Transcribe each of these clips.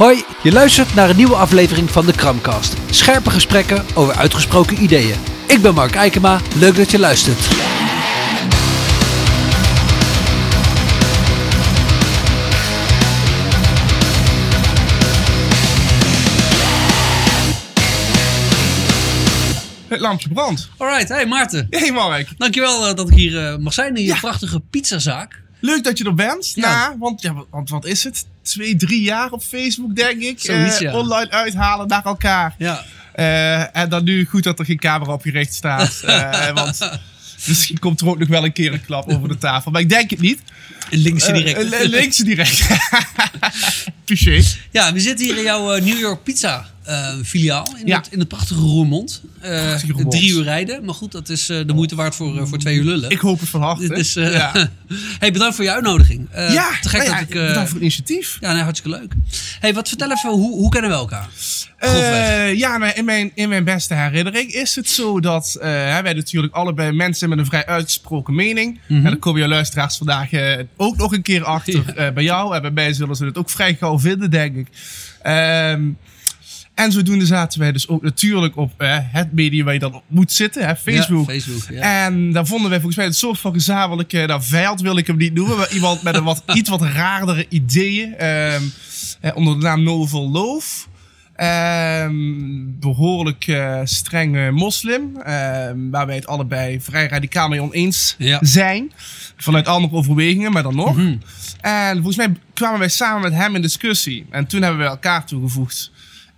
Hoi, je luistert naar een nieuwe aflevering van de Kramcast. Scherpe gesprekken over uitgesproken ideeën. Ik ben Mark Eikema, leuk dat je luistert. Het lampje brandt. Alright, hey Maarten. Hey Mark, Dankjewel uh, dat ik hier uh, mag zijn in je Ja. prachtige pizzazaak. leuk dat je er bent. Ja. Na, want, ja, want wat is het? Twee, drie jaar op Facebook, denk ik. Zoiets, Eh, ja. Online uithalen naar elkaar. Ja. Eh, en dan nu goed dat er geen camera op gericht staat. Eh, want misschien komt er ook nog wel een keer een klap over de tafel. Maar ik denk het niet. Links en direct. Links en direct. Touché. Ja, we zitten hier in jouw New York Pizza eh, filiaal. In, Ja. het, in het prachtige Roermond. Eh, Prachtige Roermond. Drie uur rijden. Maar goed, dat is eh, de moeite waard voor, voor twee uur lullen. Ik hoop het van harte. Dit is, eh, ja, hey, bedankt voor je uitnodiging. Ja, te gek nou ja, dat ik... bedankt voor het initiatief. ja, nee, hartstikke leuk. Hey, wat vertel even, hoe, hoe kennen we elkaar? Eh, ja, maar in mijn, in mijn beste herinnering is het zo dat wij natuurlijk allebei mensen met een vrij uitgesproken mening. Mhm. En dan komen jouw luisteraars vandaag ook nog een keer achter Ja. bij jou. En bij mij zullen ze het ook vrij gauw vinden, denk ik. Ehm, en zodoende zaten wij dus ook natuurlijk op eh, het medium waar je dan op moet zitten, hè, Facebook. Ja, Facebook, ja. En daar vonden wij volgens mij een soort van gezamenlijke nou, vijand, wil ik hem niet noemen. Maar iemand met een wat, iets wat raardere ideeën. ehm, eh, onder de naam Novel Loof. Ehm, behoorlijk eh, strenge moslim. ehm, waar wij het allebei vrij radicaal mee oneens Ja. zijn. Vanuit andere overwegingen, maar dan nog. Mhm. En volgens mij kwamen wij samen met hem in discussie. En toen hebben we elkaar toegevoegd.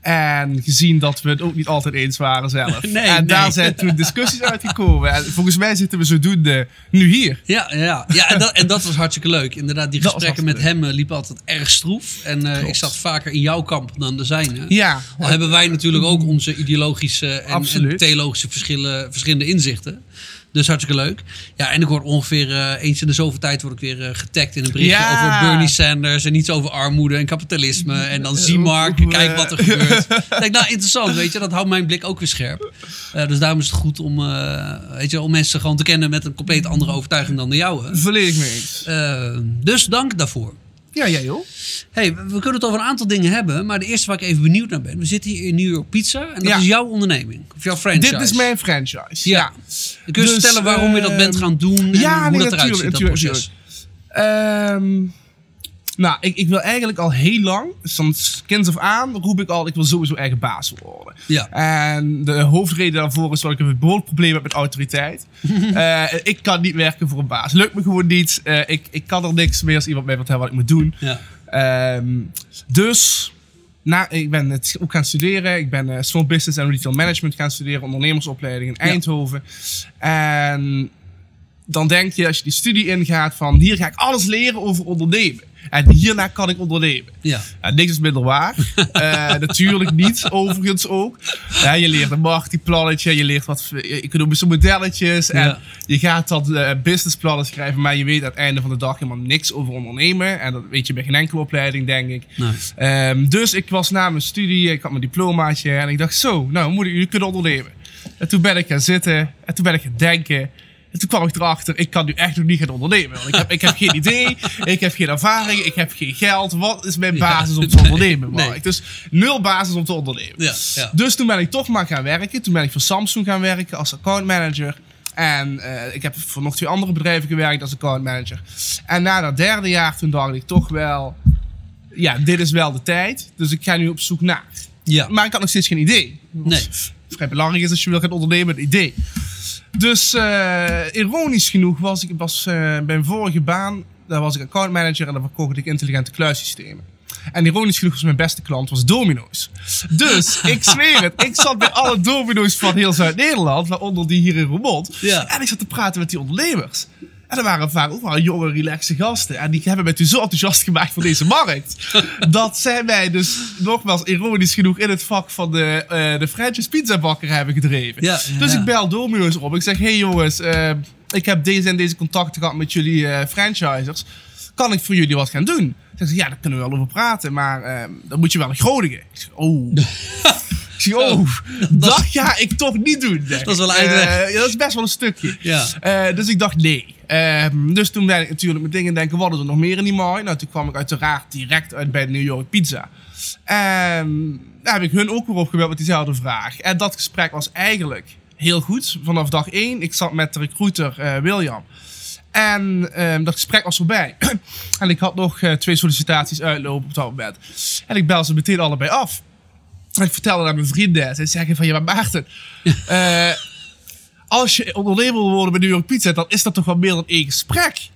En gezien dat we het ook niet altijd eens waren zelf. Nee, en daar zijn toen discussies uitgekomen. En volgens mij zitten we zodoende nu hier. Ja, ja, ja. en, dat, en dat was hartstikke leuk. Inderdaad, die Dat gesprekken met hem eh, liepen altijd erg stroef. En eh, ik zat vaker in jouw kamp dan de zijne. Ja, Al hebben wij natuurlijk ook onze ideologische en, en theologische verschillen, verschillende inzichten. Dus hartstikke leuk. Ja, en ik word ongeveer eh, eens in de zoveel tijd word ik weer eh, getagd in een berichtje Ja. over Bernie Sanders en iets over armoede en kapitalisme. En dan zie Mark, Eh, kijk wat er gebeurt. Ik denk, nou interessant, weet je, dat houdt mijn blik ook weer scherp. Eh, dus daarom is het goed om, eh, weet je, om mensen gewoon te kennen met een compleet andere overtuiging dan de jouwe. volledig mee eens. Eh, dus dank daarvoor. Ja, jij joh. Hey, we kunnen het over een aantal dingen hebben, maar de eerste waar ik even benieuwd naar ben. We zitten hier in New York Pizza en dat Ja. is jouw onderneming, of jouw franchise. Dit is mijn franchise. Ja. Ja. Kun je Dus, vertellen waarom je dat bent ehm, gaan doen en ja, hoe nee, dat eruit ziet, dat natuurlijk, proces? Nou, ik, ik wil eigenlijk al heel lang, van kind af aan, roep ik al, ik wil sowieso eigen baas worden. Ja. En de hoofdreden daarvoor is dat ik een behoorlijk probleem heb met autoriteit. Eh, ik kan niet werken voor een baas. Lukt me gewoon niet. Eh, ik, ik kan er niks meer als iemand mij vertelt wat ik moet doen. Ja. Ehm, dus, nou, ik ben het ook gaan studeren. Ik ben eh, Small Business en Retail Management gaan studeren, ondernemersopleiding in Eindhoven. En dan denk je, als je die studie ingaat, van hier ga ik alles leren over ondernemen. En hierna kan ik ondernemen. Ja. Ja, niks is minder waar. Eh, natuurlijk niet, overigens ook. Ja, je leert een marketingplannetje, je leert wat economische modelletjes. En Ja. je gaat dan eh, businessplannen schrijven, maar je weet aan het einde van de dag helemaal niks over ondernemen. En dat weet je bij geen enkele opleiding, denk ik. Nee. Ehm, dus ik was na mijn studie, ik had mijn diplomaatje en ik dacht zo, nou moet ik jullie kunnen ondernemen. En toen ben ik gaan zitten en toen ben ik gaan denken. En toen kwam ik erachter, ik kan nu echt nog niet gaan ondernemen. Want ik heb, ik heb geen idee, ik heb geen ervaring, ik heb geen geld. Wat is mijn Ja, basis om te ondernemen, Mark? nee. Dus nul basis om te ondernemen. Ja, ja. Dus toen ben ik toch maar gaan werken. Toen ben ik voor Samsung gaan werken als accountmanager. En eh, ik heb voor nog twee andere bedrijven gewerkt als accountmanager. En na dat derde jaar, toen dacht ik toch wel... Ja, dit is wel de tijd. Dus ik ga nu op zoek naar. Ja. Maar ik had nog steeds geen idee. Nee. vrij belangrijk is als je wil gaan ondernemen, een idee. Dus eh, ironisch genoeg was ik was, eh, bij mijn vorige baan, daar was ik accountmanager en daar verkocht ik intelligente kluissystemen. En ironisch genoeg was mijn beste klant was Domino's. Dus ik zweer het, ik zat bij alle Domino's van heel Zuid-Nederland, waaronder die hier in Roermond. Ja. En ik zat te praten met die ondernemers. En er waren vaak ook wel jonge, relaxe gasten. En die hebben mij toen zo enthousiast gemaakt voor deze markt. dat zij mij dus, nogmaals ironisch genoeg, in het vak van de, eh de franchise pizzabakker hebben gedreven. Ja, ja, dus ik bel Domino's op. Ik zeg, hey jongens, eh, ik heb deze en deze contacten gehad met jullie eh, franchisers. Kan ik voor jullie wat gaan doen? Ze, ja, daar kunnen we wel over praten, maar dan moet je wel naar Groningen. Ik zeg, oh. Zeg, oh, dat ga ik toch niet doen. Dat is wel ja, dat is best wel een stukje. Ja. Dus ik dacht, nee. Ehm, dus toen ben ik natuurlijk met dingen denken, wat is er nog meer in die markt? Nou, toen kwam ik uiteraard direct uit bij New York Pizza. En daar heb ik hun ook weer opgebeld met diezelfde vraag. En dat gesprek was eigenlijk heel goed vanaf dag één. Ik zat met de recruiter eh, William. En ehm, dat gesprek was voorbij. en ik had nog eh, twee sollicitaties uitlopen op dat moment. En ik bel ze meteen allebei af. En ik vertelde aan mijn vrienden. Ze zeggen van, ja maar Maarten... eh, als je ondernemer wil worden bij New York Pizza... dan is dat toch wel meer dan één gesprek?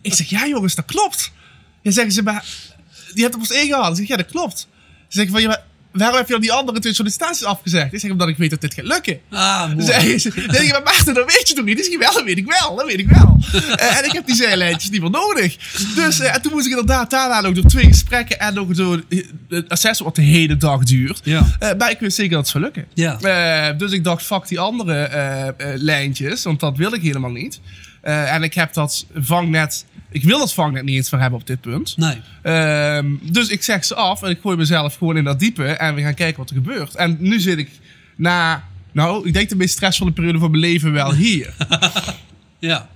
Ik zeg, ja jongens, dat klopt. Dan zeggen ze, maar... Die hebt pas één gehad. Ik zeg, ja dat klopt. Ze zeggen van, ja maar... Waarom heb je dan die andere twee sollicitaties afgezegd? Ik zeg, omdat ik weet dat dit gaat lukken. Ah, mooi. Dus hij zei, nee, maar Maarten, dat weet je toch niet? Dus wel, dat weet ik wel, dat weet ik wel. Eh, en ik heb die zijlijntjes niet meer nodig. Dus eh, en toen moest ik inderdaad daarna ook door twee gesprekken en ook door eh, het assessment wat de hele dag duurt. Ja. Eh, maar ik wist zeker dat het zou lukken. Ja. Dus ik dacht, fuck die andere lijntjes, want dat wil ik helemaal niet. En ik heb dat vangnet, ik wil dat vangnet niet eens voor hebben op dit punt. Nee. Ehm, dus ik zeg ze af en ik gooi mezelf gewoon in dat diepe en we gaan kijken wat er gebeurt. En nu zit ik na, nou, ik denk de meest stressvolle periode van mijn leven wel hier. Ja.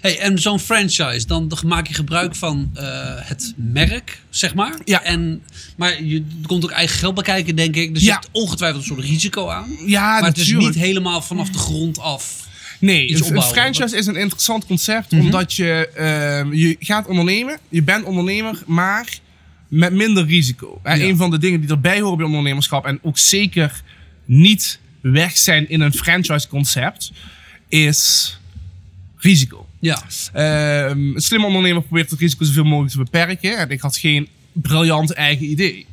Hey, en zo'n franchise, dan maak je gebruik van eh, het merk, zeg maar. Ja. En, maar je komt ook eigen geld bij kijken, denk ik. Dus Ja. je hebt ongetwijfeld een soort risico aan. Ja, maar het is niet helemaal vanaf de grond af. Nee, iets een, franchise is een interessant concept, Mhm. omdat je, ehm, je gaat ondernemen, je bent ondernemer, maar met minder risico. En Ja. een van de dingen die erbij horen bij ondernemerschap, en ook zeker niet weg zijn in een franchise concept, is risico. Ja. Ehm, een slimme ondernemer probeert het risico zoveel mogelijk te beperken. En ik had geen briljant eigen idee.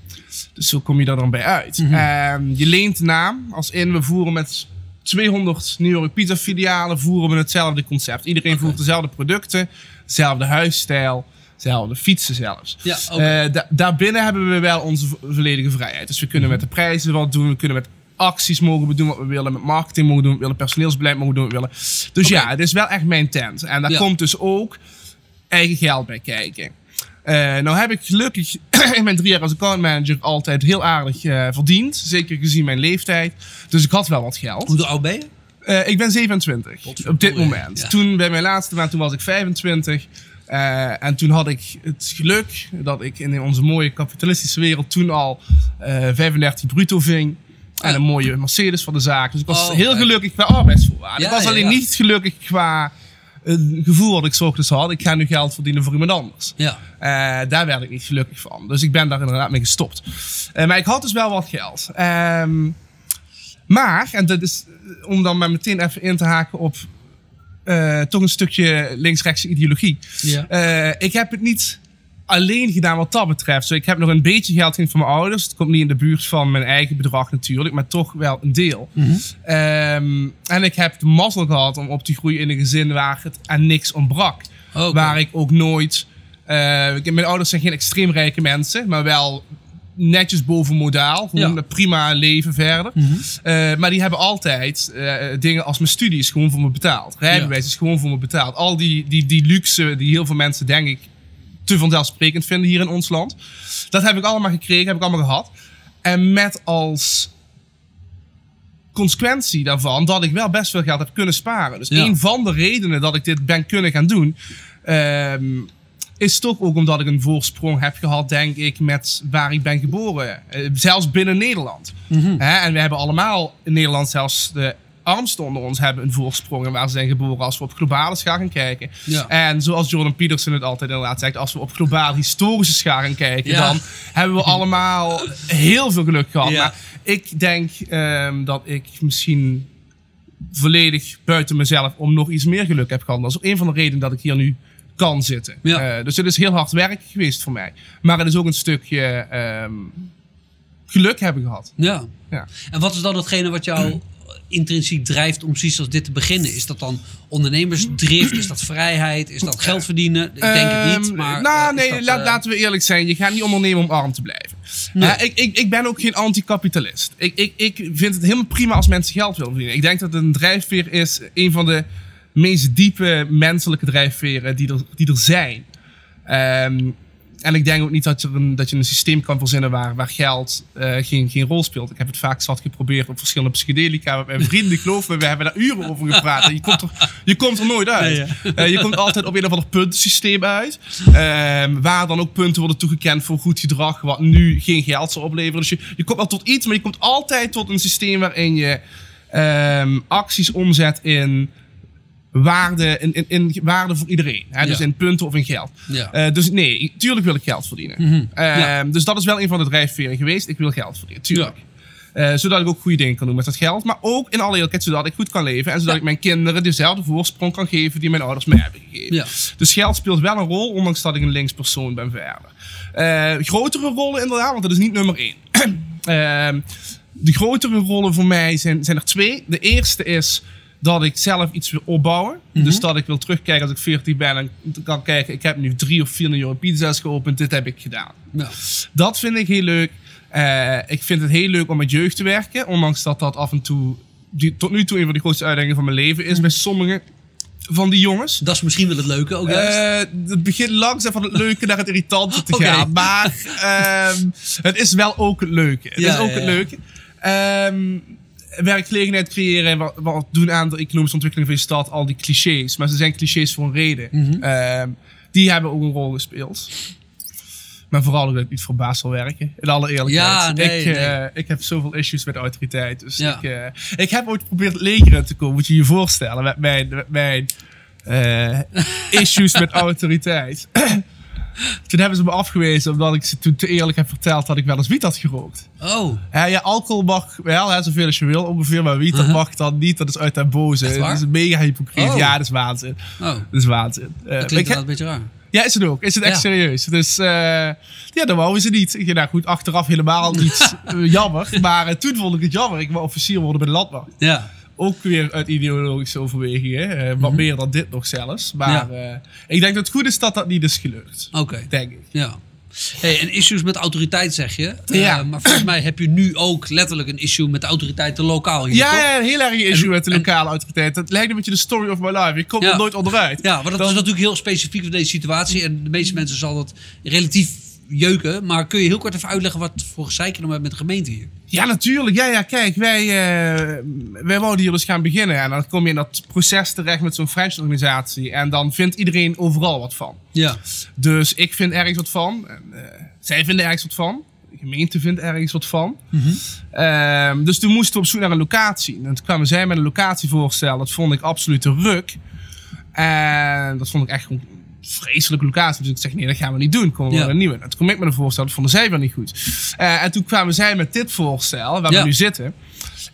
Dus zo kom je daar dan bij uit. Ehm, je leent naam als in we voeren met 200 New York Pizza filialen voeren we hetzelfde concept. Iedereen voert dezelfde producten, dezelfde huisstijl, dezelfde fietsen zelfs. Ja, oké. Eh, da- daarbinnen hebben we wel onze vo- volledige vrijheid. Dus we kunnen met de prijzen wat doen, we kunnen met acties mogen we doen wat we willen, met marketing mogen we doen wat we willen, personeelsbeleid mogen we doen wat we willen. Dus ja, het is wel echt mijn tent. En daar Ja. komt dus ook eigen geld bij kijken. Eh, nou heb ik gelukkig in mijn drie jaar als accountmanager altijd heel aardig eh, verdiend. Zeker gezien mijn leeftijd. Dus ik had wel wat geld. Hoe oud ben je? Eh, ik ben 27 Potverdorie, op dit moment. ja. Toen bij mijn laatste maand, toen was ik 25. Eh, en toen had ik het geluk dat ik in onze mooie kapitalistische wereld toen al eh 35 bruto ving. En een mooie Mercedes van de zaak. Dus ik was Oh, heel gelukkig qua arbeidsvoorwaarden. Ja, ik was alleen ja. niet gelukkig qua een gevoel wat ik 's ochtends had. Ik ga nu geld verdienen voor iemand anders. Ja. Eh, daar werd ik niet gelukkig van. Dus ik ben daar inderdaad mee gestopt. Eh, maar ik had dus wel wat geld. Ehm, maar, en dat is eh, om dan maar meteen even in te haken op toch een stukje links-rechtse ideologie. Ja. Ik heb het niet alleen gedaan wat dat betreft. Zo, ik heb nog een beetje geld gekregen van mijn ouders. Het komt niet in de buurt van mijn eigen bedrag natuurlijk, maar toch wel een deel. Mhm. Ehm, en ik heb de mazzel gehad om op te groeien in een gezin waar het aan niks ontbrak. Waar ik ook nooit. eh, mijn ouders zijn geen extreem rijke mensen, maar wel netjes boven modaal. Gewoon Ja. prima leven verder. Mhm. Eh, maar die hebben altijd eh, dingen als mijn studie is gewoon voor me betaald. Rijbewijs is gewoon voor me betaald. Al die, die, die luxe die heel veel mensen denk ik te vanzelfsprekend vinden hier in ons land. Dat heb ik allemaal gekregen, heb ik allemaal gehad. En met als consequentie daarvan dat ik wel best veel geld heb kunnen sparen. Dus Ja. een van de redenen dat ik dit ben kunnen gaan doen, ehm, is toch ook omdat ik een voorsprong heb gehad, denk ik, met waar ik ben geboren. Eh, zelfs binnen Nederland. Mhm. En we hebben allemaal in Nederland, zelfs de armsten onder ons, hebben een voorsprong in waar ze zijn geboren als we op globale schaal gaan kijken. Ja. En zoals Jordan Peterson het altijd inderdaad zegt, als we op globaal historische schaal gaan kijken, Ja. dan hebben we allemaal heel veel geluk gehad. Ja. Maar ik denk ehm, dat ik misschien volledig buiten mezelf om nog iets meer geluk heb gehad. Dat is ook een van de redenen dat ik hier nu kan zitten. Ja. Eh, dus het is heel hard werk geweest voor mij. Maar het is ook een stukje ehm, geluk hebben gehad. Ja. Ja. En wat is dan hetgene wat jou intrinsiek drijft om precies als dit te beginnen? Is dat dan ondernemersdrift? Is dat vrijheid? Is dat geld verdienen? Ik denk het niet, Ehm, maar... nou, eh, nee, dat, eh, laten we eerlijk zijn. Je gaat niet ondernemen om arm te blijven. Nee. Eh, ik, ik, ik ben ook geen anticapitalist. Ik, ik, ik vind het helemaal prima als mensen geld willen verdienen. Ik denk dat een drijfveer is een van de meest diepe menselijke drijfveren die er, die er zijn. Ehm, en ik denk ook niet dat je een, dat je een systeem kan verzinnen waar, waar geld eh, geen, geen rol speelt. Ik heb het vaak zat geprobeerd op verschillende psychedelica met mijn vrienden. Geloof me, we hebben daar uren over gepraat. En je, komt er, je komt er nooit uit. Nee, Eh, je komt altijd op een of ander puntensysteem uit. ehm, waar dan ook punten worden toegekend voor goed gedrag. Wat nu geen geld zal opleveren. Dus je, je komt wel tot iets, maar je komt altijd tot een systeem waarin je ehm, acties omzet in waarde, in, in, in waarde voor iedereen. Hè? Dus Ja. in punten of in geld. Ja. Eh, dus nee, tuurlijk wil ik geld verdienen. Mhm. Ja. Dus dat is wel een van de drijfveren geweest. Ik wil geld verdienen, tuurlijk. Eh, zodat ik ook goede dingen kan doen met dat geld. Maar ook in alle eerlijkheid, zodat ik goed kan leven. En zodat ik mijn kinderen dezelfde voorsprong kan geven die mijn ouders mij hebben gegeven. Dus geld speelt wel een rol, ondanks dat ik een linkspersoon ben verder. Eh, grotere rollen inderdaad, want dat is niet nummer één. Ehm, de grotere rollen voor mij zijn, zijn er twee. De eerste is dat ik zelf iets wil opbouwen. Mhm. Dus dat ik wil terugkijken als ik 40 ben en kan kijken. Ik heb nu drie of vier miljoen pizza's geopend. Dit heb ik gedaan. Ja. Dat vind ik heel leuk. Eh, ik vind het heel leuk om met jeugd te werken. Ondanks dat dat af en toe, die, tot nu toe, een van de grootste uitdagingen van mijn leven is bij sommige van die jongens. Dat is misschien wel het leuke ook juist. Eh, het begint langzaam van het leuke naar het irritante te gaan. Maar ehm, het is wel ook het leuke. Het Ja, is ook ja, het leuke. Ehm, werkgelegenheid creëren en wat, wat doen aan de economische ontwikkeling van je stad. Al die clichés. Maar ze zijn clichés voor een reden. Mhm. Ehm, die hebben ook een rol gespeeld. Maar vooral dat ik niet voor baas wil werken. In alle eerlijkheid. Ja, nee, ik, eh, ik heb zoveel issues met autoriteit. Dus Ja. ik, eh, ik heb ooit geprobeerd het leger in te komen. Moet je je voorstellen. Met mijn, met mijn eh, issues met autoriteit. Toen hebben ze me afgewezen omdat ik ze toen te eerlijk heb verteld dat ik wel eens wiet had gerookt. oh, Ja, ja alcohol mag wel, hè, zoveel als je wil ongeveer, maar wiet dat Uh-huh. mag dan niet. Dat is uit den boze. Dat is mega hypocriet. Oh. Ja, dat is waanzin. oh. Dat is waanzin. Eh, Dat klinkt inderdaad een beetje raar. ja, is het ook. Is het echt Ja. serieus. Dus eh, ja, dat wouden ze niet. Ik nou goed, achteraf helemaal niet eh, jammer. Maar toen vond ik het jammer. Ik wil officier worden bij de landmacht. Ja. Ook weer uit ideologische overwegingen. eh, wat meer dan dit nog zelfs. Maar Mhm. Ja. eh, ik denk dat het goed is dat dat niet is gelukt. Oké. Denk ik. Ja. Hey, en issues met autoriteit zeg je. Eh, Ja. maar volgens mij heb je nu ook letterlijk een issue met de autoriteiten lokaal hier, Ja, toch? ja, een heel erg issue En- met de lokale autoriteit. Dat lijkt een beetje de story of my life. Je komt Ja. er nooit onderuit. Ja, maar dat is natuurlijk heel specifiek voor deze situatie. En de meeste mensen zal dat relatief jeuken. Maar kun je heel kort even uitleggen wat voor gezeik je dan hebt met de gemeente hier? Ja, natuurlijk. Ja, ja, kijk, wij, eh, wij wouden hier dus gaan beginnen. En dan kom je in dat proces terecht met zo'n franchise-organisatie. En dan vindt iedereen overal wat van. Ja. Dus ik vind ergens wat van. En, eh, zij vinden ergens wat van. De gemeente vindt ergens wat van. Ehm, dus toen moesten we op zoek naar een locatie. En toen kwamen zij met een locatievoorstel. Dat vond ik absoluut te ruk. En dat vond ik echt vreselijke locatie. Dus ik zeg, nee, dat gaan we niet doen. Komen we Ja. een nieuwe. En toen kwam ik met een voorstel. Dat vonden zij wel niet goed. Eh, en toen kwamen zij met dit voorstel, waar Ja. we nu zitten.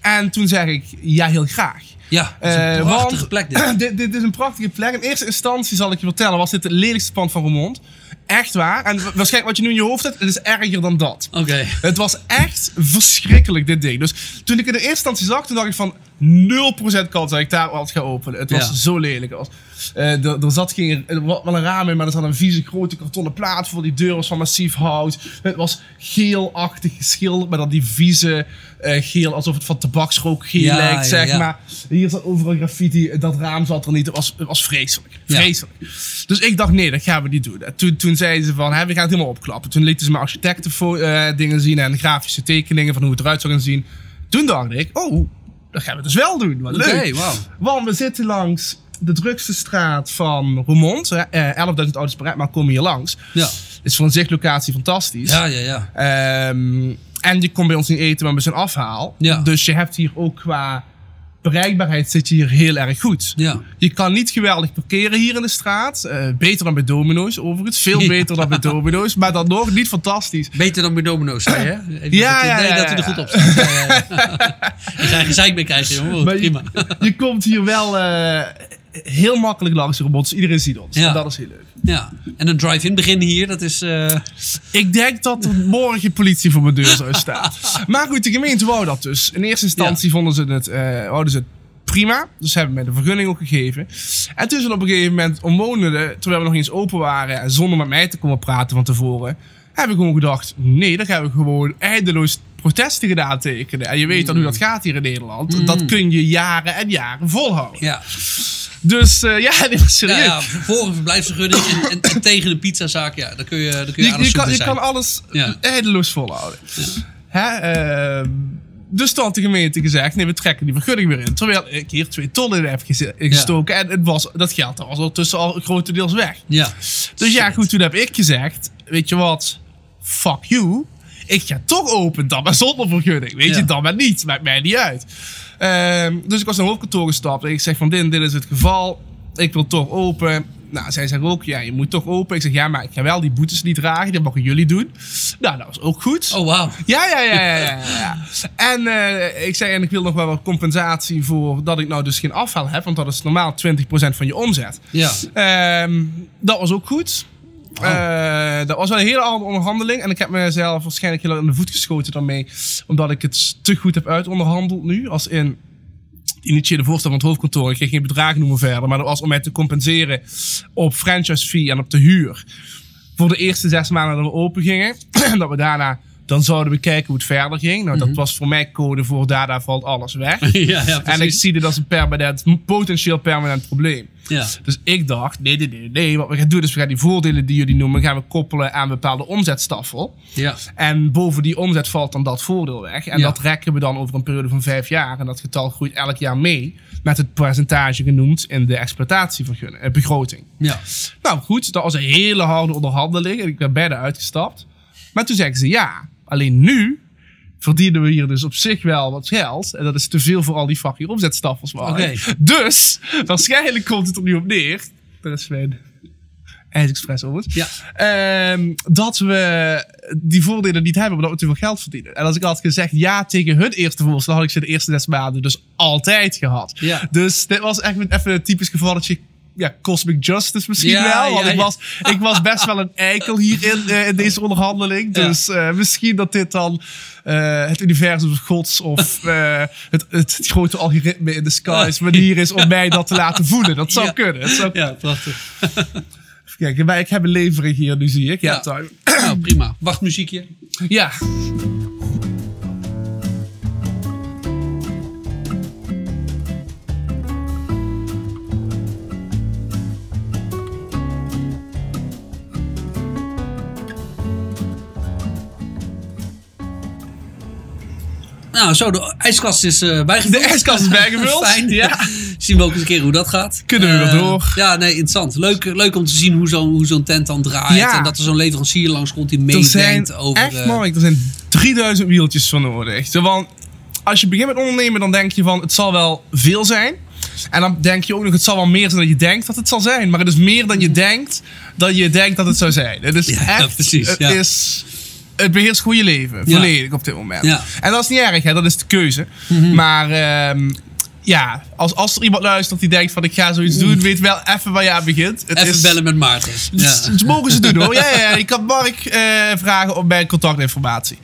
En toen zeg ik, ja, heel graag. Ja, is een Eh, prachtige want- plek dit. dit, dit is een prachtige plek. In eerste instantie zal ik je vertellen, was dit het lelijkste pand van Roermond. Echt waar. En wa- waarschijnlijk wat je nu in je hoofd hebt, het is erger dan dat. Oké. Het was echt verschrikkelijk, dit ding. Dus toen ik in de eerste instantie zag, toen dacht ik van 0% kans dat ik daar wat ga openen. Het was Ja. zo lelijk. Het was, eh, er, zat geen, er was wel een raam in, maar er zat een vieze grote kartonnen plaat voor. Die deur was van massief hout. Het was geelachtig geschilderd, met dan die vieze eh, geel, alsof het van tabaksrook geel Ja, lijkt, zeg ja. maar. Hier zat overal graffiti, dat raam zat er niet. Het was, het was vreselijk. Vreselijk. Dus ik dacht, nee, dat gaan we niet doen. En Toen, toen zeiden ze van, hè, we gaan het helemaal opklappen. Toen lieten ze me architecten eh, dingen zien en grafische tekeningen van hoe het eruit zou gaan zien. Toen dacht ik, oh, dat gaan we dus wel doen. Wat leuk. wauw. Want we zitten langs de drukste straat van Roermond. hè, eh, 11.000 auto's per maar komen hier langs. Ja. Is voor een zichtlocatie fantastisch. Ja, ja, ja. Ehm, en je komt bij ons niet eten, maar met zijn afhaal. Ja. Dus je hebt hier ook qua bereikbaarheid zit je hier heel erg goed. Ja. Je kan niet geweldig parkeren hier in de straat. Eh, beter dan bij Domino's overigens. Veel Ja. beter dan bij Domino's. Maar dan nog niet fantastisch. Beter dan bij Domino's, zei je? Even Ja, dat, ja, nee, ja, dat hij er ja. goed op staat. Ja, ja, ja. Ik ga gezeik mee krijgen, jongen. Prima. Je, je komt hier wel eh, heel makkelijk langs de robots. Iedereen ziet ons. Ja. En dat is heel leuk. Ja. En een drive-in beginnen hier, dat is... eh, Ik denk dat er morgen politie voor mijn deur zou staan. maar goed, de gemeente wou dat dus. In eerste instantie vonden ze het, eh, wouden ze het prima. Dus ze hebben mij de vergunning ook gegeven. En toen zijn op een gegeven moment omwonenden, terwijl we nog eens open waren en zonder met mij te komen praten van tevoren, hebben we gewoon gedacht, nee, dan gaan we gewoon eindeloos protesten gedaan tekenen. En je weet dan hoe dat gaat hier in Nederland. Dat kun je jaren en jaren volhouden. ja. Dus eh, ja, nee, maar serieus. Ja, een verblijfsvergunning en, en, en tegen de pizzazaak, ja, dan kun je, dan kun je, je, je, kan, je zijn. kan alles Ja. eindeloos volhouden. Hè, ehm, dus toen had de gemeente gezegd, nee, we trekken die vergunning weer in. Terwijl ik hier twee ton in heb gestoken. En het was, dat geld was ondertussen al grotendeels weg. Ja. Dus ja, goed, toen heb ik gezegd, weet je wat, fuck you. Ik ga toch open, dan maar zonder vergunning. Weet Ja. je, dan maar niet. Maakt mij niet uit. Ehm, dus ik was naar het hoofdkantoor gestapt en ik zeg van, dit, dit is het geval. Ik wil toch open. Nou, zij zeggen ook, ja, je moet toch open. Ik zeg, ja, maar ik ga wel die boetes niet dragen. Dat mogen jullie doen. Nou, dat was ook goed. Oh, wauw. Ja, ja, ja, ja, ja. ja. En eh, ik zei, en ik wil nog wel wat compensatie voor dat ik nou dus geen afhaal heb. Want dat is normaal 20% van je omzet. Ja. Ehm, dat was ook goed. Eh, dat was wel een hele andere onderhandeling. En ik heb mezelf waarschijnlijk heel erg in de voet geschoten daarmee. Omdat ik het te goed heb uitonderhandeld nu. Als in initiële voorstel van het hoofdkantoor. Ik ga geen bedragen noemen verder. Maar dat was om mij te compenseren op franchise fee en op de huur. Voor de eerste zes maanden dat we open gingen. dat we daarna... Dan zouden we kijken hoe het verder ging. Nou, dat was voor mij code voor daarna valt alles weg. ja, ja, en ik zie dit als een permanent, potentieel permanent probleem. Ja. Dus ik dacht, nee, nee, nee, nee. Wat we gaan doen is, we gaan die voordelen die jullie noemen, gaan we koppelen aan een bepaalde omzetstaffel. Ja. En boven die omzet valt dan dat voordeel weg. En Ja. dat rekken we dan over een periode van vijf jaar. En dat getal groeit elk jaar mee. Met het percentage genoemd in de exploitatiebegroting. Ja. Nou goed, dat was een hele harde onderhandeling. En ik ben bijna uitgestapt. Maar toen zeggen ze ja. Alleen nu verdienen we hier dus op zich wel wat geld. En dat is te veel voor al die fucking omzetstaffels. Oké. Dus waarschijnlijk komt het er nu op neer. Dat is mijn ijsexpress overigens. Ja. Ehm, dat we die voordelen niet hebben, maar dat we te veel geld verdienen. En als ik had gezegd ja tegen hun eerste voorstel, had ik ze de eerste zes maanden dus altijd gehad. Ja. Dus dit was echt even een typisch gevalletje. Ja, Cosmic Justice misschien Ja, wel. Want ja, ik, was, ik was best wel een eikel hierin eh, in deze onderhandeling. Dus eh, misschien dat dit dan eh, het universum gods of het, het, grote algoritme in the skies manier is om mij dat te laten voelen. Dat zou kunnen. Dat zou Ja, prachtig. Kijk, maar ik heb een levering hier, nu zie ik. Ja. Nou, prima. Wachtmuziekje. ja. Nou, zo, de ijskast is bijgevuld. De ijskast is bijgevuld. Fijn. Ja. Zien we ook eens een keer hoe dat gaat. Kunnen we weer Eh, door. Ja, nee, interessant. Leuk, leuk om te zien hoe zo'n hoe zo'n tent dan draait. Ja. En dat er zo'n leverancier langskomt die Er zijn meedenkt over... echt, eh, Mark, er zijn 3000 wieltjes voor nodig. Van, als je begint met ondernemen, dan denk je van, het zal wel veel zijn. En dan denk je ook nog, het zal wel meer zijn dan je denkt dat het zal zijn. Maar het is meer dan je denkt, dan je denkt dat het zou zijn. Het is Ja, ja, echt, precies, het ja. is... Het beheerst gewoon je leven, volledig op dit moment. En dat is niet erg, hè? dat is de keuze. Maar ehm, ja, als, als er iemand luistert die denkt van ik ga zoiets doen, weet wel even waar je aan begint. Het Even is, bellen met Maarten. Ja, mogen ze doen hoor. Ja, ja. Je kan Mark eh, vragen om mijn contactinformatie.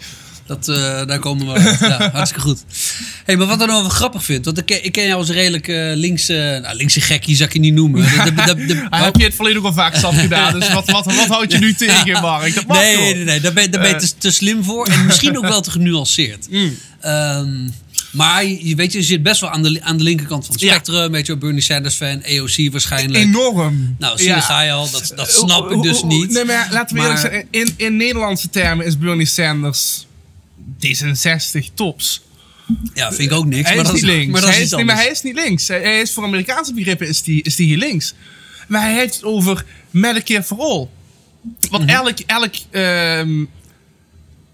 Dat, eh, daar komen we uit. Ja, hartstikke goed. hey, maar wat ik nou wel grappig vind. Want ik ken, ik ken jou als redelijk eh, linkse... Nou, linkse gekkie zou ik je niet noemen. De, de, de, de- Ah, heb je het verleden ook al vaak gedaan. Dus wat, wat, wat houd je nu tegen, Mark? Dat mag nee, nee, nee, nee, daar ben, daar ben je Eh. te, te slim voor. En misschien ook wel te genuanceerd. Mm. Ehm, maar je, weet, je zit best wel aan de, aan de linkerkant van het Ja. spectrum. Weet je, wel, Bernie Sanders fan, AOC waarschijnlijk. Enorm. Nou, zie je, Ja. ga je al. Dat, dat snap ik dus niet. Nee, maar laten we eerlijk zijn. In, in Nederlandse termen is Bernie Sanders D66 tops. Ja, vind ik ook niks. Hij maar is dat niet links. Maar dat hij, is nee, maar hij is niet links. Hij, hij is voor Amerikaanse begrippen is die, is die hier links. Maar hij heeft het over Medicare for All. Want Mhm. elk, elk ehm,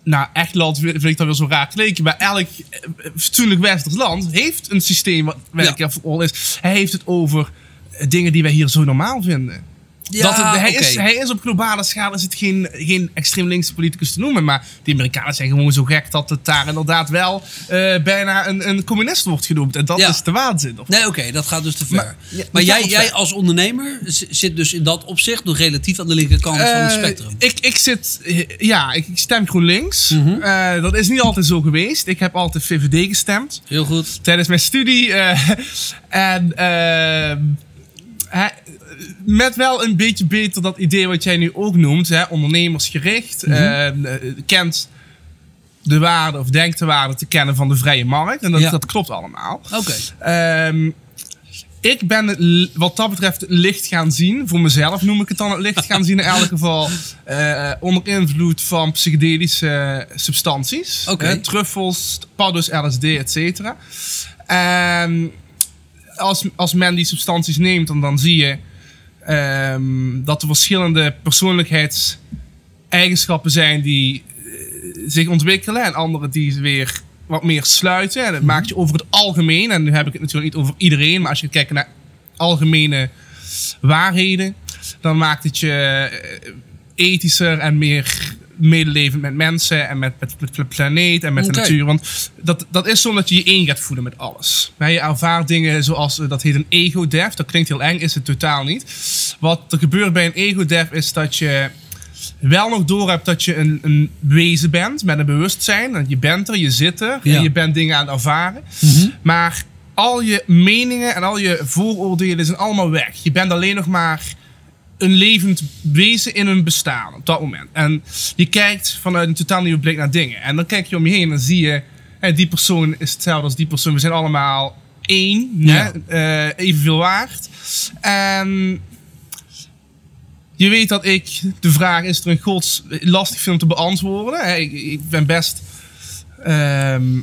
nou, echt land vind ik dan weer zo raar klinken, maar elk eh, fatsoenlijk westers land heeft een systeem wat Medicare for All is. Hij heeft het over eh, dingen die wij hier zo normaal vinden. Ja, dat het- hij, is, hij is op globale schaal is het geen, geen extreem linkse politicus te noemen. Maar die Amerikanen zijn gewoon zo gek dat het daar inderdaad wel eh, bijna een, een communist wordt genoemd. En dat Ja. is de waanzin. Of- Nee, oké, dat gaat dus te ver. Maar- ja, jij, jij ver. als ondernemer zit dus in dat opzicht nog relatief aan de linkerkant van het Eh, spectrum. ik, ik zit, eh, ja, ik stem GroenLinks. Eh, dat is niet altijd zo geweest. Ik heb altijd VVD gestemd. Heel goed. tijdens mijn studie. en ehm, met wel een beetje beter dat idee wat jij nu ook noemt, hè, ondernemersgericht. Mhm. ehm, eh, kent de waarde of denkt de waarde te kennen van de vrije markt. En dat, Ja. dat klopt allemaal. Oké. Ehm, ik ben het wat dat betreft het licht gaan zien. Voor mezelf noem ik het dan het licht gaan zien in elk geval. eh, onder invloed van psychedelische substanties. Oké. Eh, truffels, paddo's, LSD, et cetera. En als, als men die substanties neemt, dan, dan zie je ehm, dat er verschillende persoonlijkheidseigenschappen zijn die eh, zich ontwikkelen en andere die weer wat meer sluiten. En dat maakt je over het algemeen, en nu heb ik het natuurlijk niet over iedereen, maar als je kijkt naar algemene waarheden, dan maakt het je eh, ethischer en meer medelevend met mensen en met, met, met de planeet en met de natuur. Want dat, dat is zo dat je je één gaat voelen met alles. Maar je ervaart dingen zoals, eh, dat heet een ego-death. Dat klinkt heel eng, is het totaal niet. Wat er gebeurt bij een ego-death is dat je wel nog door hebt dat je een, een wezen bent met een bewustzijn. En je bent er, je zit er, Ja. en je bent dingen aan het ervaren. Maar al je meningen en al je vooroordelen zijn allemaal weg. Je bent alleen nog maar een levend wezen in een bestaan op dat moment. En je kijkt vanuit een totaal nieuwe blik naar dingen. En dan kijk je om je heen en dan zie je, hè, die persoon is hetzelfde als die persoon. We zijn allemaal één, Ja. hè, eh, evenveel waard. En je weet dat ik de vraag is er een god lastig vind om te beantwoorden. Hè, Ik, ik ben best ehm,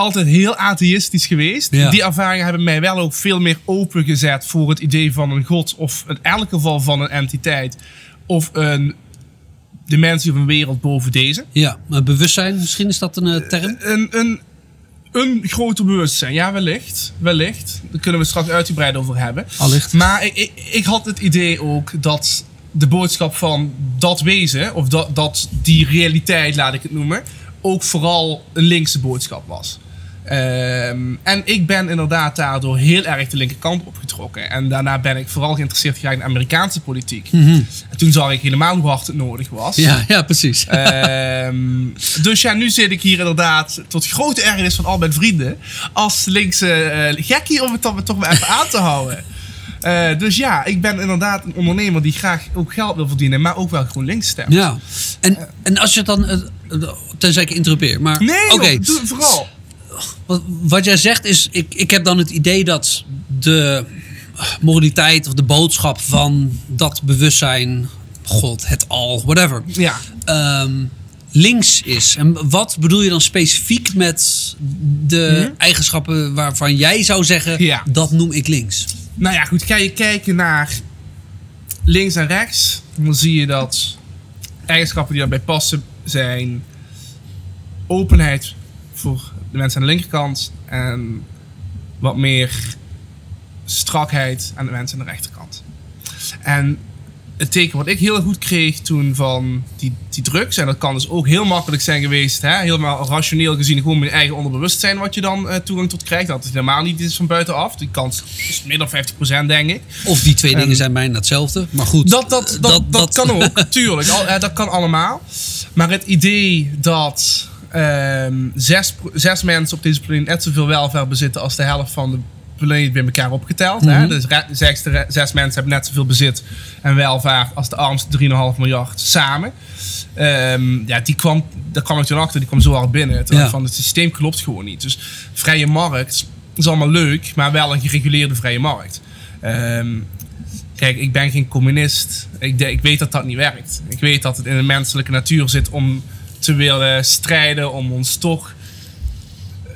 altijd heel atheïstisch geweest. Ja. Die ervaringen hebben mij wel ook veel meer opengezet voor het idee van een god. Of in elk geval van een entiteit. Of een dimensie of een wereld boven deze. Ja, maar bewustzijn, misschien is dat een eh, term? Een, een, een groter bewustzijn, ja wellicht. Wellicht. Daar kunnen we straks uitgebreid over hebben. Allicht. Maar ik, ik, ik had het idee ook dat de boodschap van dat wezen, of dat, dat die realiteit, laat ik het noemen, ook vooral een linkse boodschap was. Ehm, en ik ben inderdaad daardoor heel erg de linkerkant opgetrokken. En daarna ben ik vooral geïnteresseerd geraakt in Amerikaanse politiek. En toen zag ik helemaal hoe hard het nodig was. Mhm. Ja, ja, precies. Ehm, dus ja, nu zit ik hier inderdaad tot grote ergernis van al mijn vrienden als linkse eh, gekkie om het dan toch maar even aan te houden. Eh, dus ja, ik ben inderdaad een ondernemer die graag ook geld wil verdienen, maar ook wel gewoon links stemt. ja. En, en als je dan, eh, tenzij ik interrupeer, maar Nee, oké. joh, doe het vooral. Wat, wat jij zegt is, ik, ik heb dan het idee dat de moraliteit of de boodschap van dat bewustzijn, God, het al, whatever, Ja. ehm, links is. En wat bedoel je dan specifiek met de eigenschappen waarvan jij zou zeggen. Ja. dat noem ik links? Nou ja, goed. Ga je kijken naar links en rechts, dan zie je dat eigenschappen die daarbij passen zijn openheid voor de mensen aan de linkerkant en wat meer strakheid aan de mensen aan de rechterkant. En het teken wat ik heel goed kreeg toen van die, die drugs, en dat kan dus ook heel makkelijk zijn geweest, hè, helemaal rationeel gezien, gewoon je eigen onderbewustzijn wat je dan eh, toegang tot krijgt. Dat is helemaal niet iets van buitenaf. Die kans is meer dan 50% denk ik. Of die twee dingen zijn bijna hetzelfde, maar goed. Dat, dat, dat, dat, kan ook, tuurlijk. Al, eh, dat kan allemaal. Maar het idee dat ehm, zes, zes mensen op deze planeet net zoveel welvaart bezitten als de helft van de planeet bij elkaar opgeteld. hè? Dus re- zes, zes mensen hebben net zoveel bezit en welvaart als de armste 3,5 miljard samen. Ehm, ja, die kwam, daar kwam ik toen achter, die kwam zo hard binnen. Ja. Van, het systeem klopt gewoon niet. Dus vrije markt is allemaal leuk, maar wel een gereguleerde vrije markt. Ehm, Kijk, ik ben geen communist. Ik, de- ik weet dat dat niet werkt. Ik weet dat het in de menselijke natuur zit om te willen strijden, om ons toch.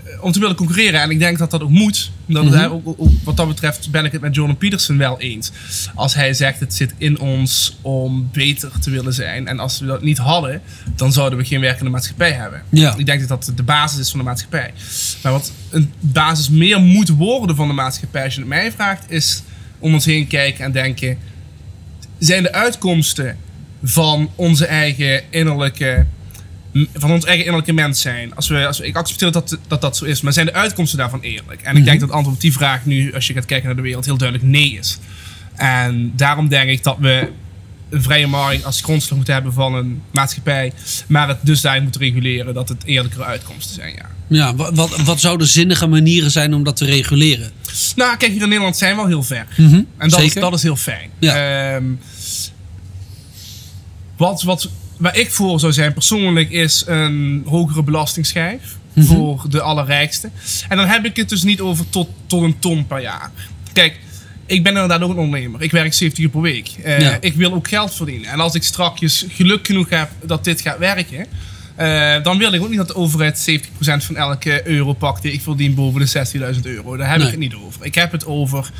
eh, om te willen concurreren. En ik denk dat dat ook moet. Dat Mhm. hij ook, ook- ook- wat dat betreft ben ik het met Jordan Peterson wel eens. Als hij zegt: het zit in ons om beter te willen zijn. En als we dat niet hadden, dan zouden we geen werkende maatschappij hebben. Ja. Ik denk dat dat de basis is van de maatschappij. Maar wat een basis meer moet worden van de maatschappij, als je het mij vraagt, is om ons heen kijken en denken: zijn de uitkomsten van onze eigen innerlijke. Van ons eigen innerlijke mens zijn. Als we, als we, ik accepteer dat, dat dat zo is, maar zijn de uitkomsten daarvan eerlijk? En ik denk dat het antwoord op die vraag nu, als je gaat kijken naar de wereld, heel duidelijk nee is. En daarom denk ik dat we een vrije markt als grondslag moeten hebben van een maatschappij, maar het dusdanig moeten reguleren dat het eerlijkere uitkomsten zijn. Ja. Ja, wat, wat, wat zouden zinnige manieren zijn om dat te reguleren? Nou, kijk, hier in Nederland zijn we al heel ver. Mhm, En dat, is, dat is heel fijn. Ja. Ehm, wat, wat, waar ik voor zou zijn persoonlijk is een hogere belastingsschijf Mhm. voor de allerrijkste. En dan heb ik het dus niet over tot, tot een ton per jaar. Kijk, ik ben inderdaad ook een ondernemer. Ik werk 70 uur per week. Eh, Ja. Ik wil ook geld verdienen. En als ik strakjes geluk genoeg heb dat dit gaat werken, eh, dan wil ik ook niet dat de overheid 70% van elke euro pakt die ik verdien boven de 16.000 euro. Daar heb Nee. ik het niet over. Ik heb het over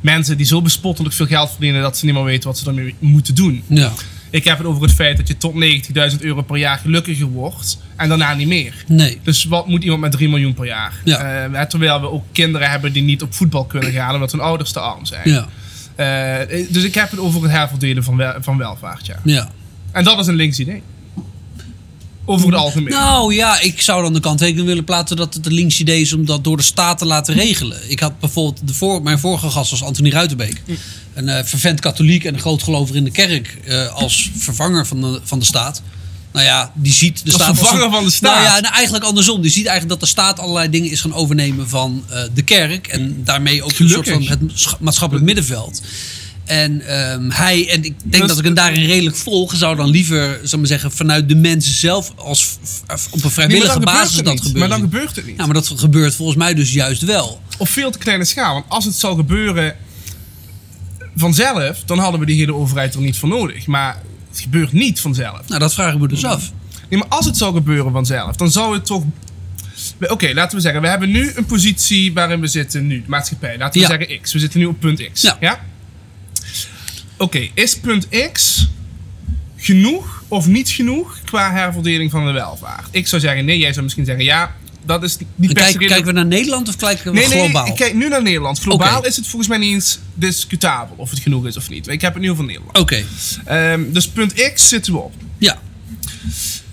mensen die zo bespottelijk veel geld verdienen dat ze niet meer weten wat ze ermee moeten doen. Ja. Ik heb het over het feit dat je tot 90.000 euro per jaar gelukkiger wordt en daarna niet meer. Nee. Dus wat moet iemand met 3 miljoen per jaar? Ja. Eh, terwijl we ook kinderen hebben die niet op voetbal kunnen gaan omdat hun ouders te arm zijn. Ja. Eh, dus ik heb het over het herverdelen van, wel- van welvaart. Ja. Ja. En dat is een links idee. Over het algemeen. Nou ja, ik zou dan de kanttekening willen plaatsen dat het een links idee is om dat door de staat te laten regelen. Ik had bijvoorbeeld, de voor, mijn vorige gast was Anthony Ruitenbeek. Een eh vervent katholiek en een groot gelover in de kerk eh, als vervanger van de, van de staat. Nou ja, die ziet de Als staat... vervanger van de staat? Nou ja, nou, eigenlijk andersom. Die ziet eigenlijk dat de staat allerlei dingen is gaan overnemen van eh, de kerk. En daarmee ook een soort van het scha- maatschappelijk middenveld. En ehm, hij, en ik denk dat ik hem daarin redelijk volg, zou dan liever, zal maar zeggen, vanuit de mensen zelf als op een vrijwillige basis dat niet. gebeurt. Maar dan gebeurt het niet. Ja, maar dat gebeurt volgens mij dus juist wel. Op veel te kleine schaal. Want als het zou gebeuren vanzelf, dan hadden we die hele overheid er niet voor nodig. Maar het gebeurt niet vanzelf. Nou, dat vraag ik me dus af. Nee, maar als het zou gebeuren vanzelf, dan zou het toch. Oké, laten we zeggen, we hebben nu een positie waarin we zitten nu, de maatschappij. Laten we Ja. zeggen X. We zitten nu op punt X. Ja. Oké, is punt X genoeg of niet genoeg qua herverdeling van de welvaart? Ik zou zeggen nee, jij zou misschien zeggen ja, dat is niet kijk, kijken we naar Nederland of kijken we Nee, nee, globaal? ik kijk nu naar Nederland. Globaal is het volgens mij niet eens discutabel of het genoeg is of niet. Ik heb het nu over Nederland. Oké, Ehm, dus punt X zitten we op. ja,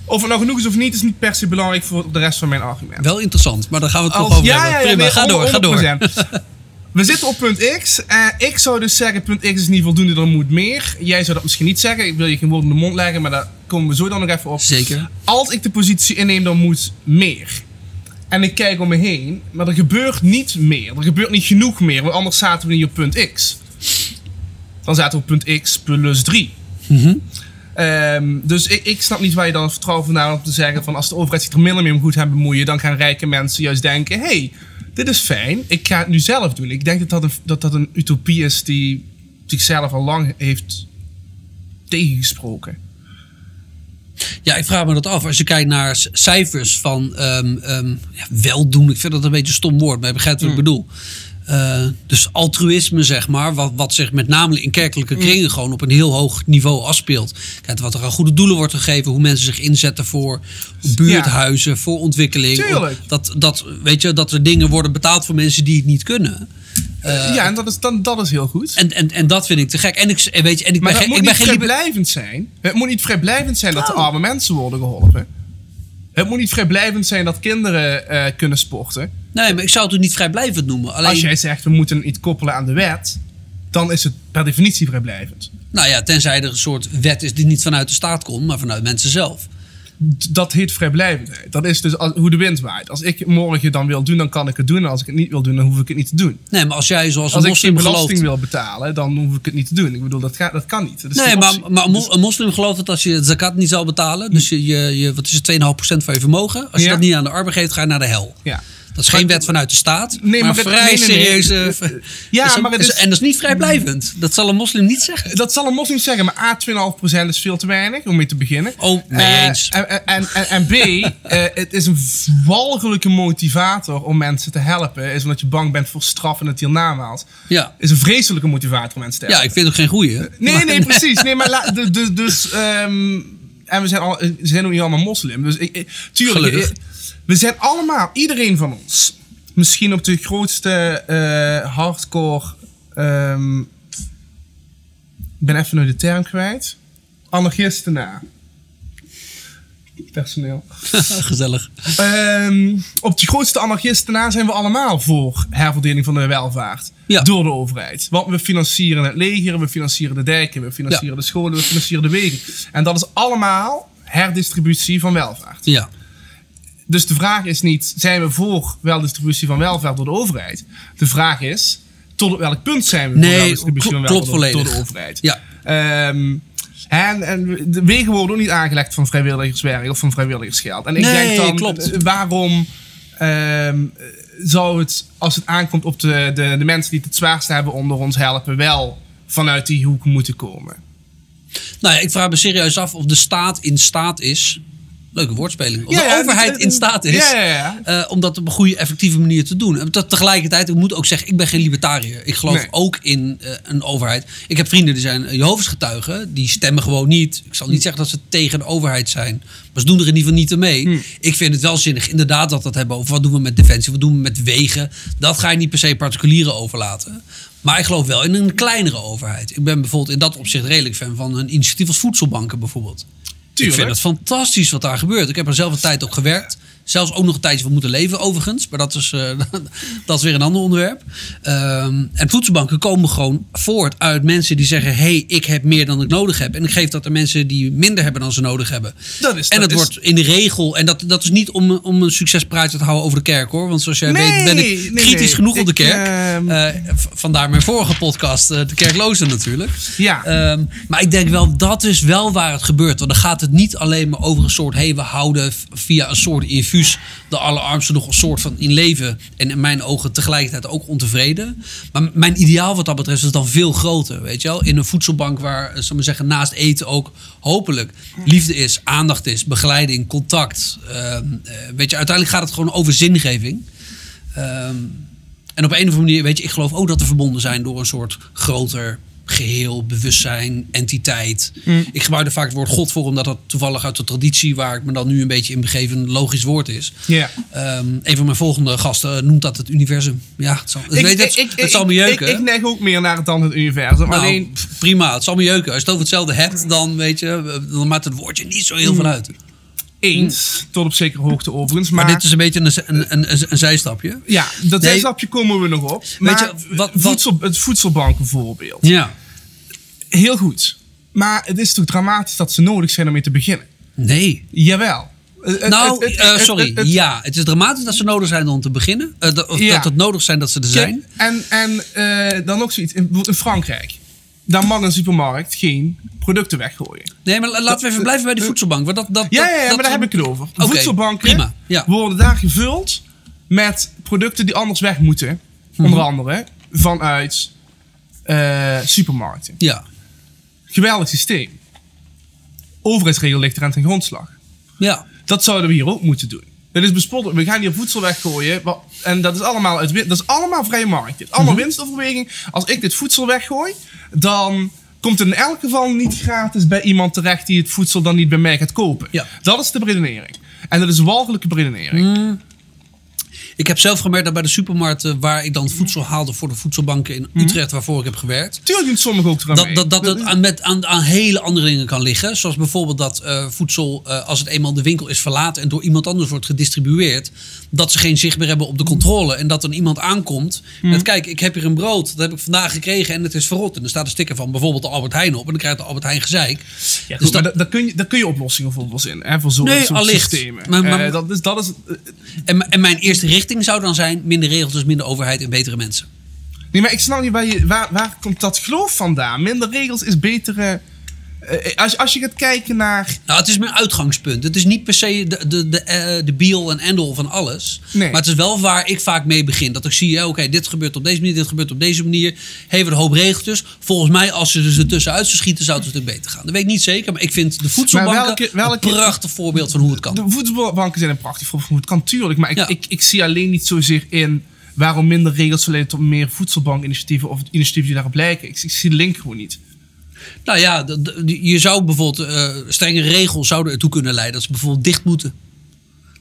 Of het nou genoeg is of niet, is niet per se belangrijk voor de rest van mijn argument. wel interessant, maar daar gaan we het toch over hebben. Prima, nee, ga door, ga door. 100%. We zitten op punt X. En ik zou dus zeggen, punt X is niet voldoende, er moet meer. Jij zou dat misschien niet zeggen. Ik wil je geen woord in de mond leggen, maar daar komen we zo dan nog even op. Zeker. Als ik de positie inneem, dan moet meer. En ik kijk om me heen, maar er gebeurt niet meer. Er gebeurt niet genoeg meer, want anders zaten we niet op punt X. Dan zaten we op punt X plus 3. Mhm. Ehm, dus ik, ik snap niet waar je dan het vertrouwen vandaan hebt om te zeggen van als de overheid zich er minder mee goed gaan bemoeien, dan gaan rijke mensen juist denken, hey, dit is fijn, ik ga het nu zelf doen. Ik denk dat dat een, dat, dat een utopie is die zichzelf al lang heeft tegengesproken. Ja, ik vraag me dat af. Als je kijkt naar cijfers van ehm, ehm, ja, weldoen, ik vind dat een beetje een stom woord, maar je begrijpt wat ik bedoel. Eh, dus altruïsme, zeg maar, wat, wat zich met name in kerkelijke kringen gewoon op een heel hoog niveau afspeelt. Kijk, wat er aan goede doelen wordt gegeven, hoe mensen zich inzetten voor buurthuizen, voor ontwikkeling. Tuurlijk. Dat, dat, weet je, dat er dingen worden betaald voor mensen die het niet kunnen. Eh, ja, en dat is, dan, dat is heel goed. En, en, en dat vind ik te gek. En ik, weet je, en ik maar ben, geen- moet ik niet vrijblijvend zijn. Het moet niet vrijblijvend zijn dat de Nou. arme mensen worden geholpen. Het moet niet vrijblijvend zijn dat kinderen eh, kunnen sporten. Nee, maar ik zou het ook niet vrijblijvend noemen. Alleen, Als jij zegt we moeten iets koppelen aan de wet, dan is het per definitie vrijblijvend. Nou ja, tenzij er een soort wet is die niet vanuit de staat komt, maar vanuit mensen zelf. Dat heet vrijblijvendheid. Dat is dus als- hoe de wind waait. Als ik morgen dan wil doen, dan kan ik het doen. En als ik het niet wil doen, dan hoef ik het niet te doen. Nee, maar als jij zoals Als een ik geen moslim belasting gelooft... wil betalen, dan hoef ik het niet te doen. Ik bedoel, dat, gaat, dat kan niet. Dat Nee, maar, maar een mos- een moslim gelooft dat als je het zakat niet zal betalen, dus je, je, je wat is het, 2,5% van je vermogen, als je Ja. dat niet aan de arbeid geeft, ga je naar de hel. Ja. Dat is geen wet vanuit de staat, Nee, maar, vrij nee, nee, nee. serieuze... Ja, een- maar het is- En dat is niet vrijblijvend. Dat zal een moslim niet zeggen. Dat zal een moslim zeggen, maar A, 2,5% is veel te weinig om mee te beginnen. Oh, Eh, eens. En, en, en, en B, eh, het is een walgelijke motivator om mensen te helpen. Is omdat je bang bent voor straf en het hiernamaals. Ja. Is een vreselijke motivator om mensen te ja, helpen. ik vind het ook geen goeie. Nee, nee, precies. Nee, maar la- dus. ehm, en we zijn, al, we zijn ook niet allemaal moslim. Dus ik, ik- tuurlijk. Gelukkig. We zijn allemaal, iedereen van ons. Misschien op de grootste eh, hardcore. ehm, ik ben even nu de term kwijt. Anarchisten na. Personeel. Gezellig. Ehm, op de grootste anarchisten na zijn we allemaal voor herverdeling van de welvaart. Ja. Door de overheid. Want we financieren het leger, we financieren de dijken, we financieren de scholen, we financieren de wegen. En dat is allemaal herdistributie van welvaart. Ja. Dus de vraag is niet, zijn we voor weldistributie van welvaart door de overheid? De vraag is, tot op welk punt zijn we Nee, voor weldistributie van welvaart door, de overheid? Ja. Ehm, en, en de wegen worden ook niet aangelegd van vrijwilligerswerk of van vrijwilligersgeld. En ik Nee, denk dan, klopt. eh, waarom ehm, zou het, als het aankomt op de, de, de mensen die het het zwaarst hebben onder ons helpen, wel vanuit die hoek moeten komen. Nou ja, ik vraag me serieus af of de staat in staat is. Leuke woordspeling. Of Ja, de ja, overheid in staat is. Eh, om dat op een goede, effectieve manier te doen. En te- tegelijkertijd, ik moet ook zeggen, ik ben geen libertariër. Ik geloof Nee. ook in eh, een overheid. Ik heb vrienden die zijn Jehovah's getuigen. Die stemmen gewoon niet. Ik zal niet zeggen dat ze tegen de overheid zijn. Maar ze doen er in ieder geval niet mee. Hm. Ik vind het wel zinnig inderdaad dat we het hebben over wat doen we met defensie. Wat doen we met wegen. Dat ga je niet per se particulieren overlaten. Maar ik geloof wel in een kleinere overheid. Ik ben bijvoorbeeld in dat opzicht redelijk fan van een initiatief als voedselbanken bijvoorbeeld. Ik vind het fantastisch wat daar gebeurt. Ik heb er zelf een tijd op gewerkt. Zelfs ook nog een tijdje van moeten leven, overigens. Maar dat is, eh, dat is weer een ander onderwerp. Ehm, en voedselbanken komen gewoon voort uit mensen die zeggen: hé, hey, ik heb meer dan ik nodig heb. En ik geef dat aan mensen die minder hebben dan ze nodig hebben. Dat is, en dat wordt in de regel, en dat, dat is niet om, om een succespraatje te houden over de kerk hoor. Want zoals jij Nee, weet, ben ik nee, kritisch nee. genoeg op de kerk. ehm, Eh, vandaar mijn vorige podcast, eh, De Kerklozen natuurlijk. Ja. Ehm, maar ik denk wel, dat is wel waar het gebeurt. Want dan gaat het niet alleen maar over een soort... hé, hey, we houden via een soort infuus de allerarmsten nog een soort van in leven. En in mijn ogen tegelijkertijd ook ontevreden. Maar mijn ideaal wat dat betreft is dan veel groter. Weet je wel? In een voedselbank waar, eh, zal maar zeggen, naast eten ook hopelijk liefde is, aandacht is, begeleiding, contact. Ehm, eh, weet je, uiteindelijk gaat het gewoon over zingeving. Ehm, en op een of andere manier, weet je, ik geloof ook dat we verbonden zijn door een soort groter geheel, bewustzijn, entiteit. Ik gebruik er vaak het woord God voor, omdat dat toevallig uit de traditie waar ik me dan nu een beetje in begeven een logisch woord is. Ja. Ehm, een van mijn volgende gasten noemt dat het universum. Ja, het zal, Ik- weet, het, ik- het ik- zal me jeuken. Ik, ik neig ook meer naar het dan het universum. Nou, Alleen, prima, het zal me jeuken. Als je het over hetzelfde hebt, dan weet je, dan maakt het woordje niet zo heel veel uit. Eens, tot op zekere hoogte overigens. Maar, Maar dit is een beetje een, een, een, een, zijstapje. ja, dat Nee. zijstapje komen we nog op. Maar je, wat- wat- voedsel, het voedselbank bijvoorbeeld. Ja. Heel goed. Maar het is toch dramatisch dat ze nodig zijn om mee te beginnen? Nee. Jawel. Het- Nou, het- het- eh, sorry. ja, het is dramatisch dat ze nodig zijn om te beginnen. Dat, of Ja. dat het nodig zijn dat ze er zijn. En, en eh, dan nog zoiets. Bijvoorbeeld in Frankrijk. Daar mag een supermarkt geen producten weggooien. Nee, maar la- laten we even blijven bij die voedselbank. Want dat, dat, Ja, ja, ja dat- maar daar heb ik het over. Oké, Voedselbanken prima, ja. worden daar gevuld met producten die anders weg moeten. Mhm. Onder andere vanuit eh, supermarkten. Ja, Geweldig systeem. Overheidsregel ligt er aan ten grondslag. ja. Dat zouden we hier ook moeten doen. Het is bespottelijk. We gaan hier voedsel weggooien. En dat is allemaal, win- dat is allemaal vrije markt. Dit. Allemaal Mhm. winstoverweging. Als ik dit voedsel weggooi, dan komt het in elk geval niet gratis bij iemand terecht die het voedsel dan niet bij mij gaat kopen. Ja. Dat is de redenering. En dat is walgelijke redenering. Ik heb zelf gemerkt dat bij de supermarkten waar ik dan voedsel haalde voor de voedselbanken in Mhm. Utrecht, waarvoor ik heb gewerkt. Tuurlijk doen sommigen ook Dat, dat, dat het aan, met, aan, aan hele andere dingen kan liggen. Zoals bijvoorbeeld dat eh, voedsel, eh, als het eenmaal de winkel is verlaten en door iemand anders wordt gedistribueerd, dat ze geen zicht meer hebben op de controle. En dat dan iemand aankomt met: kijk, ik heb hier een brood, dat heb ik vandaag gekregen en het is verrot. En er staat een sticker van bijvoorbeeld de Albert Heijn op. En dan krijgt de Albert Heijn gezeik. Ja, dus goed, dat, da- daar, kun je, daar kun je oplossingen voor. Hè, voor zo'n Nee, soort allicht. systemen. Maar- maar- Eh, dat is, dat is, eh, en, en mijn eerste richting zou dan zijn: minder regels, dus minder overheid en betere mensen. Nee, maar ik snap niet waar, je, waar, waar komt dat geloof vandaan? Minder regels is betere. Eh, als, als je gaat kijken naar. Nou, het is mijn uitgangspunt. Het is niet per se de, de, de, eh, de en end-all van alles. Nee. Maar het is wel waar ik vaak mee begin. Dat ik zie, oké, dit gebeurt op deze manier, dit gebeurt op deze manier. Hebben we een hoop regeltjes. Volgens mij, als ze er tussenuit zou schieten, zou het een stuk beter gaan. Dat weet ik niet zeker, maar ik vind de voedselbanken welke- welke- een prachtig voorbeeld van hoe het kan. De voedselbanken zijn een prachtig voorbeeld. van hoe Het kan tuurlijk, maar ik, Ja. ik, ik zie alleen niet zozeer in waarom minder regels leiden tot meer voedselbankinitiatieven of initiatieven die daarop lijken. Ik, ik zie de link gewoon niet. Nou ja, je zou bijvoorbeeld eh, strenge regels zouden ertoe kunnen leiden dat ze bijvoorbeeld dicht moeten.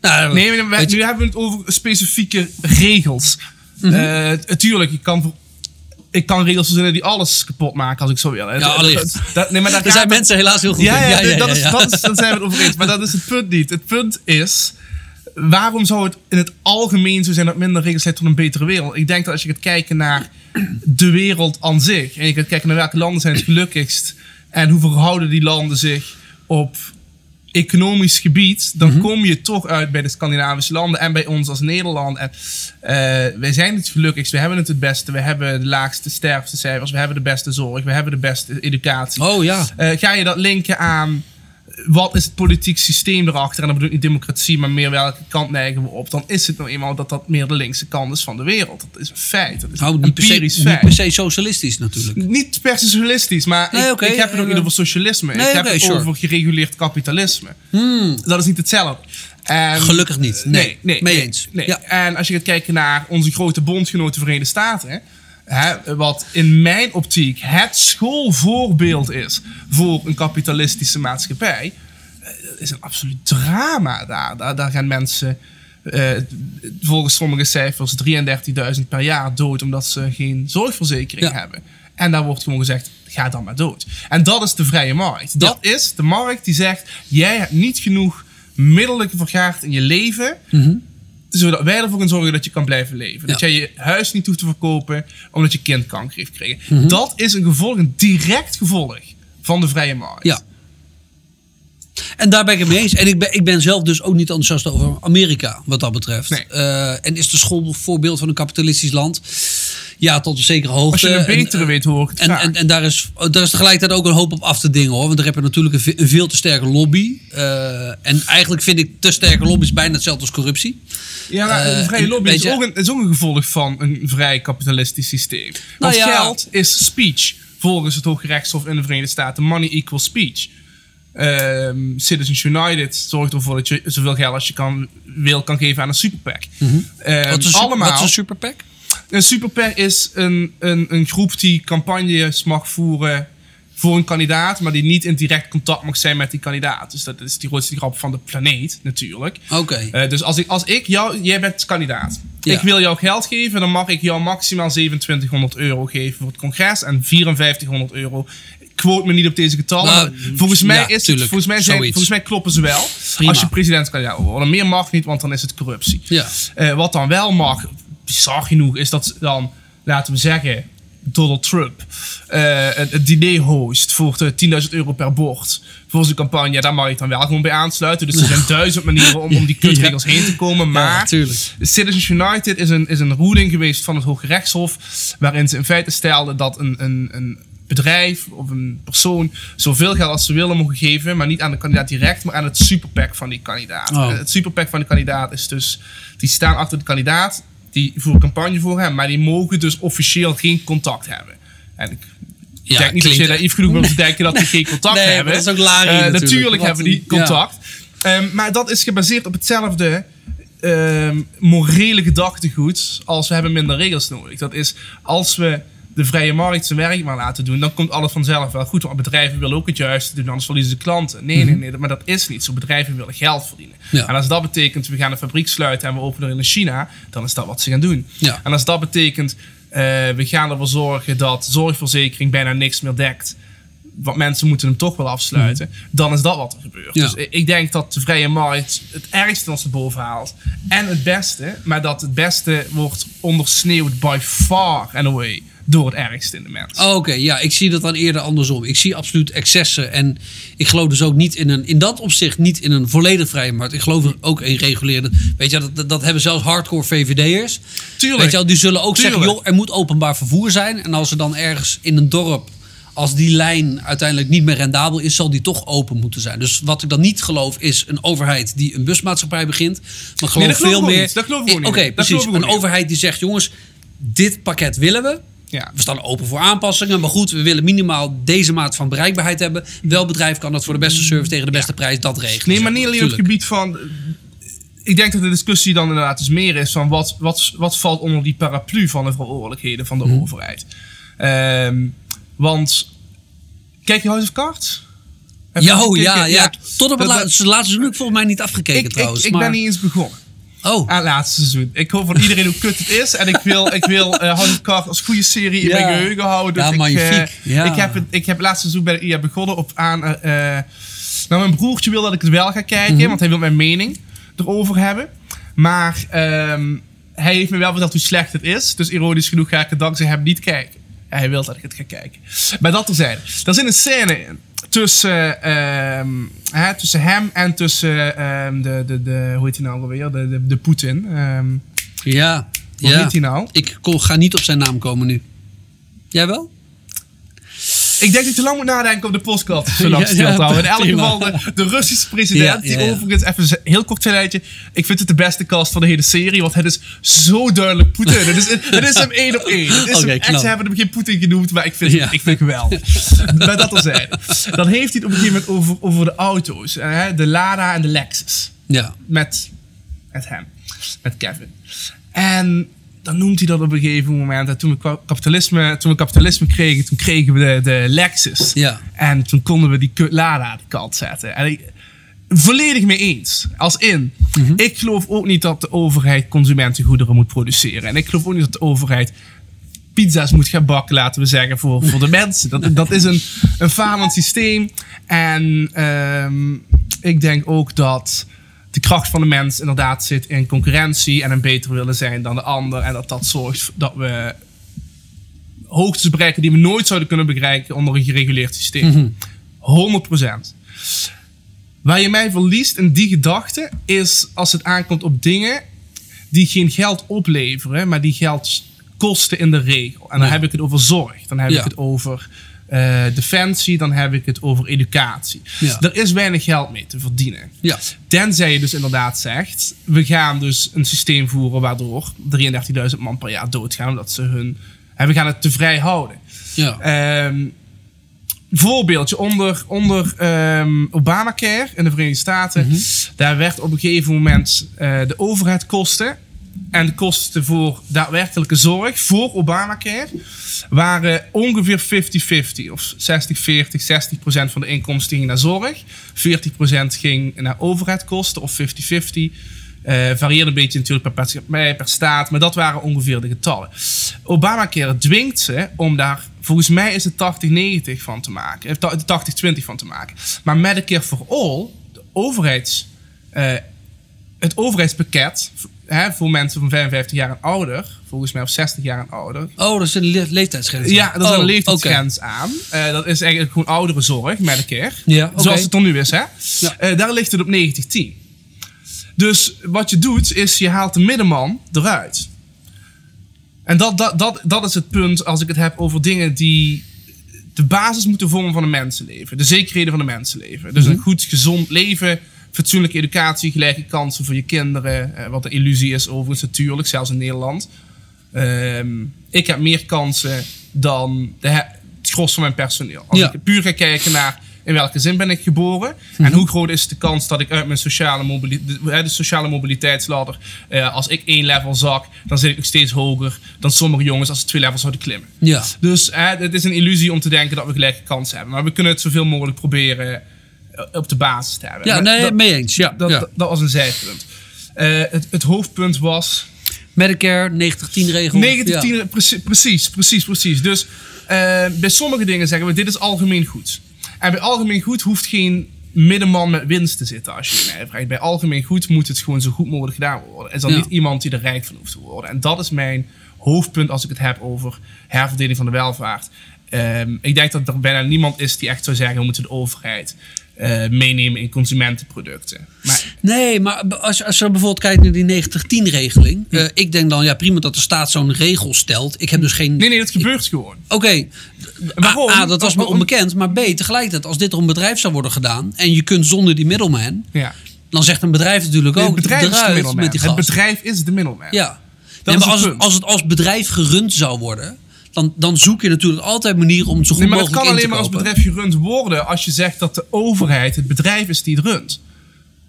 Nou, Nee, maar nu hebben we het over specifieke regels. Mhm. Eh, tuurlijk, ik kan, voor- ik kan regels verzinnen die alles kapot maken als ik zo wil. Ja, allicht. dat- nee, maar daar er zijn mensen helaas heel goed Ja, in. ja, dat, is, dat, is, dat zijn we het over eens. Maar dat is het punt niet. Het punt is, waarom zou het in het algemeen zo zijn dat minder regels leidt tot een betere wereld? Ik denk dat als je gaat kijken naar de wereld aan zich, en je gaat kijken naar welke landen zijn het gelukkigst, en hoe verhouden die landen zich op economisch gebied, dan kom je toch uit bij de Scandinavische landen en bij ons als Nederland. En, eh, wij zijn het gelukkigst, we hebben het het beste, we hebben de laagste sterftecijfers, we hebben de beste zorg, we hebben de beste educatie. Oh ja. Eh, ga je dat linken aan wat is het politiek systeem erachter? En dan bedoel ik niet democratie, maar meer welke kant neigen we op? Dan is het nou eenmaal dat dat meer de linkse kant is van de wereld. Dat is een feit. Dat is Nou, niet per, se, niet per se socialistisch natuurlijk. Niet per se socialistisch, maar Nee, ik, ik heb het ook eh, niet over socialisme. nee, ik heb oké, het sure. over gereguleerd kapitalisme. Hmm, Dat is niet hetzelfde. En- Gelukkig niet. Nee, nee, nee, mee eens. Ja. En als je gaat kijken naar onze grote bondgenoten Verenigde Staten, hè, wat in mijn optiek het schoolvoorbeeld is voor een kapitalistische maatschappij, eh, is een absoluut drama daar. Daar, daar gaan mensen. eh, volgens sommige cijfers 33.000 per jaar dood omdat ze geen zorgverzekering Ja. hebben. En daar wordt gewoon gezegd, ga dan maar dood. En dat is de vrije markt. Dat is de markt die zegt, jij hebt niet genoeg middelen vergaard in je leven, Mhm. Zodat wij ervoor kunnen zorgen dat je kan blijven leven. Dat jij je huis niet hoeft te verkopen omdat je kind kanker heeft gekregen. Mhm. Dat is een gevolg, een direct gevolg van de vrije markt. Ja. En daar ben ik het mee eens. En ik ben, ik ben zelf dus ook niet enthousiast over Amerika, wat dat betreft. Nee. Eh, en is de schoolvoorbeeld van een kapitalistisch land? Ja, tot een zekere hoogte. Als je een En- betere weet, hoor ik het En, en, en daar, is, daar is tegelijkertijd ook een hoop op af te dingen hoor. Want daar heb je natuurlijk een, ve- een veel te sterke lobby. Eh, en eigenlijk vind ik te sterke lobby's bijna hetzelfde als corruptie. Ja, maar Eh, een vrije lobby is je- ook, een, is ook een gevolg van een vrij kapitalistisch systeem. Want Nou ja. geld is speech. Volgens het Hoge Rechtshof in de Verenigde Staten. Money equals speech. Ehm, Citizens United zorgt ervoor dat je zoveel geld als je kan, wil kan geven aan een superpack. Mhm. Wat is, allemaal. wat is een superpack? Een superpack is een, een, een groep die campagnes mag voeren voor een kandidaat, maar die niet in direct contact mag zijn met die kandidaat. Dus dat is die grootste grap van de planeet, natuurlijk. Oké. Eh, dus als ik, als ik jou, jij bent kandidaat. Ja. Ik wil jou geld geven, dan mag ik jou maximaal 2700 euro geven voor het congres en 5400 euro. Quote me niet op deze getallen. Nou, volgens mij, ja, is het, volgens, mij zijn, volgens mij kloppen ze wel. Prima. Als je presidentskandidaat worden. Meer mag niet, want dan is het corruptie. Ja. Eh, wat dan wel mag, bizar genoeg, is dat dan, laten we zeggen, Donald Trump eh, het, het diner host voor de 10.000 euro per bord voor zijn campagne. Daar mag ik dan wel gewoon bij aansluiten. Dus er zijn duizend manieren om, om die kutregels heen te komen. Maar Ja. Citizens United is een, is een ruling geweest van het Hoge Rechtshof. Waarin ze in feite stelden dat een, een, een bedrijf of een persoon zoveel geld als ze willen mogen geven. Maar niet aan de kandidaat direct, maar aan het superpack van die kandidaat. Oh. Eh, Het superpack van de kandidaat is dus, die staan achter de kandidaat. Die voeren campagne voor hem, maar die mogen dus officieel geen contact hebben. En ik Ja, denk niet dat je naïef genoeg bent om te denken dat die geen contact Nee, hebben. dat is ook larie Eh, natuurlijk. natuurlijk hebben die ja. contact. Ehm, maar dat is gebaseerd op hetzelfde ehm, morele gedachtegoed als we hebben minder regels nodig. Dat is als we de vrije markt zijn werk maar laten doen, dan komt alles vanzelf wel goed. Want bedrijven willen ook het juiste doen, anders verliezen ze klanten. Nee, nee, nee, maar dat is niet zo. Bedrijven willen geld verdienen. Mhm. Ja. En als dat betekent, we gaan een fabriek sluiten en we openen er in China, dan is dat wat ze gaan doen. Ja. En als dat betekent, eh, we gaan ervoor zorgen dat zorgverzekering bijna niks meer dekt. Want mensen moeten hem toch wel afsluiten. Dan is dat wat er gebeurt. Ja. Dus ik- ik denk dat de vrije markt het ergste ons erboven haalt. En het beste. Maar dat het beste wordt ondersneeuwd by far and away door het ergste in de mens. Oh, Oké, ja, ik zie dat dan eerder andersom. Ik zie absoluut excessen. En ik geloof dus ook niet in een, in dat opzicht niet in een volledig vrije markt. Ik geloof er ook in reguleren. Weet je, dat, dat, hebben zelfs hardcore VVD'ers. Tuurlijk. Weet je die zullen ook zeggen, joh, er moet openbaar vervoer zijn. En als er dan ergens in een dorp, als die lijn uiteindelijk niet meer rendabel is, zal die toch open moeten zijn. Dus wat ik dan niet geloof is een overheid die een busmaatschappij begint. Maar geloof dat veel meer. Dat geloof ik ook Oké, precies. Een overheid die zegt, jongens, dit pakket willen we. Ja. We staan open voor aanpassingen. Maar goed, we willen minimaal deze maat van bereikbaarheid hebben. Welk bedrijf kan dat voor de beste service tegen de beste prijs dat regelen? Nee, maar niet alleen op het gebied van. Ik denk dat de discussie dan inderdaad dus meer is van wat, wat, wat valt onder die paraplu van de verantwoordelijkheden van de Mhm. overheid. Ehm, want kijk je House of Cards? Heb Ja, ja, ja. Tot op het Dat- laatste, laatste seizoen heb ik volgens mij niet afgekeken Ik, ik, trouwens. ik maar... ben niet eens begonnen Oh, aan het laatste seizoen. Ik hoor van iedereen hoe kut het is. En ik wil, ik wil House of Cards als goede serie in Ja. mijn geheugen houden. Dus Ja, ik, magnifiek. eh, Ja. ik, heb het, ik heb laatste seizoen bij de IA begonnen op aan... eh, nou, mijn broertje wil dat ik het wel ga kijken. Mhm. Want hij wil mijn mening erover hebben. Maar ehm, hij heeft me wel verteld hoe slecht het is. Dus ironisch genoeg ga ik het dankzij hem niet kijken. Hij wil dat ik het ga kijken. Maar dat terzijde. Er zit een scène in. Tussen, ehm, hè, tussen hem en tussen ehm, de, de, de... Hoe heet hij nou alweer? De, de, de Poetin. Ehm, ja. hoe ja. heet hij nou? Ik ga niet op zijn naam komen nu. Jij wel? Ik denk dat je te lang moet nadenken op de podcast. Zo Ja, lang stil houden. In elk geval de, de Russische president. Die overigens, even een heel kort verleidje. Ik vind het de beste cast van de hele serie. Want het is zo duidelijk Poetin. Het is, het is hem één op één. Het is Oké, hem, echt, ze hebben hem geen Poetin genoemd. Maar ik vind, Ja. ik vind het geweldig. maar dat al zijn. Dan heeft hij het op een gegeven moment over, over de auto's. eh, hè, de Lada en de Lexus Ja. met, met hem, met Kevin. En dan noemt hij dat op een gegeven moment. En toen we kapitalisme, toen we kapitalisme kregen, toen kregen we de, de Lexus. Ja. En toen konden we die Lada aan de kant zetten. En ik, volledig mee eens. Als in, ik geloof ook niet dat de overheid consumentengoederen moet produceren. En ik geloof ook niet dat de overheid pizza's moet gaan bakken, laten we zeggen, voor, voor de mensen. Dat, dat is een, een falend systeem. En ehm, ik denk ook dat de kracht van de mens inderdaad zit in concurrentie en een beter willen zijn dan de ander. En dat dat zorgt dat we hoogtes bereiken die we nooit zouden kunnen bereiken onder een gereguleerd systeem. 100%. Waar je mij verliest in die gedachte is als het aankomt op dingen die geen geld opleveren, maar die geld kosten in de regel. En dan Ja. heb ik het over zorg, dan heb Ja. ik het over eh, defensie, dan heb ik het over educatie. Ja. Er is weinig geld mee te verdienen. Ja. Tenzij je dus inderdaad zegt, we gaan dus een systeem voeren waardoor 33.000 man per jaar doodgaan, omdat ze hun. En we gaan het te vrij houden. Ja. Ehm, voorbeeldje, onder, onder ehm, Obamacare in de Verenigde Staten, Mhm. daar werd op een gegeven moment eh, de overheidkosten en de kosten voor daadwerkelijke zorg voor Obamacare waren ongeveer 50-50 of 60-40, 60% van de inkomsten ging naar zorg, 40% ging naar overheidskosten of 50-50. Eh varieerde een beetje natuurlijk per, per, staat, maar dat waren ongeveer de getallen. Obamacare dwingt ze om daar, volgens mij is het 80-90 van te maken, eh, ta- 80-20 van te maken. Maar Medicare for All, de overheids, eh, het overheidspakket hè, voor mensen van 55 jaar en ouder, volgens mij of 60 jaar en ouder, Oh, dat is een le- leeftijdsgrens. ja, er is oh, een leeftijdsgrens aan. Eh, dat is eigenlijk gewoon ouderenzorg, Medicare. Ja, oké. Zoals het er nu is, hè? Ja. Eh, daar ligt het op 90-10. Dus wat je doet, is je haalt de middenman eruit. En dat, dat, dat, dat is het punt als ik het heb over dingen die de basis moeten vormen van een mensenleven. De zekerheden van een mensenleven. Dus Mhm. een goed, gezond leven, fatsoenlijke educatie, gelijke kansen voor je kinderen. eh, wat een illusie is overigens natuurlijk, zelfs in Nederland. Ehm, ik heb meer kansen dan de, he- het gros van mijn personeel. Als Ja. ik puur ga kijken naar in welke zin ben ik geboren en hoe groot is de kans dat ik uit mijn sociale, mobili de, de sociale mobiliteitsladder, eh, als ik één level zak, dan zit ik nog steeds hoger dan sommige jongens als ze twee levels zouden klimmen. Ja. Dus het is een illusie om te denken dat we gelijke kansen hebben. Maar we kunnen het zoveel mogelijk proberen op de basis te hebben. Ja, nee, dat, mee eens. Ja. dat, ja. dat, dat was een zijpunt. Eh, het, het hoofdpunt was Medicare, 90-10 regel. 19, Ja. precies, precies, precies, precies. Dus eh, bij sommige dingen zeggen we, dit is algemeen goed. En bij algemeen goed hoeft geen middenman met winst te zitten, als je mij vraagt. Bij algemeen goed moet het gewoon zo goed mogelijk gedaan worden. Er is dan Ja. niet iemand die er rijk van hoeft te worden. En dat is mijn hoofdpunt als ik het heb over herverdeling van de welvaart. Ehm, ik denk dat er bijna niemand is die echt zou zeggen, we moeten de overheid eh, meenemen in consumentenproducten. Maar Nee, maar als, als je bijvoorbeeld kijkt naar die 90-10 regeling. Hm. eh, ik denk dan, ja prima dat de staat zo'n regel stelt. Ik heb dus geen... nee, nee, dat gebeurt gewoon. Oké, Waarom? A, A, dat was me onbekend. Maar B, tegelijkertijd, als dit door een bedrijf zou worden gedaan... en je kunt zonder die middleman... Ja. dan zegt een bedrijf natuurlijk Nee, ook... het bedrijf is de met die Het bedrijf is de middelman. Ja. Dat Nee, is maar als het als het als bedrijf gerund zou worden... Dan, dan zoek je natuurlijk altijd manieren om het zo goed Nee, maar mogelijk kan in te alleen maar als bedrijf gerund worden als je zegt dat de overheid het bedrijf is die het runt.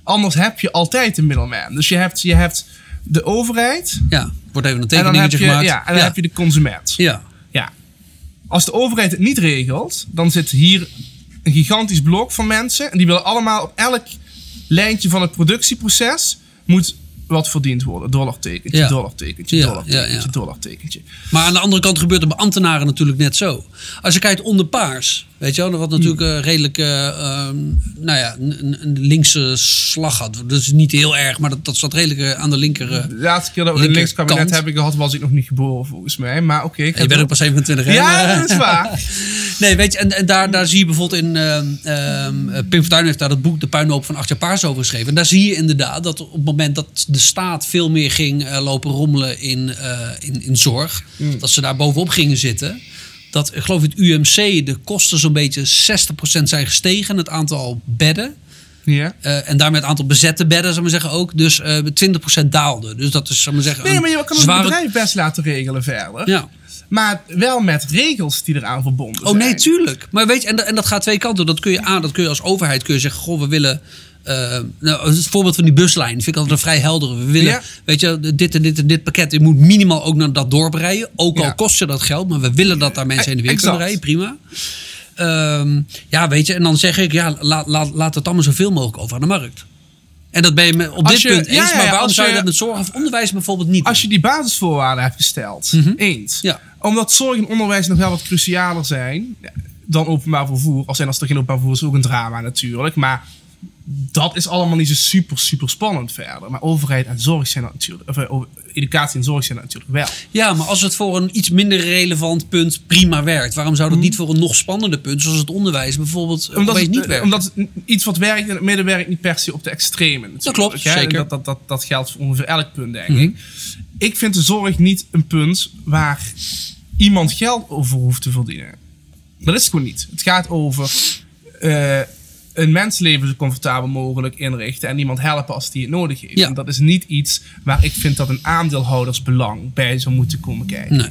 Anders heb je altijd een middelman. Dus je hebt, je hebt de overheid Ja, wordt even een tekeningetje je, gemaakt. ja, en dan heb je de consument. Ja. Ja. Als de overheid het niet regelt, dan zit hier een gigantisch blok van mensen. En die willen allemaal op elk lijntje van het productieproces moet wat verdiend worden. Dollartekentje, Ja. dollartekentje, dollartekentje, ja. dollartekentje. Maar aan de andere kant gebeurt het bij ambtenaren natuurlijk net zo. Als je kijkt onder paars, weet je wel, wat natuurlijk Hmm. eh, redelijk, eh, ehm, nou ja, een, een- een linkse slag had. Dat is niet heel erg, maar dat, dat zat redelijk eh, aan de linker. De laatste keer dat we een links kabinet hebben gehad, was ik nog niet geboren volgens mij. Maar oké. ik ga je bent ook pas 27, hè? Ja, dat is waar. Nee, weet je, en, en daar, daar zie je bijvoorbeeld in. ehm, ehm, eh, Pim Fortuyn heeft daar het boek De Puinhoop van acht jaar paars over geschreven. En daar zie je inderdaad dat op het moment dat de staat veel meer ging lopen rommelen in, in, in zorg. Mm. dat ze daar bovenop gingen zitten. Dat, ik geloof het UMC, de kosten zo'n beetje 60% zijn gestegen. Het aantal bedden. Ja. Eh, en daarmee het aantal bezette bedden, zou ik maar zeggen, ook. Dus eh 20% daalde. Dus dat is, zou maar zeggen, Nee, maar je kan het bedrijf best laten regelen verder. Ja. Maar wel met regels die eraan verbonden Oh zijn. nee, tuurlijk. Maar weet je, en, dat- en dat gaat twee kanten. Dat kun je aan, dat kun je als overheid kun je zeggen, goh, we willen. Eh, nou, het voorbeeld van die buslijn vind ik altijd een vrij heldere. We willen, Ja. weet je, dit en dit en dit pakket. Je moet minimaal ook naar dat dorp rijden. Ook al Ja. kost je dat geld, maar we willen dat daar mensen heen en weer Exact. kunnen rijden. Prima. Ehm, ja, weet je, en dan zeg ik, ja, laat, laat, laat het allemaal zoveel mogelijk over aan de markt. En dat ben je op dit je- punt eens. ja, maar waarom zou je dat met zorg of onderwijs bijvoorbeeld niet Als je die basisvoorwaarden hebt gesteld, eens. Mhm. Ja. Omdat zorg en onderwijs nog wel wat crucialer zijn dan openbaar vervoer. Als zijn als er geen openbaar vervoer is, ook een drama natuurlijk. Maar dat is allemaal niet zo super, super spannend verder. Maar overheid en zorg zijn dat natuurlijk. Of, eh, educatie en zorg zijn dat natuurlijk wel. Ja, maar als het voor een iets minder relevant punt prima werkt, waarom zou dat niet voor een nog spannender punt, zoals het onderwijs bijvoorbeeld, Mhm. Omdat, opeens het, niet eh, werkt? omdat het iets wat werkt in het midden werkt niet per se op de extreme. natuurlijk, klopt, hè. Zeker. Dat, dat, dat, dat geldt voor ongeveer elk punt, denk Mhm. ik. Ik vind de zorg niet een punt waar iemand geld over hoeft te verdienen. Dat is het gewoon niet. Het gaat over eh, een mensleven zo comfortabel mogelijk inrichten en iemand helpen als die het nodig heeft. Ja. En dat is niet iets waar ik vind dat een aandeelhoudersbelang bij zou moeten komen kijken. Nee.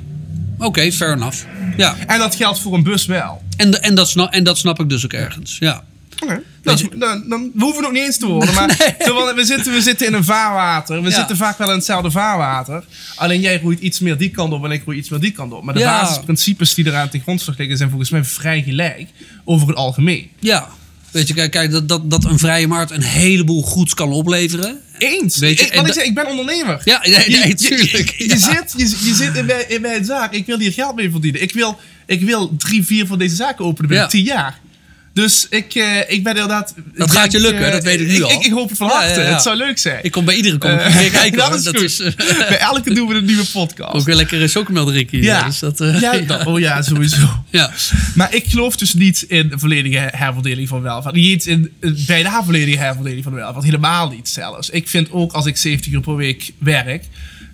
Oké, fair enough. Ja, En dat geldt voor een bus wel. en, en, dat snap, en dat snap ik dus ook ergens. Ja. Oké. Is- Dan, dan we hoeven het nog niet eens te worden. Maar we, zitten, we zitten in een vaarwater. We Ja. zitten vaak wel in hetzelfde vaarwater. Alleen jij roeit iets meer die kant op en ik roei iets meer die kant op. Maar de Ja. basisprincipes die eraan ten grondslag liggen zijn volgens mij vrij gelijk over het algemeen. Ja. Weet je, kijk, kijk dat, dat, dat een vrije markt een heleboel goeds kan opleveren. Eens. Weet je, ik, wat ik, zeg, ik ben ondernemer. Ja, nee, nee, je, je- tuurlijk, Je, je zit, je, je zit in, mijn, in mijn zaak. Ik wil hier geld mee verdienen. Ik wil, ik wil drie, vier van deze zaken openen binnen Ja. tien jaar. Dus ik, eh, ik ben inderdaad... Dat ik gaat je lukken, eh, dat weet ik nu al. Ik, ik hoop het van harte. ja, ja. Het zou leuk zijn. Ik kom bij iedere kom Eh, weer kijken. dat hoor. is dat goed. is eh, Bij elke doen we een nieuwe podcast. ook weer lekker chocomeldrikkie. ja. Dus dat, eh, dat- oh ja, sowieso. Ja. Maar ik geloof dus niet in volledige herverdeling van welvaart. Niet in bijna volledige herverdeling van welvaart. Helemaal niet zelfs. Ik vind ook als ik 70 uur per week werk...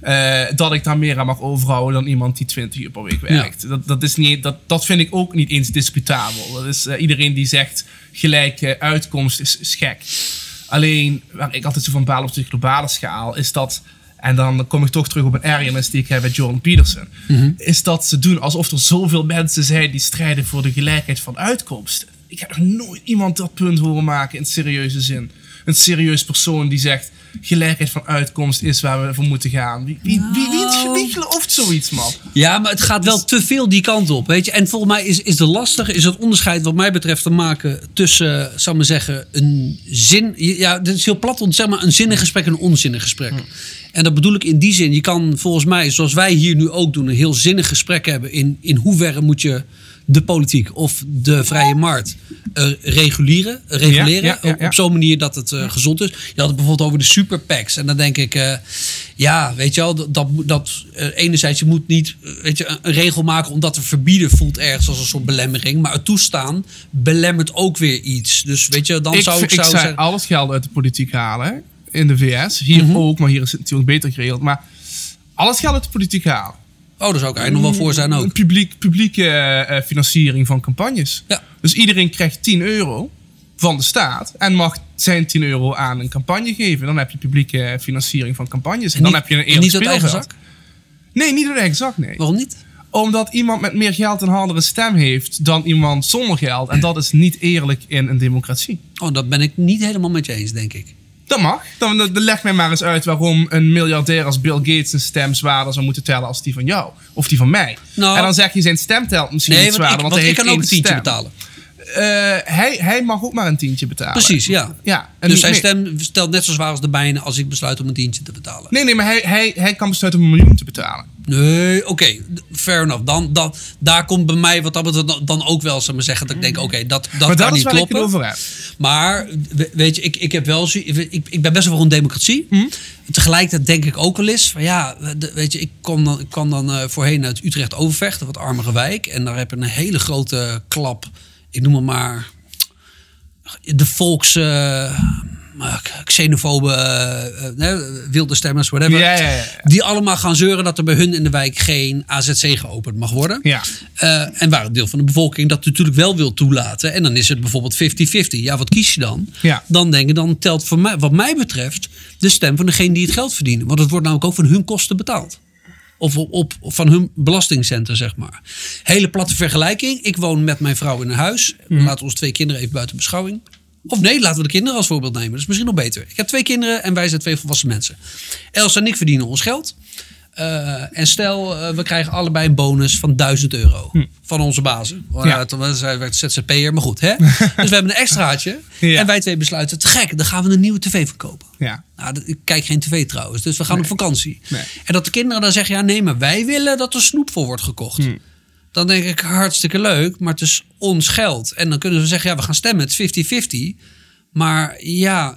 eh, dat ik daar meer aan mag overhouden dan iemand die 20 uur per week werkt. Dat, dat, is niet, dat, dat vind ik ook niet eens discutabel. Dat is, eh, iedereen die zegt gelijke uitkomst is, is gek. Alleen waar ik altijd zo van baal op de globale schaal is dat. En dan kom ik toch terug op een ergernis die ik heb bij Jordan Peterson. Is dat ze doen alsof er zoveel mensen zijn die strijden voor de gelijkheid van uitkomsten. Ik heb nog nooit iemand dat punt horen maken in serieuze zin. Een serieus persoon die zegt: gelijkheid van uitkomst is waar we voor moeten gaan. Wie, wie, wie, wie, wie gelooft zoiets, man? Ja, maar het gaat wel te veel die kant op, weet je. En volgens mij is, is de lastige, is het onderscheid wat mij betreft te maken tussen, zou ik maar zeggen, een zin... Ja, dit is heel plat, want zeg maar een zinnig gesprek en een onzinnig gesprek. En dat bedoel ik in die zin, je kan volgens mij, zoals wij hier nu ook doen, een heel zinnig gesprek hebben in, in hoeverre moet je de politiek of de vrije markt eh, reguleren, reguleren ja, ja, op, ja. op zo'n manier dat het eh, gezond is. Je had het bijvoorbeeld over de superpacks. En dan denk ik, eh, ja, weet je wel, dat, dat, eh, enerzijds, je moet niet eh, weet je, een, regel maken omdat het verbieden voelt ergens als een soort belemmering. Maar het toestaan belemmert ook weer iets. Dus weet je, dan ik, zou ik, ik zou zou zeggen... alles geld uit de politiek halen. hè, In de VS. Hier Mhm. ook, maar hier is het natuurlijk beter geregeld. Maar alles geld uit de politiek halen. Oh, daar zou ik eigenlijk nog wel voor zijn ook. Publiek, publieke eh, financiering van campagnes. Ja. Dus iedereen krijgt 10 euro van de staat en mag zijn 10 euro aan een campagne geven. Dan heb je publieke financiering van campagnes. En, dan niet- heb je een en eerlijk niet uit eigen speelveld. zak? Nee, niet uit eigen zak, nee. Waarom niet? Omdat iemand met meer geld een hardere stem heeft dan iemand zonder geld. En dat is niet eerlijk in een democratie. Oh, dat ben ik niet helemaal met je eens, denk ik. Dat mag. Dan, dan leg mij maar eens uit waarom een miljardair als Bill Gates een stem zwaarder zou moeten tellen als die van jou. Of die van mij. Nou- en dan zeg je zijn stem telt misschien Nee, niet want zwaarder, ik, want, want hij ik kan ook een tientje stem. betalen. Eh, hij, hij mag ook maar een tientje betalen. Precies, ja. Ja, en Dus meer. stem stelt net zo zwaar als de mijne als ik besluit om een tientje te betalen. Nee, nee, maar hij, hij, hij kan besluiten om een miljoen te betalen. Nee, oké, fair enough. Dan, dan, daar komt bij mij wat dat betreft dan- ook wel, zeg maar zeggen, dat ik denk, oké, dat, dat maar kan dat niet waar ik kloppen. het over heb. Maar we- weet je, ik, ik heb wel, ik, ik ben best wel voor een democratie. Hm? Tegelijkertijd denk ik ook wel eens van ja, weet je, ik kwam dan, ik kwam dan eh, voorheen uit Utrecht Overvecht, een wat armere wijk, en daar heb je een hele grote klap, ik noem het maar de volks, eh, uh, xenofobe, uh, wilde stemmers, whatever. Ja, ja, ja. Die allemaal gaan zeuren dat er bij hun in de wijk geen AZC geopend mag worden. Ja. Uh, en waar een deel van de bevolking dat natuurlijk wel wil toelaten. En dan is het bijvoorbeeld 50-50. Ja, wat kies je dan? Ja. Dan denken, dan telt voor mij, wat mij betreft de stem van degene die het geld verdienen. Want het wordt namelijk ook van hun kosten betaald. Of op, op, van hun belastingcentrum, zeg maar. Hele platte vergelijking. Ik woon met mijn vrouw in een huis. We Mhm. laten onze twee kinderen even buiten beschouwing. Of nee, laten we de kinderen als voorbeeld nemen. Dat is misschien nog beter. Ik heb twee kinderen en wij zijn twee volwassen mensen. Els en ik verdienen ons geld. Uh, en stel, uh, we krijgen allebei een bonus van 1000 euro. Hm. Van onze bazen. Ja. Zij werkt ZZP'er, maar goed. Hè? dus we hebben een extraatje. Ja. En wij twee besluiten, te gek, dan gaan we een nieuwe tv verkopen. Ja. Nou, ik kijk geen tv trouwens, dus we gaan Nee. op vakantie. Nee. En dat de kinderen dan zeggen, ja nee, maar wij willen dat er snoep voor wordt gekocht. Hm. Dan denk ik, hartstikke leuk, maar het is ons geld. En dan kunnen we zeggen, ja we gaan stemmen, het is 50-50. Maar ja,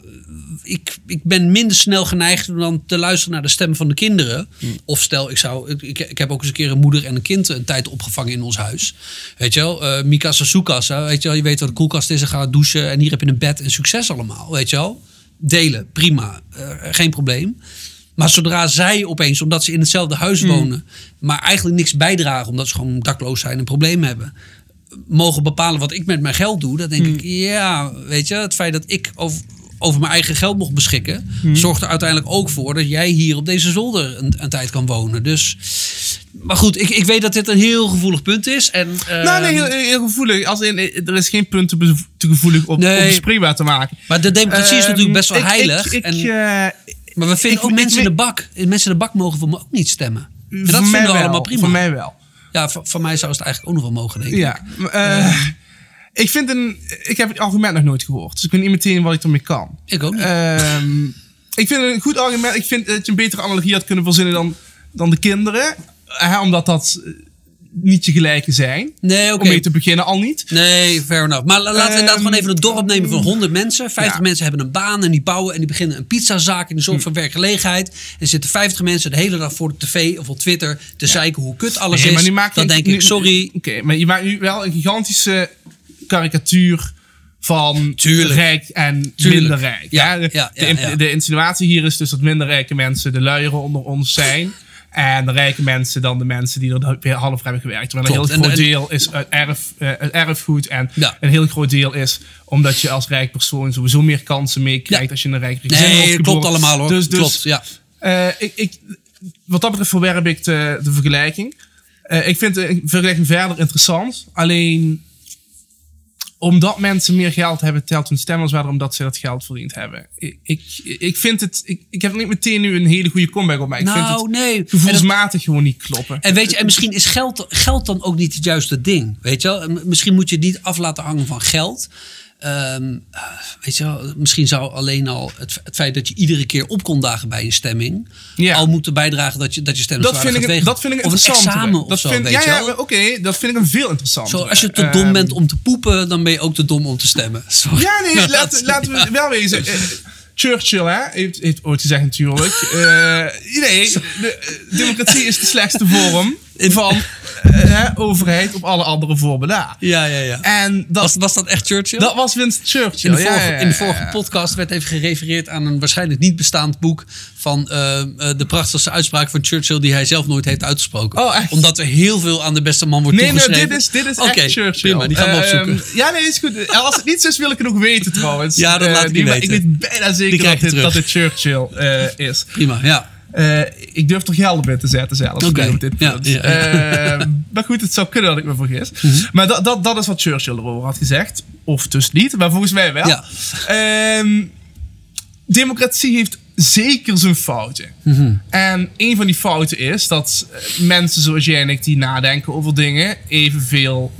ik, ik ben minder snel geneigd om dan te luisteren naar de stem van de kinderen. Hm. Of stel, ik, zou, ik- ik, heb ook eens een keer een moeder en een kind een tijd opgevangen in ons huis. Weet je wel, eh Mikasa Sukasa, weet je wel, je weet wat de koelkast is en gaat douchen. En hier heb je een bed en succes allemaal, weet je wel. Delen, prima, eh, geen probleem. Maar zodra zij opeens, omdat ze in hetzelfde huis wonen, maar eigenlijk niks bijdragen, omdat ze gewoon dakloos zijn en problemen hebben, mogen bepalen wat ik met mijn geld doe, dan denk ik, ja, weet je, het feit dat ik over, over mijn eigen geld mocht beschikken, zorgt er uiteindelijk ook voor dat jij hier op deze zolder een, een tijd kan wonen. Dus, maar goed, ik, ik weet dat dit een heel gevoelig punt is. En, nou, nee, ehm, heel, heel gevoelig. Als in, eh, er is geen punt te, gevoelig op, Nee. bespreekbaar te maken. maar de democratie is Ehm, natuurlijk best wel ik- heilig. Ik, ik, en, eh, maar we vinden ook mensen in de bak. Mensen in de bak mogen voor me ook niet stemmen. En dat vinden we wel, allemaal prima. Voor mij wel. Ja, van, van mij zou het eigenlijk ook nog wel mogen, denk ik. Ja. eh, ik vind een... Ik heb het argument nog nooit gehoord. Dus ik weet niet meteen wat ik ermee kan. Ik ook niet. Ehm, ik vind een goed argument. Ik vind dat je een betere analogie had kunnen verzinnen dan, dan de kinderen. Hè, omdat dat eh, niet je gelijke zijn. nee, oké. Om mee te beginnen al niet. Nee, fair enough. Maar la- laten we inderdaad Ehm, gewoon even een dorp nemen van 100 mensen. 50 ja. mensen hebben een baan en die bouwen en die beginnen een pizzazaak en die zorgen voor werkgelegenheid. En zitten 50 mensen de hele dag voor de tv of op Twitter te zeiken hoe kut alles Nee, is. maar nu maak je dan een- denk nu- ik, sorry. Oké, maar je maakt nu wel een gigantische karikatuur van Tuurlijk. rijk en Tuurlijk. minder rijk. Ja? De, ja, ja, de, imp- ja. de insinuatie hier is dus dat minder rijke mensen de luieren onder ons zijn. En de rijke mensen dan de mensen die er weer half hebben gewerkt. Terwijl een Klopt. heel groot en- deel is uit, erf, eh, uit erfgoed. En Ja. een heel groot deel is omdat je als rijk persoon sowieso meer kansen meekrijgt Ja. als je in een rijk gezin wordt Nee, klopt geboren. allemaal hoor. Dus, dus klopt, ja. eh, ik, ik, wat dat betreft verwerp ik de, de vergelijking. Eh, ik vind de vergelijking verder interessant. Alleen omdat mensen meer geld hebben, telt hun stem als waarder omdat ze dat geld verdiend hebben. Ik, ik, ik vind het. Ik, ik heb niet meteen nu een hele goede comeback op mij. Ik vind Nou, het nee. Dat- gevoelsmatig gewoon niet kloppen. En weet je, en misschien is geld, geld dan ook niet het juiste ding. Weet je wel? En Misschien moet je het niet af laten hangen van geld. Ehm, eh, weet je wel, misschien zou alleen al het, het feit dat je iedere keer op kon dagen bij een stemming. Ja. al moeten bijdragen dat je, dat je stem dat vind, ik, dat vind ik Of een interessant. examen of dat zo, vind, weet ja, ja, oké, dat vind ik een veel interessanter. Zo, als je te dom Ehm, bent om te poepen, dan ben je ook te dom om te stemmen. Sorry. Ja, nee, Nou, laten, dat- laten we ja. wel wezen. Eh, Churchill hè, heeft, heeft ooit gezegd natuurlijk. eh, nee, de, eh, democratie is de slechtste vorm van eh, overheid op alle andere vormen. Ja, ja, ja. En dat, Was, was dat echt Churchill? dat was Winston Churchill. In de, vorige, ja, ja, in de vorige podcast werd even gerefereerd aan een waarschijnlijk niet bestaand boek van eh, eh, de prachtigste uitspraak van Churchill die hij zelf nooit heeft uitgesproken. Oh, echt? Omdat er heel veel aan de beste man wordt Nee, nee, toegeschreven. dit is, dit is echt Churchill. prima, die gaan we Ehm, opzoeken. ja, nee, is goed. Als het niet zo is, wil ik het nog weten trouwens. Ja, dat laat ik die- weten. Ik weet bijna zeker dat dit, dat dit Churchill is. Prima, ja. Eh, ik durf er geld bij te zetten zelfs. Oké, op dit ja, punt. ja, ja. Eh, maar goed, het zou kunnen dat ik me vergis. Mhm. Maar dat, dat, dat is wat Churchill erover had gezegd. Of dus niet, maar volgens mij wel. Ja. Ehm, democratie heeft zeker zijn fouten. Mhm. En een van die fouten is dat eh, mensen zoals jij en ik die nadenken over dingen evenveel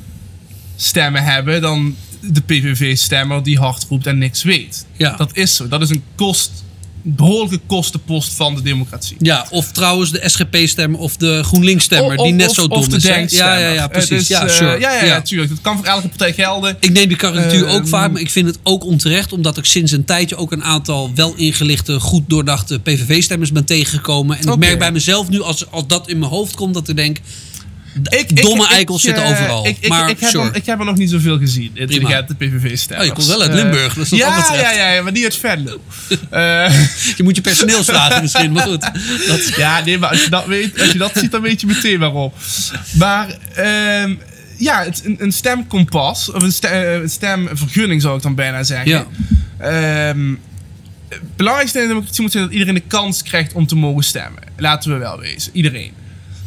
stemmen hebben dan de PVV-stemmer die hard roept en niks weet. Ja. Dat is zo. Dat is een kost, behoorlijke kostenpost van de democratie. Ja, of trouwens de SGP-stemmer of de GroenLinks-stemmer, die net zo dom of de is. Ja, ja, ja, precies. dus, ja, sure. ja, ja, ja, tuurlijk. Dat kan voor elke partij gelden. Ik neem die karikatuur ook Ehm, vaak, maar ik vind het ook onterecht. Omdat ik sinds een tijdje ook een aantal wel ingelichte, goed doordachte PVV-stemmers ben tegengekomen. En ik merk bij mezelf nu, als, als dat in mijn hoofd komt, dat ik denk... Domme eikels zitten eh, overal. Ik, ik, maar ik, heb sure. er, ik heb er nog niet zoveel gezien. Intelligente PVV-stemmers. Oh, je komt wel uit Eh, Limburg, dus dat ja, ja, ja, ja, maar niet uit Venlo. Eh, Je moet je personeel vragen misschien, maar goed. Dat, ja, nee, maar als je dat, weet, als je dat ziet, dan weet je meteen waarom. Maar ehm, ja, het, een, een stemkompas, of een, ste- een stemvergunning zou ik dan bijna zeggen. Ja. Ehm, het belangrijkste in de democratie moet zijn dat iedereen de kans krijgt om te mogen stemmen. Laten we wel wezen. Iedereen.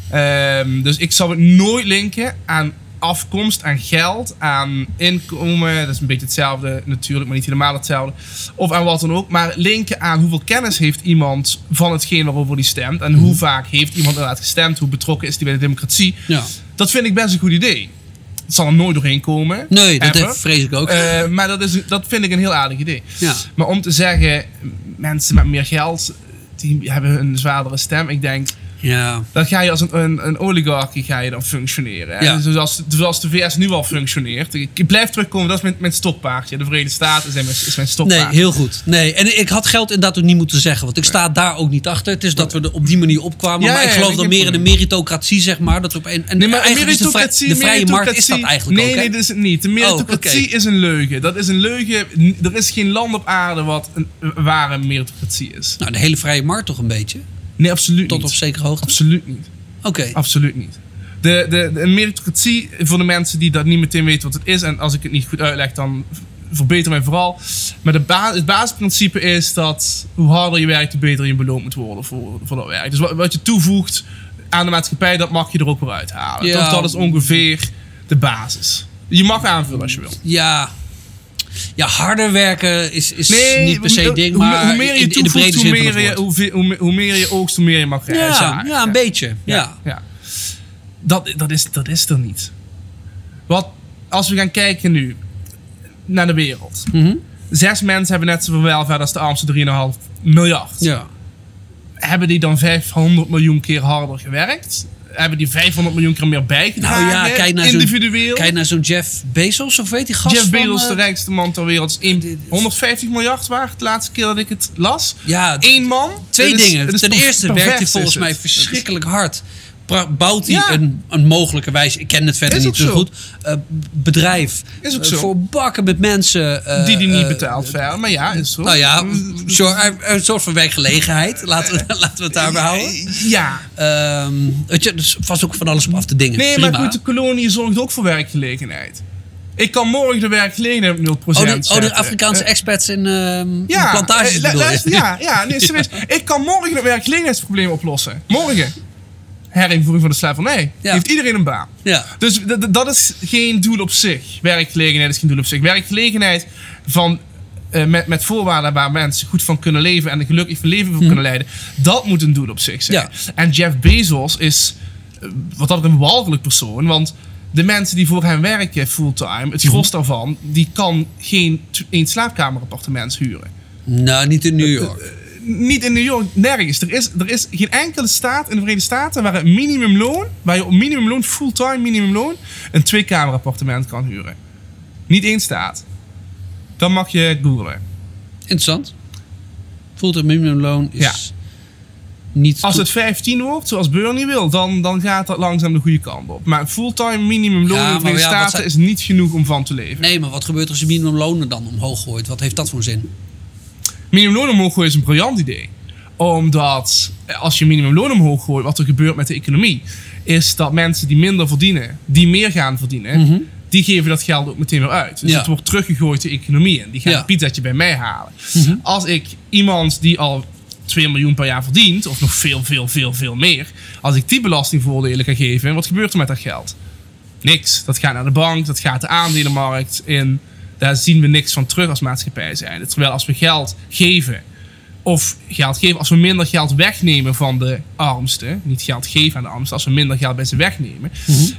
Ehm, dus ik zou het nooit linken aan afkomst, aan geld, aan inkomen. Dat is een beetje hetzelfde natuurlijk, maar niet helemaal hetzelfde. Of aan wat dan ook. Maar linken aan hoeveel kennis heeft iemand van hetgeen waarover die stemt. En hoe vaak heeft iemand inderdaad gestemd. Hoe betrokken is die bij de democratie. ja. Dat vind ik best een goed idee. Het zal er nooit doorheen komen. Nee, dat Ever. vrees ik ook. Eh, maar dat, is, dat vind ik een heel aardig idee. Ja. Maar om te zeggen, mensen met meer geld, die hebben een zwaardere stem. Ik denk, ja. dan ga je als een, een, een oligarchie ga je dan functioneren. hè. Ja. Zoals, zoals de VS nu al functioneert. Ik, blijf terugkomen, dat is mijn, mijn stokpaardje. De Verenigde Staten zijn mijn, is mijn Nee, stokpaardje. heel goed. Nee, en ik had geld inderdaad ook niet moeten zeggen, want ik sta daar ook niet achter. Het is dat we er op die manier opkwamen. Ja, maar ik geloof nee, dan meer in de meritocratie, zeg maar. Dat op een, en Nee, maar eigenlijk de, vrij- meritocratie, de vrije markt is dat meritocratie- eigenlijk nee, ook. hè? Nee, dat is het niet. De meritocratie Oh, oké. is een leugen. Dat is een leugen. Er is geen land op aarde wat een ware meritocratie is. Nou, de hele vrije markt toch een beetje? Nee, absoluut Tot niet. op zekere hoogte? Absoluut niet. Oké. Absoluut niet. De, de, de meritocratie, voor de mensen die dat niet meteen weten wat het is, en als ik het niet goed uitleg, dan verbeter mij vooral. Maar de ba het basisprincipe is dat hoe harder je werkt, hoe beter je beloond moet worden voor, voor dat werk. Dus wat, wat je toevoegt aan de maatschappij, dat mag je er ook weer uithalen. Ja. Toch, dat is ongeveer de basis. Je mag aanvullen als je wil. Ja. Ja, harder werken is, is Nee, niet per se ding, maar hoe meer je in, in de brede hoe meer je, hoe, hoe, me- hoe meer je oogst, hoe meer je mag Ja, zagen. ja, een beetje. Ja. ja. Dat, dat, is, dat is er niet. Wat, als we gaan kijken nu naar de wereld. Mhm. Zes mensen hebben net zoveel welvaart als de armste 3,5 miljard. ja. Hebben die dan 500 miljoen keer harder gewerkt? Hebben die 500 miljoen keer meer bijgedragen? Nou ja, kijk naar individueel. Kijk naar zo'n Jeff Bezos, of weet die gast Jeff Bezos, eh, de rijkste man ter wereld, is één- 150 miljard waard. De laatste keer dat ik het las. Ja, Eén man. Twee dingen. Ten eerste werkt hij volgens mij verschrikkelijk hard. Bouwt hij Ja. een, een mogelijke wijze, ik ken het verder niet zo zo. goed, eh, bedrijf. Is ook eh, zo. voor bakken met mensen. eh, Die die niet betaalt verder. Maar ja, is zo. Nou ja, sure, een soort van werkgelegenheid. Laten we, laten we het daarbij houden. Ja. Ehm, weet je, dus vast ook van alles op af te dingen. Nee, Prima. maar goed, de kolonie zorgt ook voor werkgelegenheid. Ik kan morgen de werkgelegenheid op 0% Oh, de, oh, de. Afrikaanse Eh, expats in, ehm ja, plantages ja, ja, nee, serieus. ik kan morgen het werkgelegenheidsprobleem oplossen. Morgen. Herinvoering van de slavernij. Ja. Heeft iedereen een baan. Ja. Dus dat is geen doel op zich. Werkgelegenheid is geen doel op zich. Werkgelegenheid van, eh, met, met voorwaarden waar mensen goed van kunnen leven en een gelukkig leven van kunnen leiden. Dat moet een doel op zich zijn. Ja. En Jeff Bezos is eh, wat dat een walgelijk persoon. Want de mensen die voor hem werken fulltime, het gros daarvan, die kan geen één slaapkamerappartement huren. Nou, niet in New York. Niet in New York, nergens. Er is, er is geen enkele staat in de Verenigde Staten waar een minimumloon, waar je op minimumloon, fulltime minimumloon, een tweekamerappartement kan huren. Niet één staat. Dan mag je googlen. Interessant. Voelt het minimumloon is Ja. niet... Als het 15 wordt, zoals Bernie wil, dan, dan gaat dat langzaam de goede kant op. Maar fulltime minimumloon Ja, in de Verenigde ja, Staten is niet genoeg om van te leven. Nee, maar wat gebeurt er als je minimumlonen dan omhoog gooit? Wat heeft dat voor zin? Minimumloon omhoog gooien is een briljant idee. Omdat als je minimumloon omhoog gooit, wat er gebeurt met de economie, is dat mensen die minder verdienen, die meer gaan verdienen, die geven dat geld ook meteen weer uit. Dus Mhm. Ja. het wordt teruggegooid de economie in. Die gaan Ja. een pizzaatje bij mij halen. Mhm. Als ik iemand die al 2 miljoen per jaar verdient, of nog veel, veel, veel, veel meer, als ik die belastingvoordelen ga geven, wat gebeurt er met dat geld? Niks. Dat gaat naar de bank, dat gaat de aandelenmarkt in. Daar zien we niks van terug als maatschappij zijn. Terwijl als we geld geven, of geld geven, als we minder geld wegnemen van de armsten, niet geld geven aan de armsten, als we minder geld bij ze wegnemen,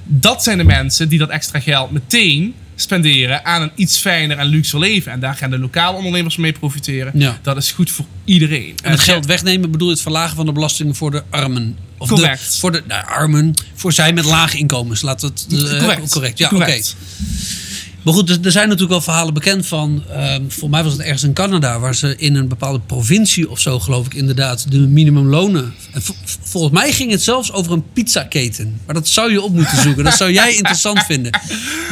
dat zijn de mensen die dat extra geld meteen spenderen aan een iets fijner en luxer leven. En daar gaan de lokale ondernemers mee profiteren. Ja. Dat is goed voor iedereen. En het geld wegnemen bedoel je het verlagen van de belastingen voor de armen? Of Correct. De, voor de nou, armen, voor zij met lage inkomens. Laat het eh, Correct. correct. Ja, Correct. oké. Maar goed, er, zijn natuurlijk wel verhalen bekend van. ehm voor mij was het ergens in Canada, waar ze in een bepaalde provincie of zo, geloof ik, inderdaad, de minimumlonen. En vo- volgens mij ging het zelfs over een pizzaketen. Maar dat zou je op moeten zoeken. Dat zou jij interessant vinden.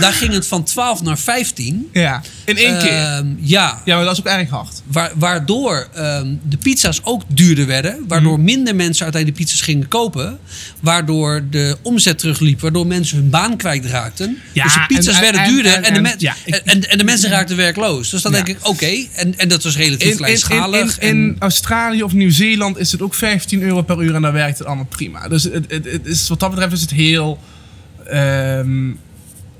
Daar ging het van 12 naar 15. Ja, in één keer. Ehm, ja, Ja, maar dat is ook erg hard. Wa- waardoor ehm, de pizza's ook duurder werden. Waardoor Mhm. minder mensen uiteindelijk de pizza's gingen kopen. Waardoor de omzet terugliep. Waardoor mensen hun baan kwijtraakten. Ja, dus de pizza's en- werden en- duurder. en- En, de, en- men- ja, ik- en, en, de mensen raakten werkloos. Dus dan Ja. denk ik, oké. En, en dat was relatief In, in, in, kleinschalig. in, en- Australië of Nieuw-Zeeland is het ook 15 euro per uur en dan werkt het allemaal prima. Dus het, het, het is, wat dat betreft is het heel ehm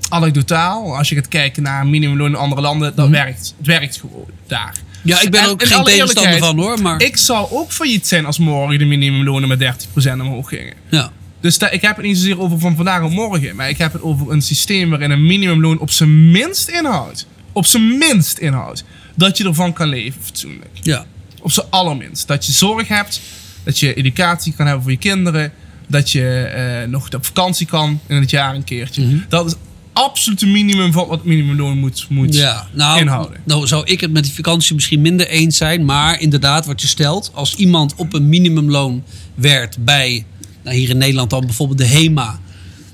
anekdotaal. Als je gaat kijken naar minimumloon in andere landen, dan werkt het werkt gewoon daar. ja, ik ben En- ook in geen tegenstander van hoor. Maar Ik zou ook failliet zijn als morgen de minimumlonen met 30% omhoog gingen. ja. Dus ik heb het niet zozeer over van vandaag op morgen. Maar ik heb het over een systeem waarin een minimumloon op zijn minst inhoudt. Op zijn minst inhoudt. Dat je ervan kan leven fatsoenlijk. ja. Op zijn allerminst. Dat je zorg hebt. Dat je educatie kan hebben voor je kinderen. Dat je eh, nog op vakantie kan in het jaar een keertje. Mhm. Dat is absoluut het minimum van wat minimumloon moet, moet Ja, nou, inhouden. nou zou ik het met die vakantie misschien minder eens zijn. Maar inderdaad, wat je stelt, als iemand op een minimumloon werkt bij, nou hier in Nederland dan bijvoorbeeld de HEMA.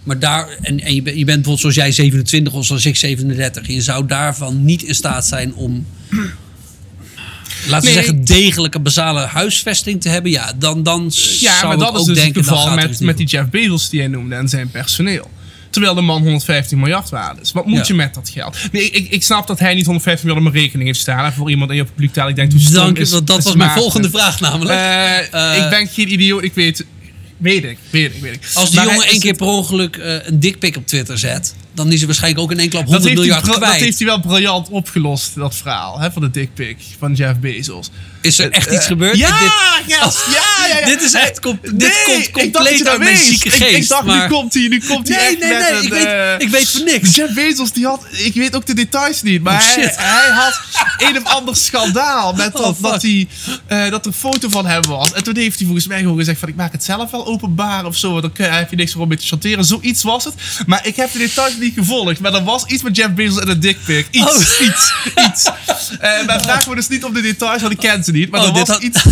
Maar daar, en, en je, bent, je bent bijvoorbeeld zoals jij 27 of zoals ik 37. En je zou daarvan niet in staat zijn om, laten we Nee. zeggen, degelijke basale huisvesting te hebben. Ja, dan, dan Ja, zou maar ik dat is ook dus denken, het geval met, met die. Jeff Bezos die jij noemde en zijn personeel. Terwijl de man 115 miljard waard is. Wat moet Ja. je met dat geld? Nee, ik, ik snap dat hij niet 115 miljard op mijn rekening heeft staan. En voor iemand in je publiek taal, ik denk Dank is, dat is was mijn volgende vraag namelijk. Eh, Eh, ik ben geen idioot, ik weet... Weet ik, weet ik, weet ik. Als die Maar jongen één keer het- per ongeluk eh, een dikpik op Twitter zet, dan is hij waarschijnlijk ook in één klap dat 100 heeft, hij, miljard br- dat kwijt. heeft hij wel briljant opgelost, dat verhaal. Hè, van de dickpic van Jeff Bezos. Is er echt iets Eh, gebeurd? Ja, Dit- ja, ja, ja, ja. Dit is echt com- dit Nee, komt compleet uit mijn zieke Ik- Ik, geest, dacht, maar- nu komt hij, nu komt hij Nee, echt nee, met nee, een, ik weet- eh, ik weet van niks. Jeff Bezos, die had, ik weet ook de details niet, maar Oh, hij, hij had een of ander schandaal met Oh, dat, dat, hij, eh, dat er een foto van hem was. En toen heeft hij volgens mij gewoon gezegd van, ik maak het zelf wel openbaar of zo, dan heb je niks voor om mee te chanteren. Zoiets was het. Maar ik heb de details niet gevolgd, maar er was iets met Jeff Bezos en een dickpic. Iets, Oh. iets, iets. Eh mijn vraag wordt dus niet om de details, want ik ken ze niet, maar Oh, er dit was had- iets...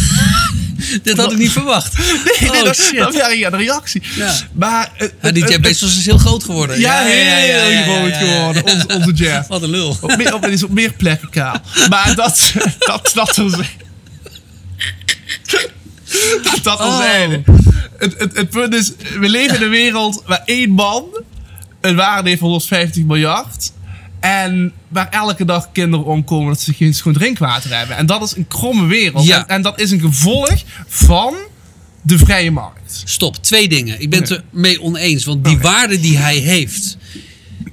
Dit had ik niet verwacht. Nee, nee, oh, dat, shit. dat ja, de reactie. Ja. Maar... eh, Ja, die eh, Jeff eh, Bezos is heel groot geworden. Ja, heel groot geworden. Onze, onze Jeff. Wat een lul. Op meer, op, is op meer plekken kaal. Maar dat, dat, dat. Dat, dat er Oh. zijn. Het, het, het punt is, we leven in een wereld waar één man een waarde heeft van 150 miljard. En waar elke dag kinderen omkomen dat ze geen schoon drinkwater hebben. En dat is een kromme wereld. Ja. En, en dat is een gevolg van de vrije markt. Stop, twee dingen. Ik ben het er mee oneens. Want die Oké. waarde die hij heeft,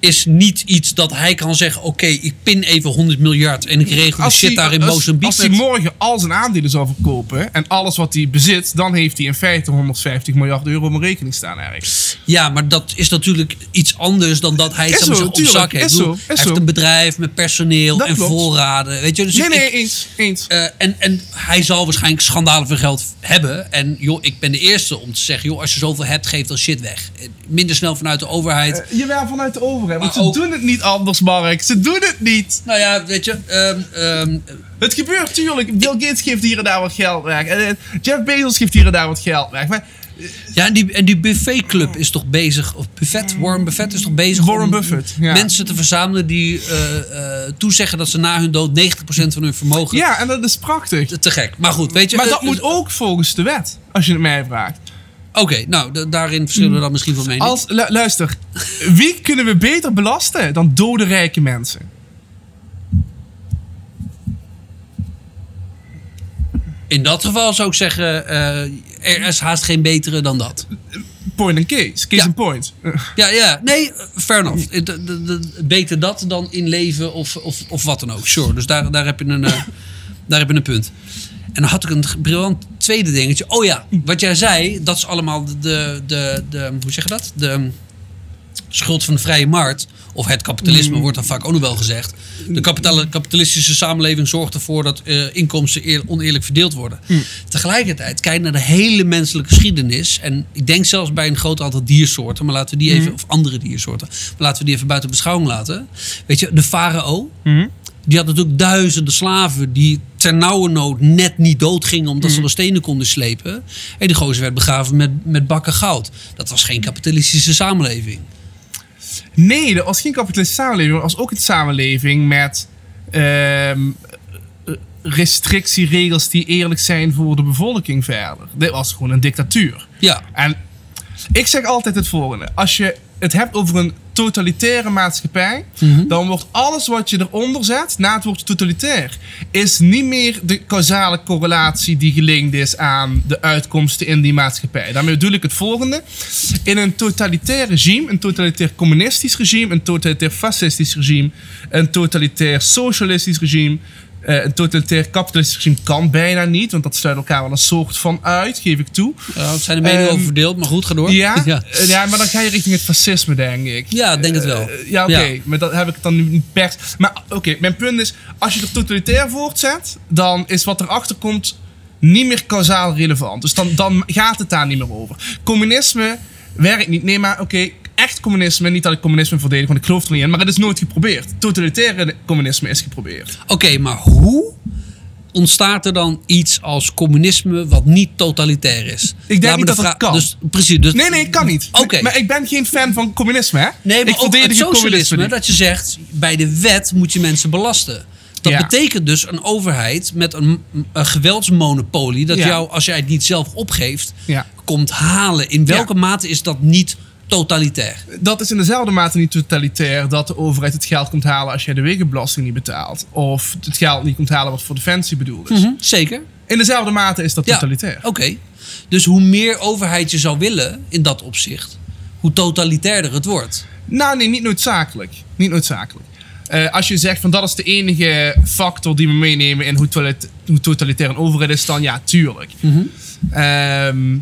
is niet iets dat hij kan zeggen: Oké, ik pin even 100 miljard en ik regel de shit hij- daar in als- Mozambique. Als hij morgen al zijn aandelen zou verkopen en alles wat hij bezit, dan heeft hij in feite 150 miljard euro op een rekening staan ergens. Ja, maar dat is natuurlijk iets anders dan dat hij zo, op zak heeft. bedoel, hij zo. heeft een bedrijf met personeel Dat en klopt. voorraden. Weet je, dus nee, ik- nee, eens. eens. Eh, en, en hij zal waarschijnlijk schandalen van geld hebben. En joh, ik ben de eerste om te zeggen: joh, als je zoveel hebt, geef dan shit weg. Eh, Minder snel vanuit de overheid. Eh, jawel, vanuit de overheid. Want Maar ze ook- doen het niet anders, Mark. Ze doen het niet. nou ja, weet je. ehm, ehm, Het gebeurt, tuurlijk. Bill Gates geeft hier en daar wat geld weg. En, eh, Jeff Bezos geeft hier en daar wat geld weg. Maar ja, en die, en die buffetclub is toch bezig. Of buffet, Warren Buffett is toch bezig Warren om Buffett, ja. mensen te verzamelen die eh, eh, toezeggen dat ze na hun dood 90% van hun vermogen. ja, en dat is prachtig. Te, te gek. Maar goed, weet je. Maar eh, dat moet eh, ook volgens de wet, als je het mij vraagt. Oké, nou, da- daarin verschillen we dan misschien van mening. Als, lu- luister, wie kunnen we beter belasten dan dode rijke mensen? In dat geval zou ik zeggen, eh, er is haast geen betere dan dat. Point and case. Case Ja. in point. Eh, Ja, ja, nee, eh, fair enough. De- de- de- beter dat dan inleven of, of, of wat dan ook. Sure, dus daar, daar, heb je een, eh, daar heb je een punt. En dan had ik een briljant tweede dingetje. Oh ja, wat jij zei, dat is allemaal de, de, de hoe zeg je dat? De, schuld van de vrije markt, of het kapitalisme wordt dan vaak ook nog wel gezegd. De kapitalistische samenleving zorgt ervoor dat eh, inkomsten eer- oneerlijk verdeeld worden. Tegelijkertijd, kijk naar de hele menselijke geschiedenis. En ik denk zelfs bij een groot aantal diersoorten, maar laten we die even, of andere diersoorten, maar laten we die even buiten beschouwing laten. Weet je, de farao, die had natuurlijk duizenden slaven die ter nauwe nood net niet doodgingen omdat ze de stenen konden slepen. En die gozer werd begraven met, met bakken goud. Dat was geen kapitalistische samenleving. Nee, dat was geen kapitalistische samenleving. Was ook een samenleving met ehm, eh, restrictieregels die eerlijk zijn voor de bevolking verder. Dit was gewoon een dictatuur. Ja, En ik zeg altijd het volgende. Als je het hebt over een totalitaire maatschappij, dan wordt alles wat je eronder zet, na het woord totalitair, is niet meer de causale correlatie die gelinkt is aan de uitkomsten in die maatschappij. Daarmee bedoel ik het volgende. In een totalitair regime, een totalitair communistisch regime, een totalitair fascistisch regime, een totalitair socialistisch regime, eh, een totalitair kapitalistisch regime kan bijna niet, want dat sluit elkaar wel een soort van uit, geef ik toe. uh, zijn de meningen Ehm, over verdeeld, maar goed, ga door. Ja, ja. eh, ja, maar dan ga je richting het fascisme, denk ik. Ja, ik denk het wel. Eh, ja, oké, Ja. maar dat heb ik dan nu niet per. Maar oké, mijn punt is: als je er totalitair voortzet, dan is wat erachter komt niet meer causaal relevant. Dus dan, dan gaat het daar niet meer over. Communisme werkt niet. Nee, maar oké. Echt communisme, niet dat ik communisme verdedig, want ik geloof er niet in, maar het is nooit geprobeerd. Totalitaire communisme is geprobeerd. Oké, maar hoe ontstaat er dan iets als communisme wat niet totalitair is? denk Laat me niet de dat het vra- kan. Dus, precies. Dus, Nee, nee, kan niet. Oké. Maar ik ben geen fan van communisme, hè? Nee, maar ik ook het verdedig socialisme, dat je zegt, bij de wet moet je mensen belasten. Dat Ja. betekent dus een overheid met een, een geweldsmonopolie, dat Ja. jou, als jij het niet zelf opgeeft, Ja. komt halen. In welke mate is dat niet totalitair? dat is in dezelfde mate niet totalitair dat de overheid het geld komt halen als jij de wegenbelasting niet betaalt. Of het geld niet komt halen wat voor defensie bedoeld is. Hm, Zeker. In dezelfde mate is dat Ja, totalitair. Oké. Dus hoe meer overheid je zou willen in dat opzicht, hoe totalitairder het wordt. Nou, nee, niet noodzakelijk. Niet noodzakelijk. Eh, als je zegt van dat is de enige factor die we meenemen in hoe, hoe totalitair een overheid is, dan ja, tuurlijk. Ehm,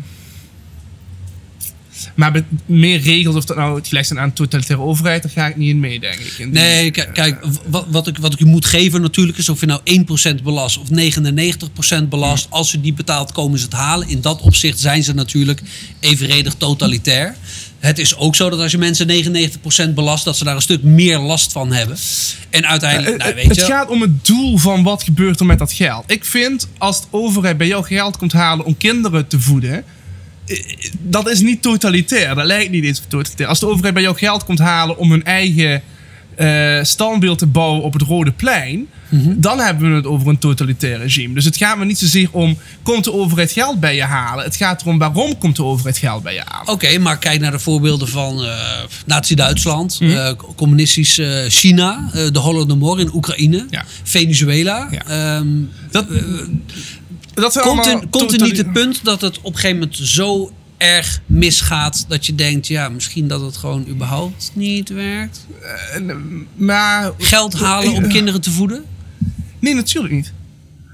maar met meer regels, of dat nou het gelijk zijn aan een totalitaire overheid, daar ga ik niet in mee, denk ik. In die- Nee, kijk, kijk wat, wat, ik, wat ik je moet geven natuurlijk is of je nou 1% belast of 99% belast. Als ze die betaalt, komen ze het halen. In dat opzicht zijn ze natuurlijk evenredig totalitair. Het is ook zo dat als je mensen 99% belast, dat ze daar een stuk meer last van hebben. En uiteindelijk, Eh, nou, eh, weet het je, gaat om het doel van wat gebeurt er met dat geld. Ik vind als de overheid bij jou geld komt halen om kinderen te voeden. Dat is niet totalitair. Dat lijkt niet eens totalitair. Als de overheid bij jou geld komt halen om hun eigen eh, standbeeld te bouwen op het Rode Plein. Mhm. Dan hebben we het over een totalitair regime. Dus het gaat me niet zozeer om. Komt de overheid geld bij je halen? Het gaat erom waarom komt de overheid geld bij je halen? Oké, maar kijk naar de voorbeelden van eh Nazi-Duitsland, eh, communistisch China, de Holodomor in Oekraïne, Ja. Venezuela. Ja. Ehm, Dat, dat zijn komt, er, komt er niet het punt dat het op een gegeven moment zo erg misgaat dat je denkt, ja, misschien dat het gewoon überhaupt niet werkt? Maar Geld halen om kinderen te voeden? Nee, natuurlijk niet.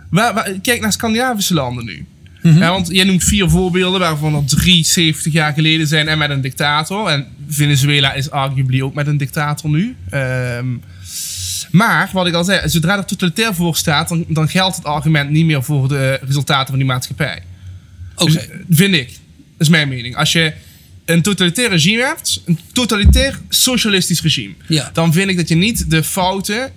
Waar, waar- kijk naar Scandinavische landen nu. Mhm. Ja, want jij noemt vier voorbeelden waarvan er drie 70 jaar geleden zijn en met een dictator. En Venezuela is arguably ook met een dictator nu. Ehm, maar, wat ik al zei, zodra er totalitair voor staat, dan, dan geldt het argument niet meer voor de resultaten van die maatschappij. Oké. Dus, vind ik. Dat is mijn mening. Als je een totalitair regime hebt, een totalitair socialistisch regime, Ja. dan vind ik dat je niet de fouten,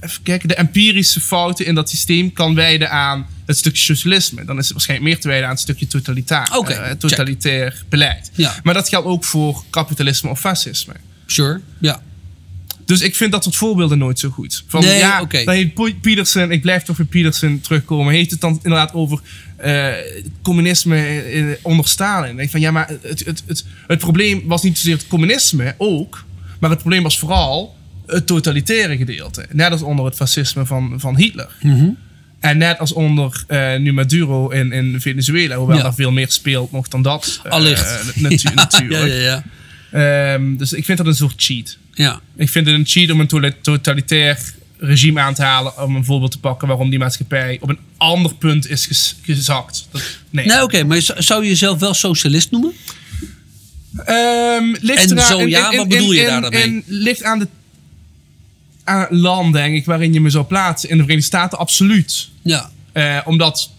even kijken, de empirische fouten in dat systeem kan wijden aan het stukje socialisme. Dan is het waarschijnlijk meer te wijden aan het stukje totalitair, Oké, eh, check. totalitair beleid. Ja. Maar dat geldt ook voor kapitalisme of fascisme. Sure, ja. Dus ik vind dat soort voorbeelden nooit zo goed. Van, Nee, ja, dan heeft Po- Peterson, ik blijf toch weer Peterson terugkomen, heeft het dan inderdaad over eh, communisme in, onder Stalin. Ik denk van ja, maar het, het, het, het probleem was niet zozeer het communisme, ook, maar het probleem was vooral het totalitaire gedeelte. Net als onder het fascisme van, van Hitler. Mhm. En net als onder eh, nu Maduro in, in Venezuela, hoewel Ja. daar veel meer speelt nog dan dat. eh, Allicht. natu- Ja, natuurlijk. Ja, ja, Ehm, dus ik vind dat een soort cheat. ja. Ik vind het een cheat om een totali- totalitair regime aan te halen. Om een voorbeeld te pakken waarom die maatschappij op een ander punt is gezakt. Dat, nee. Nee, oké, maar zou- je jezelf wel socialist noemen? Ehm, ligt En zo ja, wat bedoel je daar dan mee? en ligt aan de aan land, denk ik, waarin je me zou plaatsen. In de Verenigde Staten, absoluut. Ja. Eh, omdat,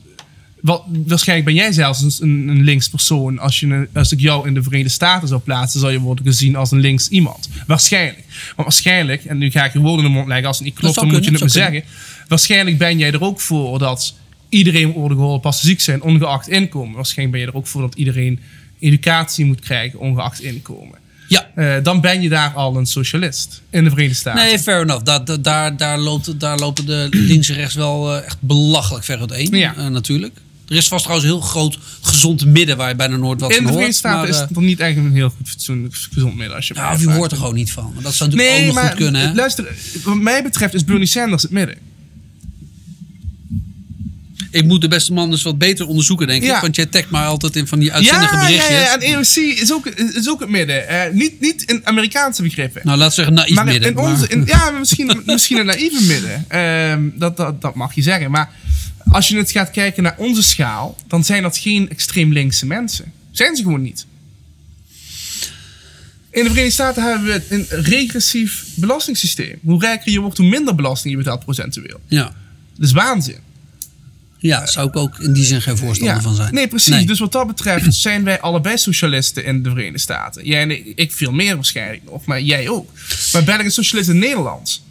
wat, waarschijnlijk ben jij zelfs een, een links persoon. Als, je, een- als ik jou in de Verenigde Staten zou plaatsen, zou je worden gezien als een links iemand. Waarschijnlijk. Maar waarschijnlijk, en nu ga ik je woorden in de mond leggen, als het niet klopt, dan moet je het me zeggen. Waarschijnlijk ben jij er ook voor dat iedereen moet worden geholpen als ze ziek zijn, ongeacht inkomen. Waarschijnlijk ben je er ook voor dat iedereen educatie moet krijgen, ongeacht inkomen. Ja. Eh, dan ben je daar al een socialist in de Verenigde Staten. Nee, fair enough. Daar, daar- daar, daar, loopt, daar lopen de links en rechts wel eh, echt belachelijk ver uiteen. Ja. eh, natuurlijk. Er is vast trouwens een heel groot gezond midden waar je bijna nooit wat in van de hoort. Verenigde Staten maar, is eh, het nog niet echt een heel goed fatsoenlijk gezond midden. Als je ja, mij of je hoort er gewoon niet van. Maar dat zou natuurlijk Nee, ook nog maar goed kunnen. Hè? luister, wat mij betreft is Bernie Sanders het midden. Ik moet de beste man dus wat beter onderzoeken, denk Ja. ik. Want jij tagt mij altijd in van die uitzinnige ja, berichtjes. ja, en EOC is ook, is ook het midden. Eh, niet, niet in Amerikaanse begrippen. Nou, laat zeggen naïef maar in, midden. in maar- onze, in, ja, misschien, misschien een naïeve midden. Ehm, dat, dat, dat mag je zeggen. Maar als je het gaat kijken naar onze schaal, dan zijn dat geen extreem linkse mensen. Zijn ze gewoon niet. In de Verenigde Staten hebben we een regressief belastingssysteem. Hoe rijker je wordt, hoe minder belasting je betaalt procentueel. ja. Dat is waanzin. ja, zou ik ook in die zin geen voorstander van zijn. Nee, precies. Dus wat dat betreft zijn wij allebei socialisten in de Verenigde Staten. Jij en ik, ik veel meer waarschijnlijk nog, maar jij ook. Maar ben ik een socialist in Nederland?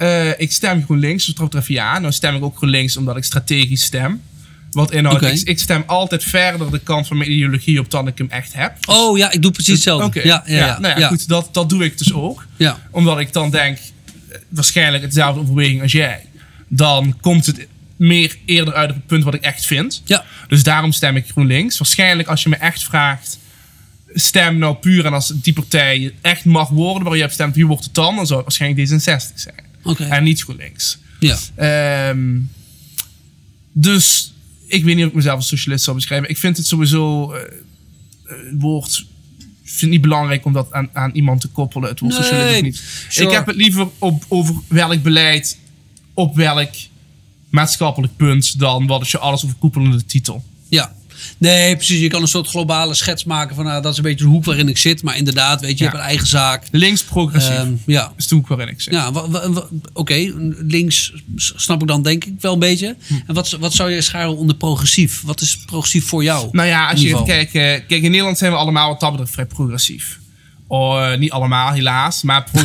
Eh, ik stem GroenLinks, dus wat betreft ja. Nou stem ik ook GroenLinks omdat ik strategisch stem. Wat inhoudt, Oké. ik, ik stem altijd verder de kant van mijn ideologie op dan ik hem echt heb. Oh ja, ik doe precies hetzelfde. Oké. Ja, ja, ja, nou ja, ja. goed, dat, dat doe ik dus ook. Ja. Omdat ik dan denk, eh, waarschijnlijk hetzelfde overweging als jij. Dan komt het meer eerder uit op het punt wat ik echt vind. Ja. Dus daarom stem ik GroenLinks. Waarschijnlijk als je me echt vraagt, stem nou puur en als die partij echt mag worden waar je hebt stemt, wie wordt het dan? Dan zou het waarschijnlijk D66 zijn. En niet GroenLinks. Ja. Ehm, dus ik weet niet of ik mezelf als socialist zou beschrijven. Ik vind het sowieso een woord. Ik vind het niet belangrijk om dat aan, aan iemand te koppelen. Het woord Nee, socialist niet. sure. Ik heb het liever op, over welk beleid, op welk maatschappelijk punt, dan wat is je alles overkoepelende titel. Ja. Nee, precies. Je kan een soort globale schets maken van nou, dat is een beetje de hoek waarin ik zit. Maar inderdaad, weet je, je hebt een eigen zaak. Links progressief Ehm, ja. is de hoek waarin ik zit. Ja, oké, links snap ik dan denk ik wel een beetje. Hm. En wat, wat zou je scharen onder progressief? Wat is progressief voor jou? Nou ja, als je gaat geval. kijken. Kijk, in Nederland zijn we allemaal wat dat betreft vrij progressief. Oh, eh, niet allemaal, helaas. Maar eh,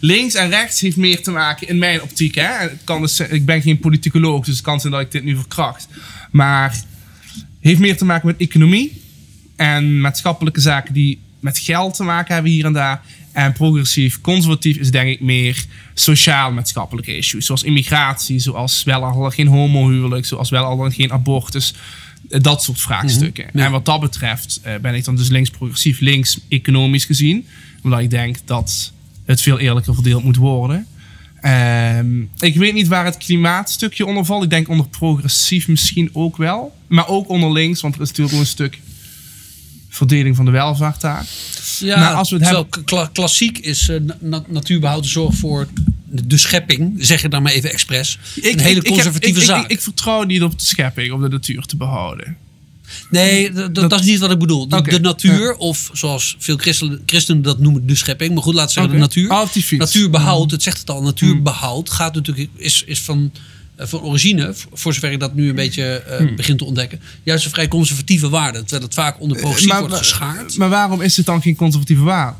links en rechts heeft meer te maken in mijn optiek. Hè? Het kan dus, ik ben geen politicoloog, dus het kan zijn dat ik dit nu verkracht. Maar heeft meer te maken met economie en maatschappelijke zaken die met geld te maken hebben hier en daar. En progressief, conservatief is denk ik meer sociaal-maatschappelijke issues. Zoals immigratie, zoals wel al geen homohuwelijk, zoals wel al geen abortus. Eh, Dat soort vraagstukken. Mhm, ja. En wat dat betreft eh, ben ik dan dus links-progressief, links economisch gezien. Omdat ik denk dat het veel eerlijker verdeeld moet worden. Ehm, ik weet niet waar het klimaatstukje onder valt. Ik denk onder progressief misschien ook wel. Maar ook onder links, want er is natuurlijk ook een stuk verdeling van de welvaart daar. Ja, maar als we het terwijl kla- klassiek is eh, na- na- natuurbehoud zorg voor de schepping, zeg je dan maar even expres. een hele conservatieve ik, zaak. Ik, ik, vertrouw niet op de schepping, op de natuur te behouden. Nee, d- dat, is niet wat ik bedoel. De, natuur, of zoals veel christenen, christenen dat noemen, de schepping. Maar goed, laten we zeggen de natuur. Oh, fiets. Natuurbehoud, het zegt het al, natuurbehoud gaat natuurlijk, is, is van, eh, van origine, voor zover ik dat nu een beetje eh, begin te ontdekken, juist een vrij conservatieve waarde. Terwijl het vaak onder progressief wordt geschaard. maar waarom is het dan geen conservatieve waarde?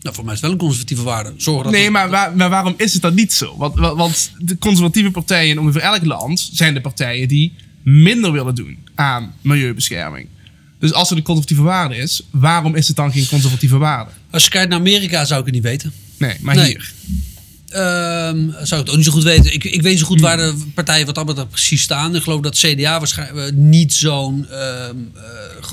Nou, voor mij is het wel een conservatieve waarde. Dat Nee, het- maar, waar- maar waarom is het dan niet zo? Want- want de conservatieve partijen in ongeveer elk land zijn de partijen die minder willen doen aan milieubescherming. Dus als er de conservatieve waarde is, waarom is het dan geen conservatieve waarde? Als je kijkt naar Amerika zou ik het niet weten. Nee, maar Nee. hier. Ehm, zou ik het ook niet zo goed weten. Ik, ik weet niet zo goed waar de partijen wat dat precies staan. Ik geloof dat CDA waarschijnlijk eh, niet zo'n ehm, eh,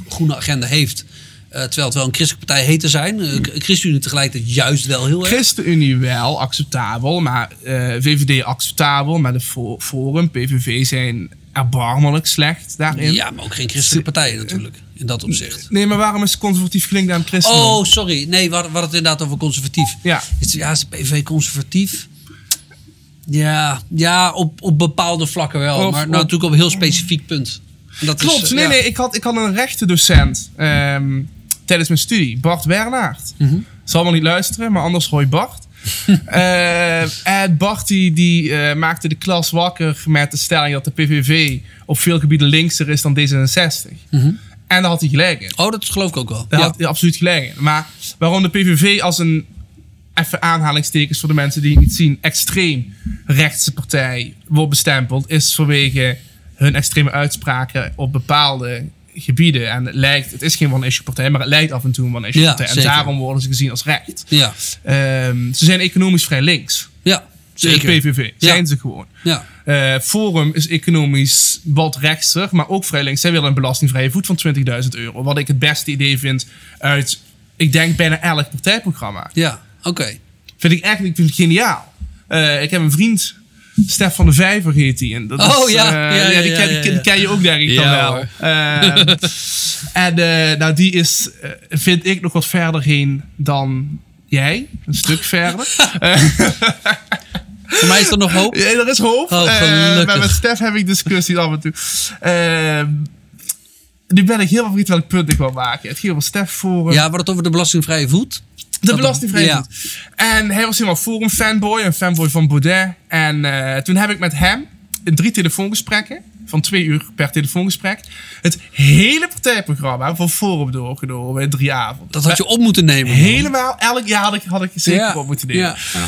groene agenda heeft. Eh, terwijl het wel een christelijke partij heet te zijn. K- ChristenUnie tegelijkertijd juist wel heel erg. ChristenUnie wel acceptabel, maar VVD acceptabel, maar de Fo- Forum, PVV zijn erbarmelijk slecht daarin. Ja, maar ook geen christelijke partijen natuurlijk. In dat opzicht. Nee, maar waarom is conservatief gelinkt aan christen? Oh, sorry. Nee, we hadden we hadden het inderdaad over conservatief. Ja. Is, ja, is de PV conservatief? Ja, ja op, op bepaalde vlakken wel. Of maar nou, natuurlijk op een heel specifiek punt. En dat Klopt, is, nee, ja. nee, ik had, ik had een rechtendocent ehm tijdens mijn studie, Bart Wernaert. Mhm. Zal wel niet luisteren, maar anders hoor je Bart. Eh, en Bart die, die eh, maakte de klas wakker met de stelling dat de PVV op veel gebieden linkser is dan D66. Mhm. En daar had hij gelijk in. Oh, dat geloof ik ook wel. Daar Ja. had hij absoluut gelijk in. Maar waarom de PVV als een, even aanhalingstekens voor de mensen die het niet zien, extreem rechtse partij wordt bestempeld, is vanwege hun extreme uitspraken op bepaalde gebieden. En het lijkt, het is geen one-issue partij, maar het lijkt af en toe een one-issue Ja, partij. En zeker. daarom worden ze gezien als recht. Ja, Ehm, ze zijn economisch vrij links. ja De zeker. PVV zijn ze gewoon. Ja. Eh, Forum is economisch wat rechtser, maar ook vrij links. Zij willen een belastingvrije voet van 20.000 euro. Wat ik het beste idee vind uit, ik denk, bijna elk partijprogramma. Ja, oké. Vind ik echt ik vind het geniaal. Eh, ik heb een vriend, Stef van de Vijver heet hij. En dat Oh, is, ja. eh, Ja, ja, die, ken, die die je ook denk ik dan wel. Eh, en eh, nou, die is, vind ik, nog wat verder heen dan jij. Een stuk verder. Voor mij is er nog hoop. Ja, er is hoop. Oh, maar met Stef heb ik discussies af en toe. Ehm, nu ben ik helemaal vergeten welk punt ik wil maken. Het ging over Stef voor Ja, hadden het over de belastingvrije voet. De voet. En hij was helemaal Forum fanboy, een fanboy van Baudet. En eh, toen heb ik met hem in drie telefoongesprekken, van twee uur per telefoongesprek, het hele partijprogramma van Forum doorgenomen in drie avonden. Dat had je op moeten nemen. man. Helemaal, elk jaar had ik, had ik zeker Ja, op moeten nemen. ja, ja.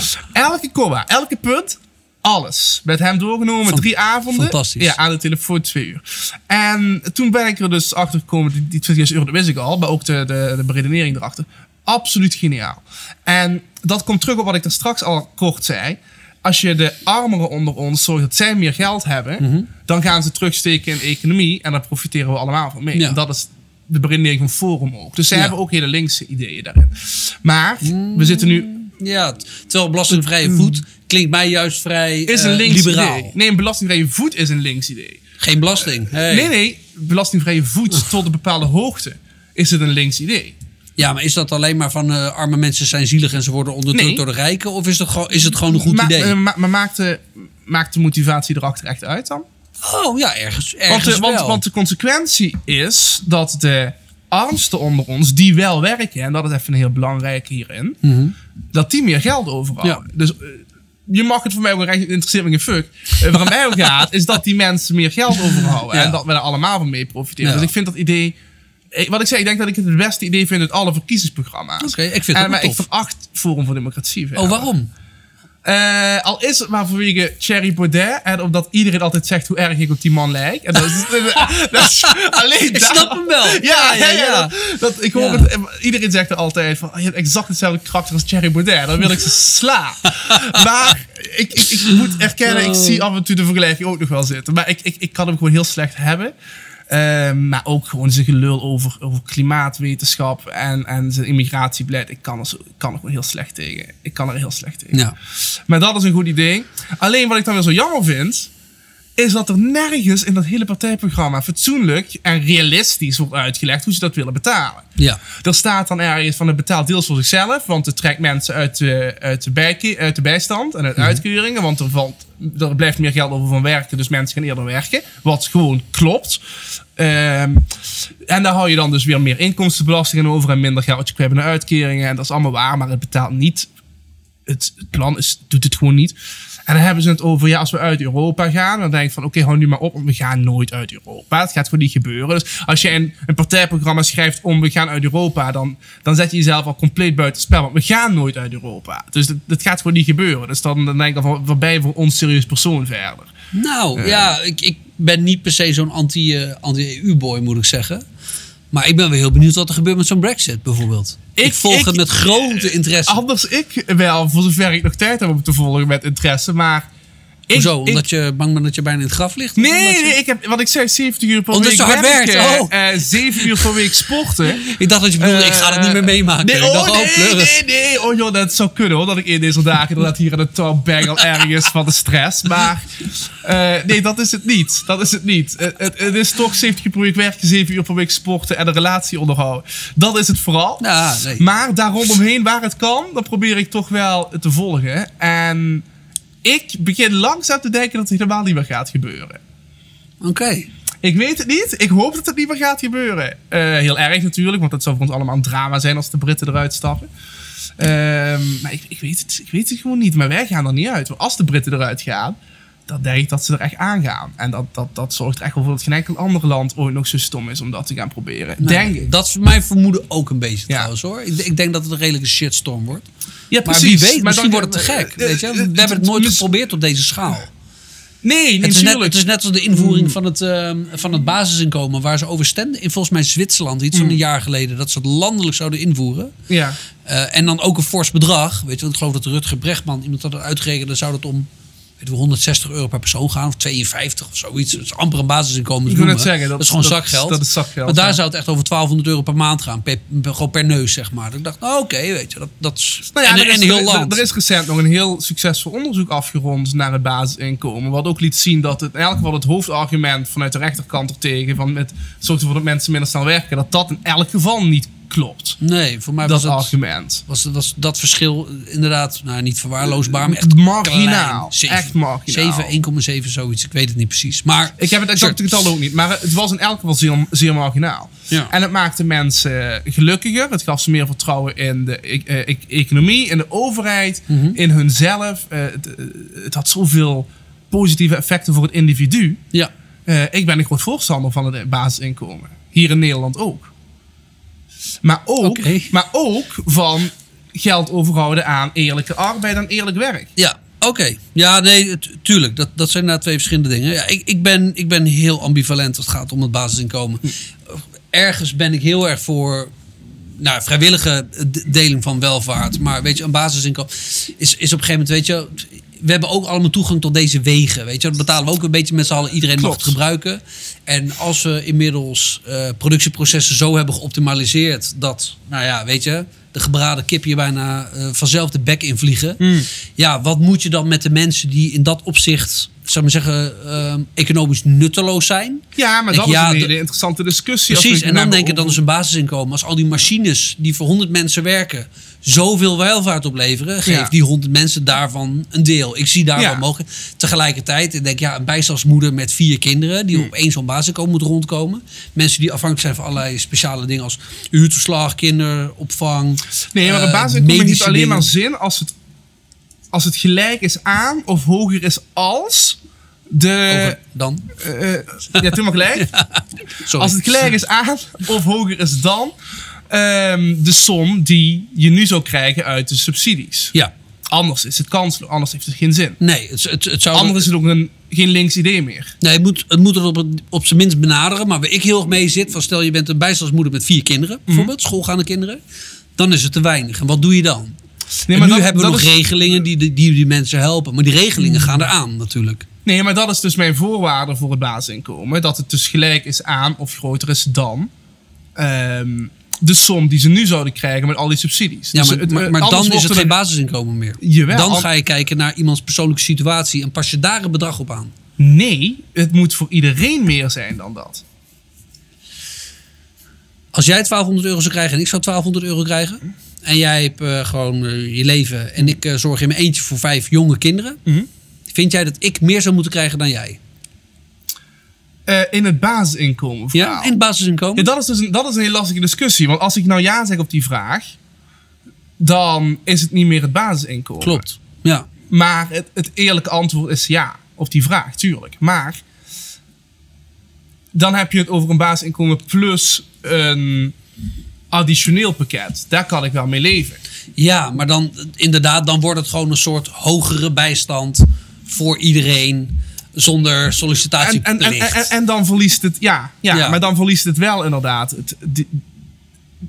Elke komma, elke punt, alles. Met hem doorgenomen, Fan- drie avonden. fantastisch. Ja, aan de telefoon twee uur. En toen ben ik er dus achter gekomen, die, die 20 euro, dat wist ik al, maar ook de, de, de beredenering erachter. Absoluut geniaal. En dat komt terug op wat ik daar straks al kort zei. Als je de armeren onder ons zorgt dat zij meer geld hebben, Mhm. dan gaan ze terugsteken in de economie en daar profiteren we allemaal van mee. Ja. En dat is de beredenering van Forum ook. Dus zij Ja. hebben ook hele linkse ideeën daarin. Maar we zitten nu Ja, terwijl belastingvrije voet klinkt mij juist vrij Mm. is een eh, links liberaal. idee. Nee, een belastingvrije voet is een links idee. Geen belasting. Hey. Nee, nee, belastingvrije voet tot een bepaalde hoogte is het een links idee. Ja, maar is dat alleen maar van eh, arme mensen zijn zielig en ze worden onderdrukt Nee. door de rijken? Of is, dat gewoon, is het gewoon een goed Ma- idee? eh, ma- maar maakt de, maakt de motivatie erachter echt uit dan? oh ja, ergens, Want ergens de, want, wel. want de consequentie is dat de armsten onder ons, die wel werken, en dat is even een heel belangrijk hierin, dat die meer geld overhouden. Mhm. Ja. Dus eh, je mag het voor mij ook recht, interesseert me geen fuck. Eh, waar het mij gaat, is dat die mensen meer geld overhouden. Ja. En dat we er allemaal van mee profiteren. Ja. Dus ik vind dat idee. Eh, Wat ik zei, ik denk dat ik het het beste idee vind uit alle verkiezingsprogramma's. Oké, ik vind het en, ook maar ik tof. veracht Forum voor Democratie. Oh, waarom? Eh, al is het maar vanwege Thierry Baudet. En omdat iedereen altijd zegt hoe erg ik op die man lijk. En dat is, dat is alleen Ik snap hem wel. Ja, Ja, ja. Dat, dat- ik hoor Ja. het, eh, iedereen zegt er altijd van, "Oh, je hebt exact hetzelfde karakter als Thierry Baudet. Dan wil ik ze slaan. maar ik, ik, ik moet erkennen, ik Oh. zie af en toe de vergelijking ook nog wel zitten. Maar ik, ik, ik kan hem gewoon heel slecht hebben. Ehm, maar ook gewoon zijn gelul over, over klimaatwetenschap en, en zijn immigratiebeleid. Ik kan er, zo, ik kan er gewoon heel slecht tegen. Ik kan er heel slecht tegen. Ja. Maar dat is een goed idee. Alleen wat ik dan weer zo jammer vind, is dat er nergens in dat hele partijprogramma fatsoenlijk en realistisch wordt uitgelegd hoe ze dat willen betalen. Ja. Er staat dan ergens van het betaalt deels voor zichzelf, want het trekt mensen uit de, uit de, bijke- uit de bijstand en uit uitkeringen, want er, valt, er blijft meer geld over van werken, dus mensen gaan eerder werken. Wat gewoon klopt. Ehm, en daar hou je dan dus weer meer inkomstenbelasting aan over en minder geld kwijt naar uitkeringen. En dat is allemaal waar, maar het betaalt niet het, het plan is, doet het gewoon niet. En dan hebben ze het over, ja, als we uit Europa gaan, dan denk ik van, oké, hou nu maar op, want we gaan nooit uit Europa. Het gaat gewoon niet gebeuren. Dus als je een, een partijprogramma schrijft om, we gaan uit Europa, dan, dan zet je jezelf al compleet buiten spel, want we gaan nooit uit Europa. Dus dat, dat gaat gewoon niet gebeuren. Dus dan, dan denk ik van, wat ben je voor een onserieus persoon verder? Nou, ja, ik, ik ben niet per se zo'n anti, eh, anti-EU-boy, moet ik zeggen. Maar ik ben wel heel benieuwd wat er gebeurt met zo'n Brexit bijvoorbeeld. Ik, Ik- volg ik- het met grote interesse. Anders ik wel, voor zover ik nog tijd heb om te volgen met interesse, maar... Ik- Omdat je bang bent dat je bijna in het graf ligt? Nee, omdat je- nee, ik heb, wat ik zei, 70 uur per Omdat week je hard werkt, werken, oh. eh, 7 uur per week sporten. Ik dacht dat je bedoelde, ik ga het niet meer meemaken. Nee, oh, dacht, oh, nee, nee, nee. Oh joh, dat zou kunnen hoor. Dat ik in deze dagen inderdaad hier aan de top bengel ergens van de stress. Maar eh, nee, dat is het niet. Dat is het niet. Het, het, het is toch 70 uur per week werken, 7 uur per week sporten en een relatie onderhouden. Dat is het vooral. Ja, nee. Maar daar rondomheen waar het kan, dan probeer ik toch wel te volgen. En ik begin langzaam te denken dat het helemaal niet meer gaat gebeuren. Oké. Ik weet het niet. Ik hoop dat het niet meer gaat gebeuren. Eh, heel erg natuurlijk, want dat zou voor ons allemaal een drama zijn als de Britten eruit stappen. Ehm, maar ik, ik, weet het, ik weet het gewoon niet. Maar wij gaan er niet uit. Want als de Britten eruit gaan, dan denk ik dat ze er echt aan gaan. En dat, dat, dat zorgt er echt wel voor dat geen enkel ander land ooit nog zo stom is om dat te gaan proberen. denk ik. Dat is mijn vermoeden ook een beetje Ja. trouwens hoor. Ik, ik denk dat het een redelijke shitstorm wordt. Ja, Maar wie weet, Maar misschien dan- wordt het te gek. eh, weet je? eh, We hebben het nooit geprobeerd op deze schaal. Nee, Het is, net, het is net als de invoering van het, ehm, van het basisinkomen, waar ze over stemden in volgens mij Zwitserland, iets van een jaar geleden, dat ze het landelijk zouden invoeren. Ja. Eh, en dan ook een fors bedrag. Weet je, want ik geloof dat Rutger Brechtman, iemand had het uitgerekend, dan zou dat om weet je, 160 euro per persoon gaan, of 52 of zoiets. Het is amper een basisinkomen. Ik wil noemen. zeggen, dat dat is gewoon dat- zakgeld. dat is zakgeld, Maar daar ja. zou het echt over 1200 euro per maand gaan, per, gewoon per neus, zeg maar. Dat ik dacht, nou, oké, weet je, dat, dat is. Nou ja, en, er, is, en heel er- land. er is recent nog een heel succesvol onderzoek afgerond naar het basisinkomen. Wat ook liet zien dat het in elk geval het hoofdargument vanuit de rechterkant er tegen, van het zorgt ervoor dat mensen minder snel werken, dat dat in elk geval niet klopt. nee, voor mij Dat was het, argument. was, was dat verschil inderdaad, nou niet verwaarloosbaar, maar echt Marginaal. klein. Zeven- Echt marginaal. 7, 1,7 zoiets. Ik weet het niet precies. Maar Ik heb het exact Sure. getal ook niet, maar het was in elk geval zeer, zeer marginaal. Ja. En het maakte mensen gelukkiger. Het gaf ze meer vertrouwen in de e- eh, e- economie, in de overheid, Mhm. in hunzelf. Eh, het, eh, het had zoveel positieve effecten voor het individu. ja, Eh, ik ben een groot voorstander van het basisinkomen. Hier in Nederland ook. Maar ook, maar ook van geld overhouden aan eerlijke arbeid en eerlijk werk. Ja, oké. Ja, nee, tu- tuurlijk. Dat, dat zijn nou twee verschillende dingen. Ja, ik, ik, ben, ik ben heel ambivalent als het gaat om het basisinkomen. Ergens ben ik heel erg voor nou, vrijwillige deling van welvaart. Maar weet je, een basisinkomen is, is op een gegeven moment, weet je... We hebben ook allemaal toegang tot deze wegen. Weet je, dat betalen we ook een beetje met z'n allen. Iedereen mag Klopt. het gebruiken. En als we inmiddels eh, productieprocessen zo hebben geoptimaliseerd dat, nou ja, weet je, de gebraden kip je bijna eh, vanzelf de bek invliegen. Ja, wat moet je dan met de mensen die in dat opzicht, zou maar zeggen, ehm, economisch nutteloos zijn? Ja, maar dat is een hele interessante discussie. Precies, en dan denk ik dan is een basisinkomen. Als al die machines die voor 100 mensen werken, zoveel welvaart opleveren, geef Ja. die 100 mensen daarvan een deel. Ik zie daar Ja. wel mogelijk. Tegelijkertijd, ik denk ja, een bijstandsmoeder met vier kinderen, Hm. die op één zo'n basisinkomen moet rondkomen. Mensen die afhankelijk zijn van allerlei speciale dingen als huurtoeslag, kinderopvang. Nee, maar een eh, basisinkomen heeft alleen maar zin als het, als het gelijk is aan of hoger is als de... Over- dan? eh, ja, toen maar gelijk. Sorry. Als het gelijk is aan of hoger is dan ehm, de som die je nu zou krijgen uit de subsidies. Ja, Anders is het kansloos, anders heeft het geen zin. nee, het, het, het zou... Anders is het ook een, geen links idee meer. Nee, het moet het, moet het op, op zijn minst benaderen. Maar waar ik heel erg mee zit, van stel je bent een bijstandsmoeder met vier kinderen, Mhm. bijvoorbeeld, schoolgaande kinderen. Dan is het te weinig. En wat doe je dan? Nee, en nu dat- hebben we dat nog is- regelingen die, die die die mensen helpen. Maar die regelingen gaan eraan natuurlijk. Nee, maar dat is dus mijn voorwaarde voor het basisinkomen. Dat het dus gelijk is aan of groter is dan ehm, de som die ze nu zouden krijgen met al die subsidies. Ja, Dus maar, het- maar, maar anders dan is het er geen een- basisinkomen meer. Jawel, dan ga je kijken naar iemands persoonlijke situatie en pas je daar een bedrag op aan. Nee, het moet voor iedereen meer zijn dan dat. Als jij 1200 euro zou krijgen en ik zou 1200 euro krijgen. En jij hebt eh, gewoon eh, je leven en ik eh, zorg in mijn eentje voor vijf jonge kinderen. Mhm. Vind jij dat ik meer zou moeten krijgen dan jij? Eh, in het basisinkomen Ja, in het basisinkomen? Ja, dat is dus een, dat is een heel lastige discussie. Want als ik nou ja zeg op die vraag, dan is het niet meer het basisinkomen. Klopt. Ja. Maar het, het eerlijke antwoord is ja op die vraag, tuurlijk. Maar dan heb je het over een basisinkomen plus een additioneel pakket. Daar kan ik wel mee leven. ja, maar dan inderdaad, dan wordt het gewoon een soort hogere bijstand voor iedereen zonder En, en, en, en, en dan verliest het, ja, ja, Ja. maar dan verliest het wel inderdaad het, die-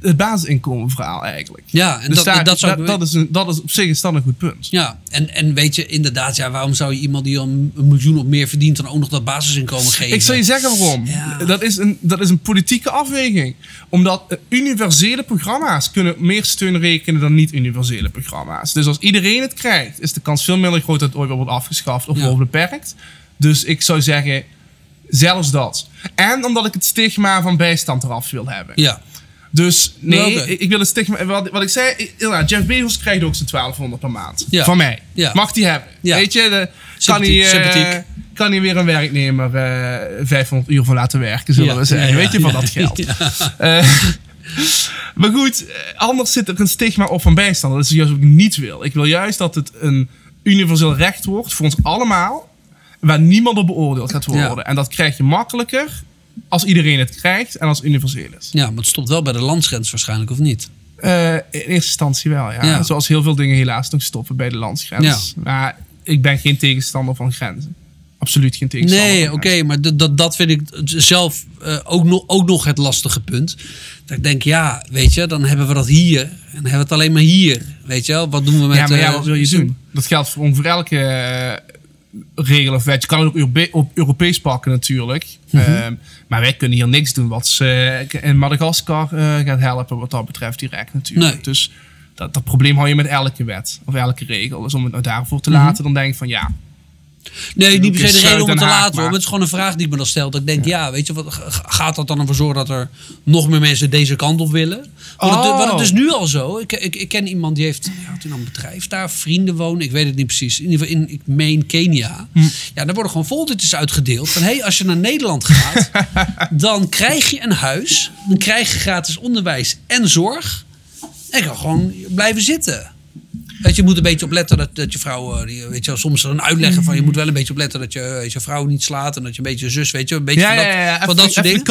het basisinkomen verhaal eigenlijk. ja, en Dus dat, daar, dat zou dat, is een, dat is op zich is dat een goed punt. Ja, en, en weet je, inderdaad, ja, waarom zou je iemand die al een een miljoen of meer verdient dan ook nog dat basisinkomen geven? Ik zal je zeggen waarom. Ja. Dat, is een, dat is een politieke afweging. Omdat eh, universele programma's kunnen meer steun rekenen dan niet-universele programma's. Dus als iedereen het krijgt, is de kans veel minder groot dat het ooit wordt afgeschaft of Ja. wordt beperkt. Dus ik zou zeggen, zelfs dat. En omdat ik het stigma van bijstand eraf wil hebben. Ja, Dus nee, ik, wil het stigma. Wat, wat ik zei, inderdaad, Jeff Bezos krijgt ook zijn 1200 per maand. Ja. Van mij. Ja. Mag die hebben. Ja. Weet je, de, kan hij. eh, kan hij weer een werknemer eh 500 uur voor laten werken, zullen we zeggen. Weet je, van dat geld. Eh, maar goed, anders zit er een stigma op van bijstander. Dat is juist wat ik niet wil. Ik wil juist dat het een universeel recht wordt voor ons allemaal. Waar niemand op beoordeeld gaat worden. Ja. En dat krijg je makkelijker als iedereen het krijgt en als het universeel is. Ja, maar het stopt wel bij de landsgrens waarschijnlijk, of niet? Eh, in eerste instantie wel, ja. Ja. Zoals heel veel dingen helaas nog stoppen bij de landsgrens. Maar ik ben geen tegenstander van grenzen. Absoluut geen tegenstander. Nee, oké, maar dat- dat, dat vind ik zelf eh, ook, nog, ook nog het lastige punt. Dat ik denk, ja, weet je, dan hebben we dat hier. En dan hebben we het alleen maar hier. Weet je wel, wat doen we met... ja, maar ja, eh, wat wil je doen? Dat geldt voor ongeveer elke regel of wet. Je kan het ook Europe- op Europees pakken natuurlijk. Mhm. Ehm, maar wij kunnen hier niks doen wat ze eh, in Madagaskar eh, gaat helpen wat dat betreft direct natuurlijk. Nee. Dus dat, dat probleem hou je met elke wet of elke regel. Dus om het nou daarvoor te Mhm. laten, dan denk ik van ja, Nee, niet per se de reden om het te laten hoor. maar- het is gewoon een vraag die ik me dan stel. Dat ik denk, ja, weet je, wat, gaat dat dan ervoor zorgen dat er nog meer mensen deze kant op willen? Het, Oh. want het is nu al zo. Ik, ik, ik ken iemand die heeft, ja, een bedrijf daar, vrienden wonen, ik weet het niet precies. In ieder geval in, ik meen Kenia. Hm. Ja, daar worden gewoon foldertjes uitgedeeld van, hé, hey, als je naar Nederland gaat, dan krijg je een huis, dan krijg je gratis onderwijs en zorg. En kan gewoon blijven zitten. Weet je, je moet een beetje opletten dat, dat je vrouw, eh, die, weet je wel, soms een uitleggen van je moet wel een beetje opletten dat je, weet je vrouw niet slaat en dat je een beetje zus, weet je, een beetje ja, van dat, ja, ja, van even- dat soort dingen.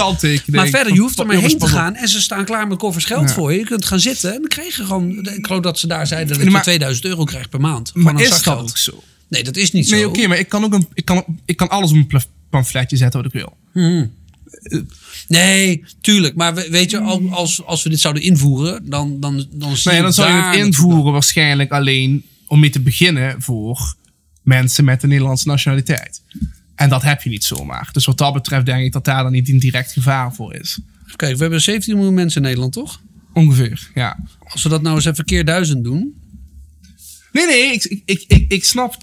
Maar verder, je hoeft er maar heen te gaan en ze staan klaar met koffers geld voor je. Je kunt gaan zitten en dan krijg je gewoon, ik geloof dat ze daar zeiden dat Maar- je 2000 euro krijgt per maand. Maar is dat ook zo? Nee, dat is niet Nee, zo. oké, maar ik kan ook een, ik kan, ik kan alles op een pamfletje zetten wat ik wil. Nee, tuurlijk. Maar we- weet je, al- als, als we dit zouden invoeren, dan, dan, dan zie Nee, dan zou je het invoeren waarschijnlijk alleen om mee te beginnen voor mensen met een Nederlandse nationaliteit. En dat heb je niet zomaar. Dus wat dat betreft denk ik dat daar dan niet een direct gevaar voor is. Kijk, we hebben 17 miljoen mensen in Nederland, toch? Ongeveer, ja. Als we dat nou eens even keer duizend doen. Nee, nee, ik, ik, ik, ik, ik snap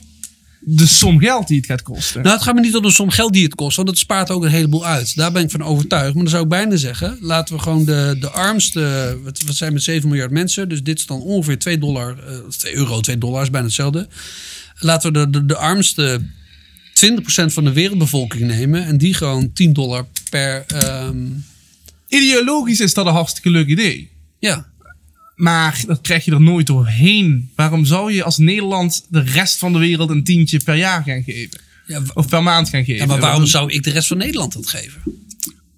de som geld die het gaat kosten. Nou, het gaat me niet om de som geld die het kost, want het spaart ook een heleboel uit. Daar ben ik van overtuigd. Maar dan zou ik bijna zeggen, laten we gewoon de, de armste, wat, wat zijn met 7 miljard mensen, dus dit is dan ongeveer 2 dollar, eh, 2 euro, 2 dollar is bijna hetzelfde. Laten we de, de, de armste 20% van de wereldbevolking nemen en die gewoon 10 dollar per, ehm, Ideologisch is dat een hartstikke leuk idee. ja. Maar dat krijg je er nooit doorheen. Waarom zou je als Nederland de rest van de wereld een tientje per jaar gaan geven? Ja, Of per maand gaan geven? ja, maar waarom zou ik de rest van Nederland dat geven?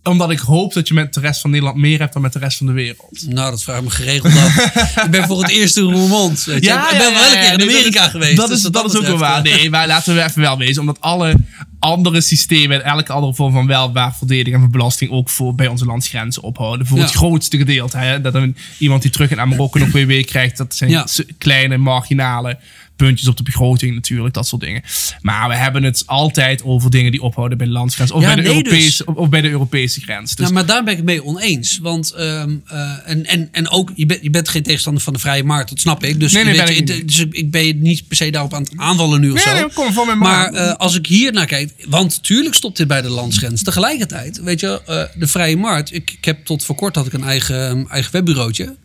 Omdat ik hoop dat je met de rest van Nederland meer hebt dan met de rest van de wereld. Nou, dat vraag ik me geregeld af. ik ben voor het eerst in Roermond. je. ik ben wel een keer in nee, Amerika dat geweest. Dat dus is, dat is ook wel waar. eh, Nee, maar laten we even wel wezen. Omdat alle andere systemen en elke andere vorm van welvaartverdeling en van belasting ook voor bij onze landsgrenzen ophouden. Voor Ja. het grootste gedeelte. Hè? Dat een, iemand die terug in Marokko nog WW krijgt, dat zijn Ja. kleine, marginale puntjes op de begroting natuurlijk, dat soort dingen. Maar we hebben het altijd over dingen die ophouden bij de landsgrens of, Ja, bij, de nee, Europese, dus. of, bij de Europese grens. Dus Nou, maar daar ben ik mee oneens. Want, ehm, eh, en, en, en ook, je, bent je bent geen tegenstander van de vrije markt, dat snap ik. Dus, Nee, nee, weet ben je, ik dus ik- ben je niet per se daarop aan het aanvallen nu of zo. nee, kom van mijn maar eh, als ik hier naar kijk, want tuurlijk stopt dit bij de landsgrens. Tegelijkertijd, weet je, eh, de vrije markt. Ik, ik heb tot voor kort had ik een eigen, eigen webbureautje.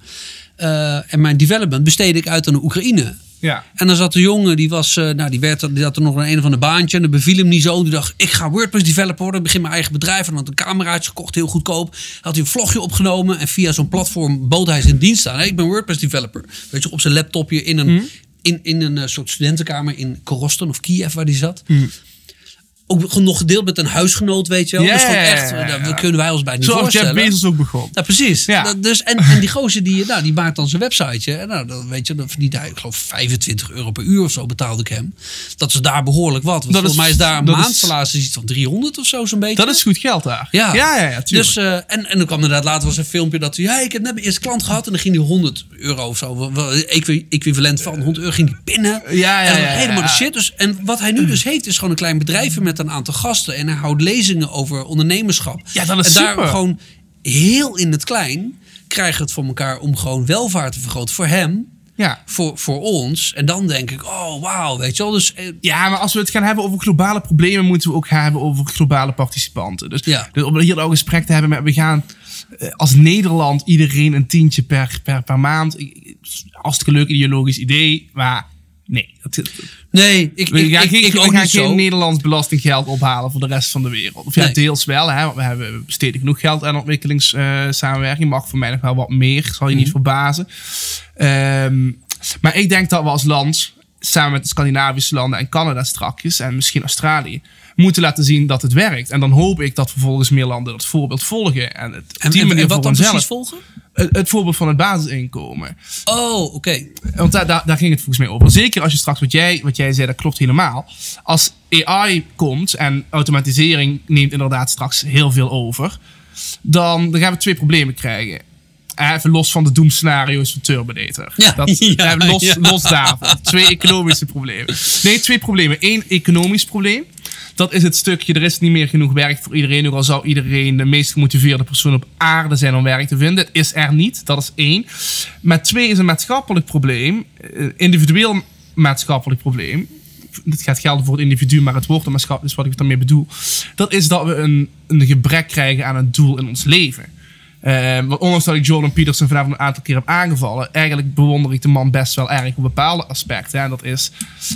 En mijn development besteedde ik uit aan de Oekraïne. Ja. En dan zat de jongen, die, was, eh, nou, die, werd, die had er nog een een of ander baantje. En dat beviel hem niet zo. Die dacht, ik ga WordPress developer worden. Ik begin mijn eigen bedrijf. En had een cameraatje gekocht, heel goedkoop. Had hij een vlogje opgenomen. En via zo'n platform bood hij zijn dienst aan. Hey, ik ben WordPress developer. Weet je, op zijn laptopje in een, in, in een eh, soort studentenkamer in Korostan of Kiev waar die zat. Ook nog gedeeld met een huisgenoot, weet je wel. Ja, dus gewoon echt, dat ja. kunnen wij ons bij niet Zoals voorstellen. Jeff Bezos ook begon. Precies. Ja. Dat- dus, en, en die gozer die, nou, die maakt dan zijn websiteje. En nou, dan weet je, dan verdient hij, ik geloof 25 euro per uur of zo betaalde ik hem. Dat is daar behoorlijk wat. Want volgens mij is daar een maandsalaris iets van 300 of zo, zo'n beetje. Dat is goed geld daar. Ja, ja, ja, ja. Dus, eh, en, en dan kwam inderdaad later was een filmpje dat hij, ja, ik heb net mijn eerste klant gehad. En dan ging die 100 euro of zo, equivalent van 100 euro, ging die pinnen. Ja, ja, en helemaal de shit. Dus, en wat hij nu dus heeft, is gewoon een klein bedrijfje met een aantal gasten. En hij houdt lezingen over ondernemerschap. Ja, dat is en daar super. gewoon heel in het klein krijgen het voor elkaar om gewoon welvaart te vergroten voor hem. ja. Voor, voor ons. En dan denk ik, oh wauw, weet je wel. Dus eh, Ja, maar als we het gaan hebben over globale problemen, moeten we ook gaan hebben over globale participanten. Dus, Ja. dus om hier een gesprek te hebben met, we gaan eh, als Nederland iedereen een tientje per, per, per maand. Ik- ik- Hartstikke leuk ideologisch idee, maar Nee. Dat, Nee, ik, we ik, we ook niet geen zo. Nederlands belastinggeld ophalen voor de rest van de wereld. Of ja, Nee. deels wel. Hè, want we, hebben, we besteden genoeg geld aan ontwikkelingssamenwerking. Mag voor mij nog wel wat meer. Zal je Mhm. niet verbazen. Ehm, maar ik denk dat we als land, samen met de Scandinavische landen en Canada strakjes, en misschien Australië, moeten laten zien dat het werkt. En dan hoop ik dat vervolgens meer landen dat voorbeeld volgen. En het, En, die en, wat dan precies volgen? Het, het voorbeeld van het basisinkomen. Oh, oké. Want daar, daar, daar ging het volgens mij over. Zeker als je straks, wat jij, wat jij zei, dat klopt helemaal. Als AI komt en automatisering neemt inderdaad straks heel veel over, dan, dan gaan we twee problemen krijgen. Eh, Even los van de doemscenario's van Terminator. Ja, dat, ja, eh, los, ja. los daarvan. Twee economische problemen. Nee, twee problemen. Eén economisch probleem. Dat is het stukje, er is niet meer genoeg werk voor iedereen. Ook al zou iedereen de meest gemotiveerde persoon op aarde zijn om werk te vinden. Het is er niet, dat is één. Maar twee is een maatschappelijk probleem. eh, Individueel maatschappelijk probleem. Dit gaat gelden voor het individu, maar het woord maatschappelijk is wat ik daarmee bedoel. Dat is dat we een, een gebrek krijgen aan een doel in ons leven. Eh, want ondanks dat ik Jordan Peterson vanavond een aantal keer heb aangevallen, eigenlijk bewonder ik de man best wel erg op bepaalde aspecten. En dat is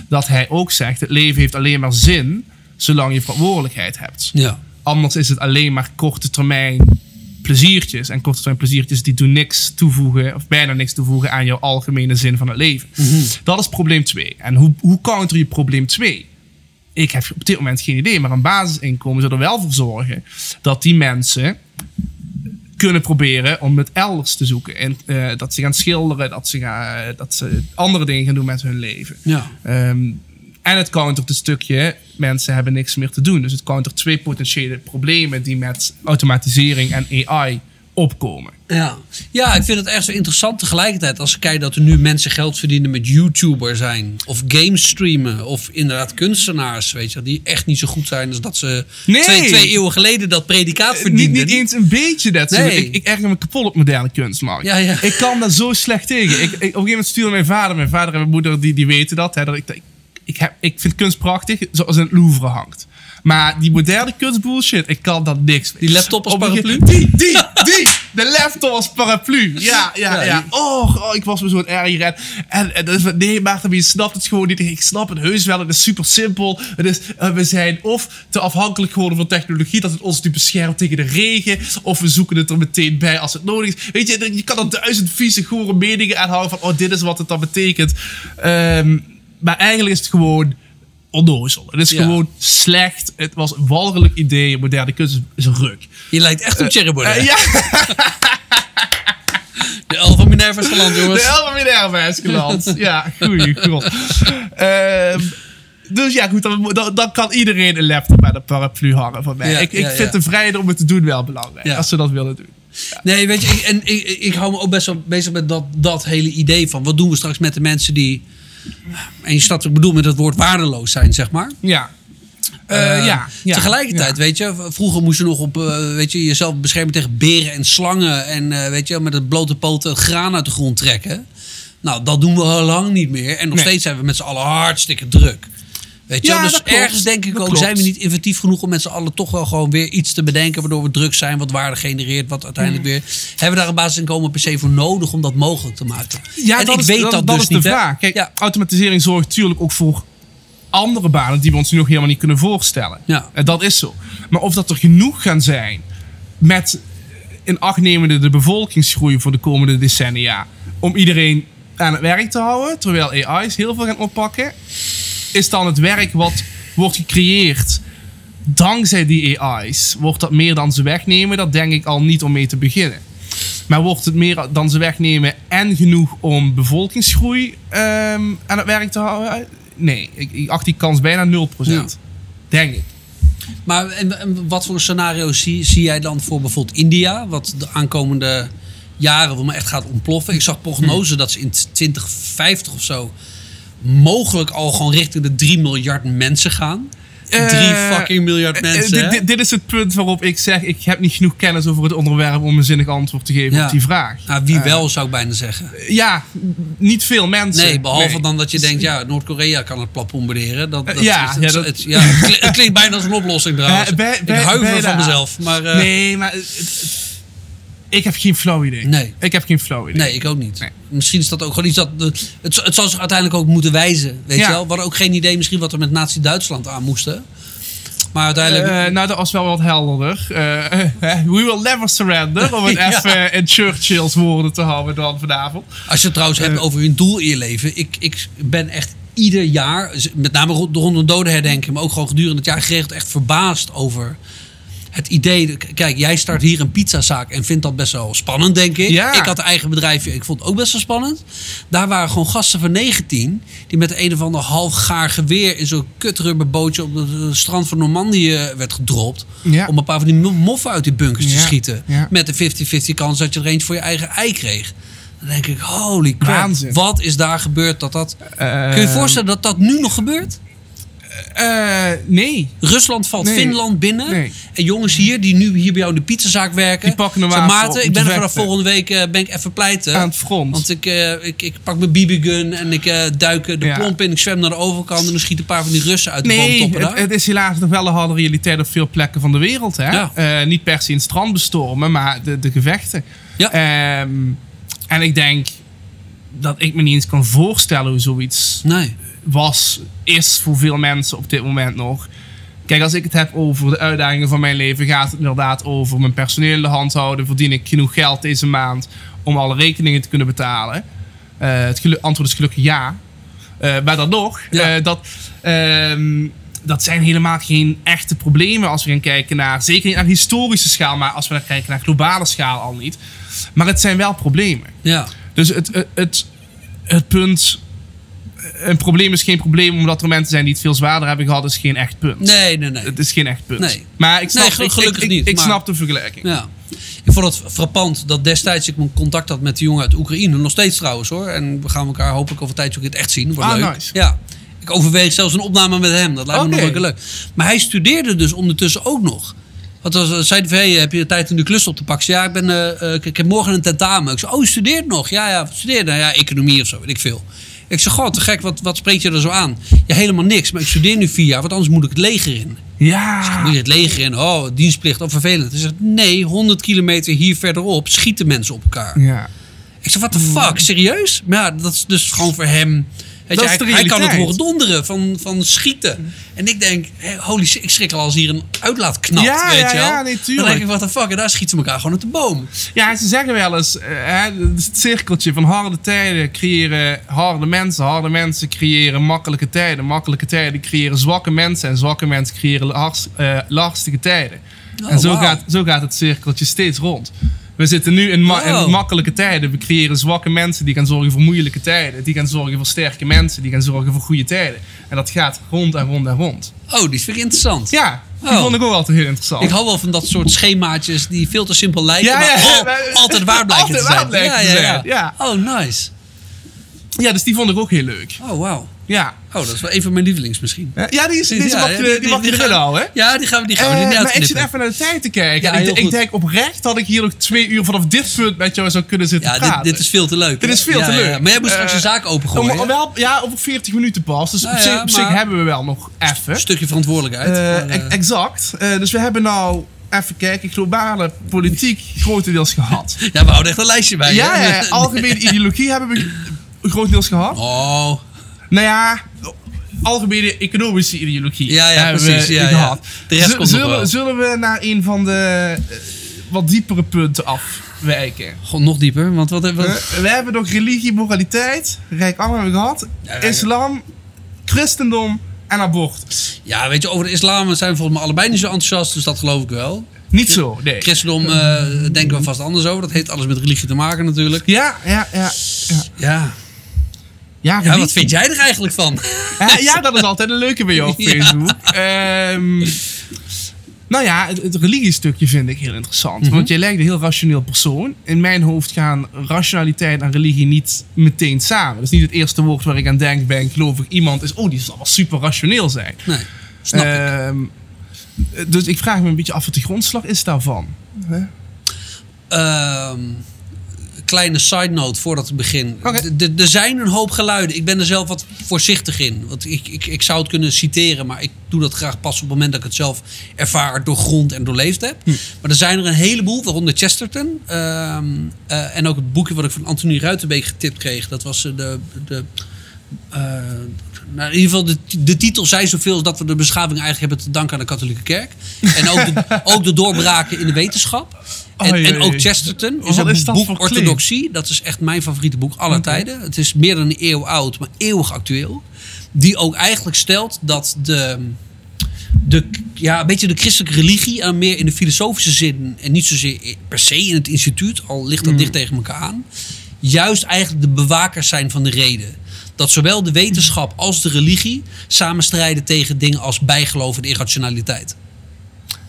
dat hij ook zegt: het leven heeft alleen maar zin zolang je verantwoordelijkheid hebt. Ja. Anders is het alleen maar korte termijn pleziertjes. En korte termijn pleziertjes die doen niks toevoegen, of bijna niks toevoegen aan jouw algemene zin van het leven. Dat is probleem 2. En hoe, hoe counter je probleem 2? Ik heb op dit moment geen idee, maar een basisinkomen zou er wel voor zorgen dat die mensen kunnen proberen om het elders te zoeken. En eh, dat ze gaan schilderen, dat ze, gaan, dat ze andere dingen gaan doen met hun leven. Ja. Ehm, en het countert een stukje, mensen hebben niks meer te doen. Dus het countert twee potentiële problemen die met automatisering en AI opkomen. Ja. ja, ik vind het echt zo interessant tegelijkertijd als ik kijk dat er nu mensen geld verdienen met YouTuber zijn. Of games streamen. Of inderdaad kunstenaars, weet je die echt niet zo goed zijn als dat ze Nee. twee, twee eeuwen geleden dat predicaat Niet, verdienden. niet eens een beetje dat. Nee. Ik, ik erger me kapot op moderne kunst, Mark. Ja, ja. Ik kan daar zo slecht tegen. Ik, ik, op een gegeven moment stuurde mijn vader, mijn vader en mijn moeder, die, die weten dat. Hè, dat ik, ik, ik, heb, ik vind kunst prachtig, zoals in het Louvre hangt. Maar die moderne kunst bullshit, ik kan dat niks. Die laptop als paraplu? Die, die, die! De laptop als paraplu. Ja, ja, Ja, Oh, oh, ik was me zo'n erger. En, en, en van, nee, Maarten, je snapt het gewoon niet. Ik snap het heus wel. Het is super simpel. Het is, eh, we zijn of te afhankelijk geworden van technologie, dat het ons nu beschermt tegen de regen. Of we zoeken het er meteen bij als het nodig is. Weet je, je kan er duizend vieze, gore meningen aan houden van, oh, dit is wat het dan betekent. Ehm, maar eigenlijk is het gewoon onnozel. Het is Ja. gewoon slecht. Het was een walgelijk idee. Moderne kunst is- een ruk. Je lijkt echt op Thierry Baudet. Eh, ja, De elf van Minerva is geland, jongens. de Elva Minerva is geland. ja, goeie god. Ehm, dus ja, goed, dan, dan, dan kan iedereen een laptop bij de paraplu hangen van mij. Ja, ik ik ja, vind de vrijheid om het te doen wel belangrijk. Als ze dat willen doen. Nee, weet je, ik, en ik, ik hou me ook best wel bezig met dat, dat hele idee van wat doen we straks met de mensen die. En je snapt ik bedoel met het woord waardeloos zijn, zeg maar. Ja. Eh, Eh, ja, ja. Tegelijkertijd, ja. weet je, vroeger moest je nog op, eh, weet je, jezelf beschermen tegen beren en slangen. En weet je, met het blote poten graan uit de grond trekken. Nou, dat doen we al lang niet meer. En nog Nee. steeds zijn we met z'n allen hartstikke druk. Weet je, Ja, dus ergens denk ik Dat ook, klopt. zijn we niet inventief genoeg om met z'n allen toch wel gewoon weer iets te bedenken. Waardoor we druk zijn, wat waarde genereert, wat uiteindelijk Mm. weer. Hebben we daar een basisinkomen per se voor nodig om dat mogelijk te maken? Ja, en dat ik is, weet dat, dat, dat dus is de niet. hè. vraag. Kijk, ja. automatisering zorgt natuurlijk ook voor andere banen die we ons nu nog helemaal niet kunnen voorstellen. Ja. En dat is zo. Maar of dat er genoeg gaan zijn met in acht nemende de bevolkingsgroei voor de komende decennia om iedereen aan het werk te houden, terwijl AI's heel veel gaan oppakken, is dan het werk wat wordt gecreëerd dankzij die AI's, wordt dat meer dan ze wegnemen? Dat denk ik al niet om mee te beginnen. Maar wordt het meer dan ze wegnemen en genoeg om bevolkingsgroei ehm, aan het werk te houden? Nee, ik, ik acht die kans bijna 0%. Ja. Denk ik. Maar en, en wat voor scenario's zie, zie jij dan voor bijvoorbeeld India? Wat de aankomende jaren me echt gaat ontploffen. Ik zag prognose dat ze in 2050 of zo mogelijk al gewoon richting de 3 miljard mensen gaan. 3 Eh, fucking miljard Eh, mensen. dit- dit, dit is het punt waarop ik zeg: ik heb niet genoeg kennis over het onderwerp om een zinnig antwoord te geven Ja. op die vraag. Nou, wie Eh, wel zou ik bijna zeggen. Ja, niet veel mensen. Nee, behalve Nee. dan dat je denkt, ja, Noord-Korea kan het plat bombarderen. Dat, dat, Ja, is- ja, het, dat- het- ja, het klinkt- bijna als een oplossing trouwens. Bij- bij- ik huiver van mezelf. Maar, Nee, maar het- Ik heb geen flauw idee. Nee. Ik heb geen flauw idee. Nee, ik ook niet. Nee. Misschien is dat ook gewoon iets dat. Het, het zal zich uiteindelijk ook moeten wijzen. Weet Ja. je wel? We hadden ook geen idee misschien wat er met Nazi-Duitsland aan moesten. Maar uiteindelijk. Eh, nou, dat was wel wat helderder. Eh, eh, we will never surrender. Om het Ja. even in Churchill's woorden te houden dan vanavond. als je het trouwens hebt over hun doel in je leven. Ik, ik ben echt ieder jaar, met name rond de doden herdenking, maar ook gewoon gedurende het jaar geregeld echt verbaasd over het idee. Kijk, jij start hier een pizzazaak en vindt dat best wel spannend, denk ik. Ja. Ik had een eigen bedrijfje, ik vond het ook best wel spannend. Daar waren gewoon gasten van 19 die met een of ander half gaar geweer in zo'n kutrubberbootje op het eh, strand van Normandië eh, werd gedropt. Ja. Om een paar van die mo- moffen uit die bunkers te Ja, schieten. Met de 50-50 kans dat je er eentje voor je eigen ei kreeg. Dan denk ik, holy crap. Waanzin. Wat is daar gebeurd dat dat... Eh, Kun je je voorstellen dat dat nu nog gebeurt? Eh, nee. Rusland valt Nee. Finland binnen. Nee. En jongens hier, die nu hier bij jou in de pizzazaak werken. Die pakken hem aan Maarten, ik ben er vanaf vechten." volgende week eh, ben ik even pleiten. Aan het front. Want ik, eh, ik, ik pak mijn BB-gun en ik eh, duik de Ja. plomp in. Ik zwem naar de overkant en dan schiet een paar van die Russen uit de Nee, boomtoppen het, het is helaas nog wel een harde realiteit op veel plekken van de wereld. Hè? Ja. Eh, niet per se in het strand bestormen, maar de, de gevechten. Ja. Ehm, en ik denk dat ik me niet eens kan voorstellen hoe zoiets nee. Was, is voor veel mensen op dit moment nog. Kijk, als ik het heb over de uitdagingen van mijn leven, gaat het inderdaad over mijn personeel in de hand houden. Verdien ik genoeg geld deze maand om alle rekeningen te kunnen betalen? Eh, het antwoord is gelukkig ja. Eh, maar dan nog, Ja. eh, dat, ehm, dat zijn helemaal geen echte problemen als we gaan kijken naar, zeker niet naar historische schaal, maar als we naar kijken naar globale schaal al niet. Maar het zijn wel problemen. Ja. Dus het, het, het, het punt. Een probleem is geen probleem omdat er mensen zijn die het veel zwaarder hebben gehad, is geen echt punt. Nee, nee, nee. Het is geen echt punt. Nee. Maar ik snap, Nee, gelukkig ik, ik, niet, Ik, maar- snap de vergelijking. Ja. Ik vond het frappant dat destijds ik mijn contact had met de jongen uit Oekraïne. Nog steeds trouwens hoor. En we gaan elkaar hopelijk over tijdje ook in het echt zien. Wordt Ah, leuk. nice. Ja. Ik overweeg zelfs een opname met hem. Dat lijkt me nog wel leuk. Maar hij studeerde dus ondertussen ook nog. Want als zei hij hey, heb je tijd om de klus op te pakken? Ja, ik, ben, eh, eh, ik heb morgen een tentamen. Ik zei, oh, je studeert nog? Ja, ja, wat studeer je? Nou ja, economie of zo, weet ik veel. Ik zei, god, te gek, wat, wat spreekt je er zo aan? Ja, helemaal niks, maar ik studeer nu vier jaar, want anders moet ik het leger in. Ja. Moet je het leger in? Oh, dienstplicht, oh vervelend. Hij zegt, nee, 100 kilometer hier verderop schieten mensen op elkaar. ja. Ik zeg, what the fuck, serieus? Maar ja, dat is dus gewoon voor hem... Weet Dat je, is de hij, hij kan het horen donderen van, van schieten. En ik denk, hey, holy shit, ik schrik al als hier een uitlaat knapt, Ja, weet ja, je wel. ja, nee, Dan denk ik, what the fuck, en daar schieten ze elkaar gewoon uit de boom. Ja, ze zeggen wel eens, eh, hè, het cirkeltje van harde tijden creëren harde mensen. Harde mensen creëren makkelijke tijden. Makkelijke tijden creëren zwakke mensen. En zwakke mensen creëren lars- eh, lastige tijden. Oh, en zo, gaat, zo gaat het cirkeltje steeds rond. We zitten nu in, ma- in Wow. makkelijke tijden. We creëren zwakke mensen die gaan zorgen voor moeilijke tijden. Die gaan zorgen voor sterke mensen. Die gaan zorgen voor goede tijden. En dat gaat rond en rond en rond. Oh, die vind ik interessant. Ja, die Oh. vond ik ook altijd heel interessant. Ik hou wel van dat soort schemaatjes die veel te simpel lijken, Ja, maar ja, oh, altijd waar blijken altijd te zijn. waar blijken te zijn, ja. Oh, nice. Ja, dus die vond ik ook heel leuk. Oh, wauw. Ja, Oh, dat is wel een van mijn lievelings misschien. ja die, is, deze Ja, mag je, die, mag je hè? Ja, die gaan we, die gaan we Eh, maar ik zit even naar de tijd te kijken. Ja, ik, ik denk oprecht dat ik hier nog twee uur vanaf dit punt met jou zou kunnen zitten Ja, praten. dit, dit is veel te leuk. Dit hè? is veel Ja, te leuk. Maar jij moet straks Eh, een zaak opengooien. Om- wel, ja, over 40 minuten pas. Dus Nou op, zich, op hebben we wel nog even. Een stukje verantwoordelijkheid. Eh, Maar, eh, exact. Eh, dus we hebben nou, even kijken, globale politiek grotendeels gehad. ja, we houden echt een lijstje bij. ja, algemene ideologie hebben we grotendeels gehad. Oh, Nou ja, algemene economische ideologie Ja, ja, hebben precies, we ja, ja. De rest Z- komt nog zullen, zullen we naar een van de eh, wat diepere punten afwijken? gewoon nog dieper. Want wat, Eh, we hebben nog religie, moraliteit, rijk hebben we gehad, Ja, islam, christendom en abortus. ja, weet je, over de islam zijn we volgens mij allebei niet zo enthousiast. Dus dat geloof ik wel. Niet zo, nee. Christendom eh, denken we vast anders over. Dat heeft alles met religie te maken natuurlijk. Ja, ja, ja. Ja, Ja, ja, ja wat vind jij er eigenlijk van? Ja, ja, dat is altijd een leuke bij jou op Ja. Facebook. Ehm, nou ja, het, het religiestukje vind ik heel interessant. Mhm. Want jij lijkt een heel rationeel persoon. In mijn hoofd gaan rationaliteit en religie niet meteen samen. Dat is niet het eerste woord waar ik aan denk bij een gelovig iemand. Is, oh, die zal wel super rationeel zijn. Nee, snap ik. Ehm, dus ik vraag me een beetje af wat de grondslag is daarvan. Ehm, kleine side note voordat. Oké. D- d- Er zijn een hoop geluiden. Ik ben er zelf wat voorzichtig in. Want ik, ik, ik zou het kunnen citeren, maar ik doe dat graag pas op het moment dat ik het zelf ervaar, doorgrond en doorleefd heb. Maar er zijn er een heleboel, waaronder Chesterton. ehm, eh, en ook het boekje wat ik van Anthony Ruitenbeek getipt kreeg. Dat was eh, de. de eh, nou, in ieder geval, de, de titel zei zoveel als dat we de beschaving eigenlijk hebben te danken aan de katholieke kerk. En ook de, ook de doorbraken in de wetenschap. En, en ook. Chesterton Wat is een is boek? Orthodoxie. Dat is echt mijn favoriete boek aller tijden. Het is meer dan een eeuw oud, maar eeuwig actueel. Die ook eigenlijk stelt dat de, de, ja, een beetje de christelijke religie, en meer in de filosofische zin en niet zozeer per se in het instituut, al ligt dat dicht tegen elkaar aan, juist eigenlijk de bewakers zijn van de reden. Dat zowel de wetenschap als de religie samen strijden tegen dingen als bijgeloof en irrationaliteit.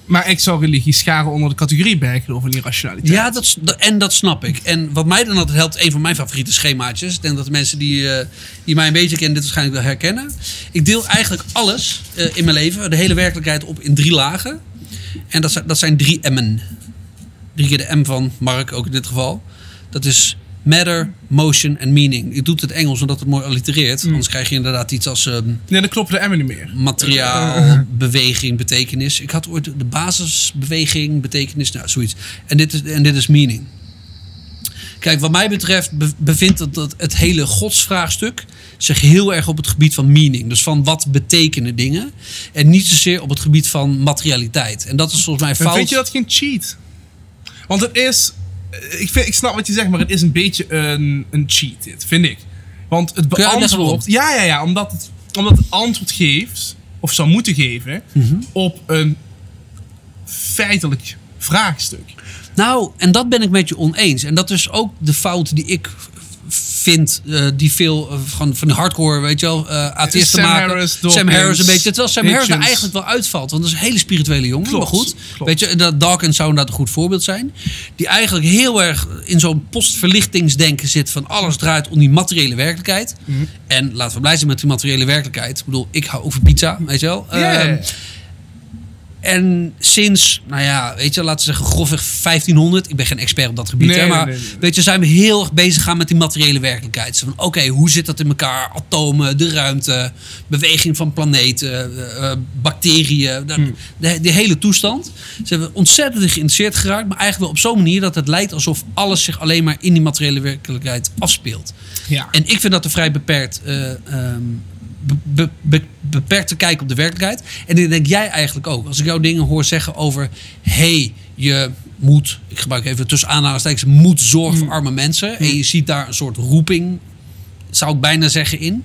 Maar ik zou religie scharen onder de categorie bijgeloof en irrationaliteit. Ja, dat, en dat snap ik. En wat mij dan altijd helpt, een van mijn favoriete schemaatjes. Ik denk dat de mensen die, eh, die mij een beetje kennen, dit waarschijnlijk wel herkennen. Ik deel eigenlijk alles eh, in mijn leven, de hele werkelijkheid, op in drie lagen. En dat dat zijn drie M'en. Drie keer de M van Mark, ook in dit geval. Dat is matter, motion en meaning. Ik doe het Engels omdat het mooi allitereert. Anders krijg je inderdaad iets als ehm, Nee, dan kloppen de emmen niet meer. materiaal, beweging, betekenis. Ik had ooit de basisbeweging, betekenis, nou zoiets. En dit is, en dit is meaning. Kijk, wat mij betreft be- bevindt het, dat het hele godsvraagstuk zich heel erg op het gebied van meaning. Dus van wat betekenen dingen. En niet zozeer op het gebied van materialiteit. En dat is volgens mij fout. vind je dat geen cheat? Want het is... Ik, vind, ik snap wat je zegt, maar het is een beetje een, een cheat, dit, vind ik. Want het beantwoordt... Ja, ja, ja. Omdat het, omdat het antwoord geeft, of zou moeten geven, Mhm. op een feitelijk vraagstuk. Nou, en dat ben ik met je oneens. En dat is ook de fout die ik vind, eh, die veel eh, van, van de hardcore, weet je wel, eh atheïsten Sam maken. Harris, Sam Dawkins, Harris een beetje. Terwijl Sam Harris er eigenlijk wel uitvalt. Want dat is een hele spirituele jongen. Klopt, maar goed, klopt. weet je, dat Dawkins zou inderdaad een goed voorbeeld zijn. Die eigenlijk heel erg in zo'n postverlichtingsdenken zit van alles draait om die materiële werkelijkheid. Mhm. En laten we blij zijn met die materiële werkelijkheid. Ik bedoel, ik hou over pizza, weet je wel. Ehm, en sinds, nou ja, weet je, laten we zeggen grofweg 1500. Ik ben geen expert op dat gebied, Nee, hè, maar nee, nee, nee. weet je, zijn we heel erg bezig gaan met die materiële werkelijkheid. Zo van, oké, hoe zit dat in elkaar? Atomen, de ruimte, beweging van planeten, eh, eh, bacteriën, de, Hmm. de, de hele toestand. Ze hebben ontzettend geïnteresseerd geraakt, maar eigenlijk wel op zo'n manier dat het lijkt alsof alles zich alleen maar in die materiële werkelijkheid afspeelt. ja. En ik vind dat een vrij beperkt, eh, ehm, be- be- be- beperkte kijk op de werkelijkheid. En dat denk jij eigenlijk ook. Als ik jou dingen hoor zeggen over... hey, je moet, ik gebruik even tussen aanhalingstekens... moet zorgen voor arme mensen. En je ziet daar een soort roeping, zou ik bijna zeggen, in.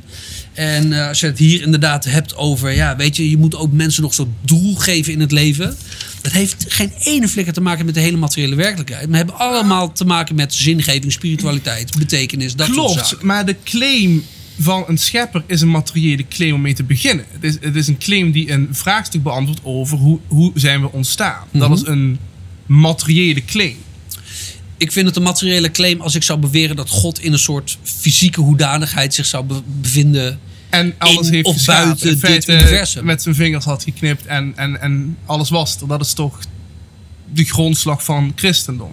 En eh, als je het hier inderdaad hebt over... ja, weet je, je moet ook mensen nog zo'n doel geven in het leven... Dat heeft geen ene flikker te maken met de hele materiële werkelijkheid. Maar hebben allemaal te maken met zingeving, spiritualiteit, betekenis, dat soort Klopt, zaken. maar de claim van een schepper is een materiële claim om mee te beginnen. Het is, het is een claim die een vraagstuk beantwoordt over hoe, hoe zijn we ontstaan. Dat Mhm. is een materiële claim. Ik vind het een materiële claim als ik zou beweren dat God in een soort fysieke hoedanigheid zich zou be- bevinden. En alles In heeft of buiten In dit feite universum. met zijn vingers had geknipt en, en, en alles was er. Dat is toch de grondslag van christendom.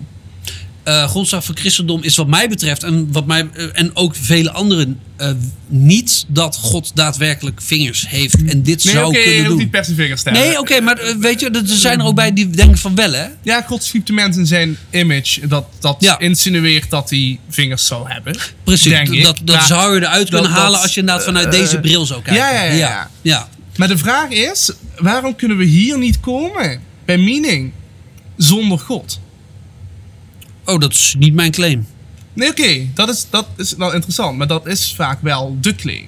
Eh grondslag van christendom is wat mij betreft en, wat mij, eh, en ook vele anderen eh, niet dat God daadwerkelijk vingers heeft en dit Nee, zou oké, je kunnen hoeft doen. niet per se vingers te hebben. Nee, oké, maar weet je, er zijn er ook bij die denken van wel hè. Ja, God schiep de mens in zijn image. Dat, dat Ja. insinueert dat hij vingers zou hebben. Precies, Denk ik. dat, dat Maar- zou je eruit kunnen dat- halen dat- als je inderdaad vanuit deze bril zou kijken. ja, ja, ja, ja. ja. ja. Maar de vraag is, waarom kunnen we hier niet komen? Bij meaning. Zonder God. Oh, dat is niet mijn claim. Nee, oké, dat, is, dat is wel interessant. Maar dat is vaak wel de claim.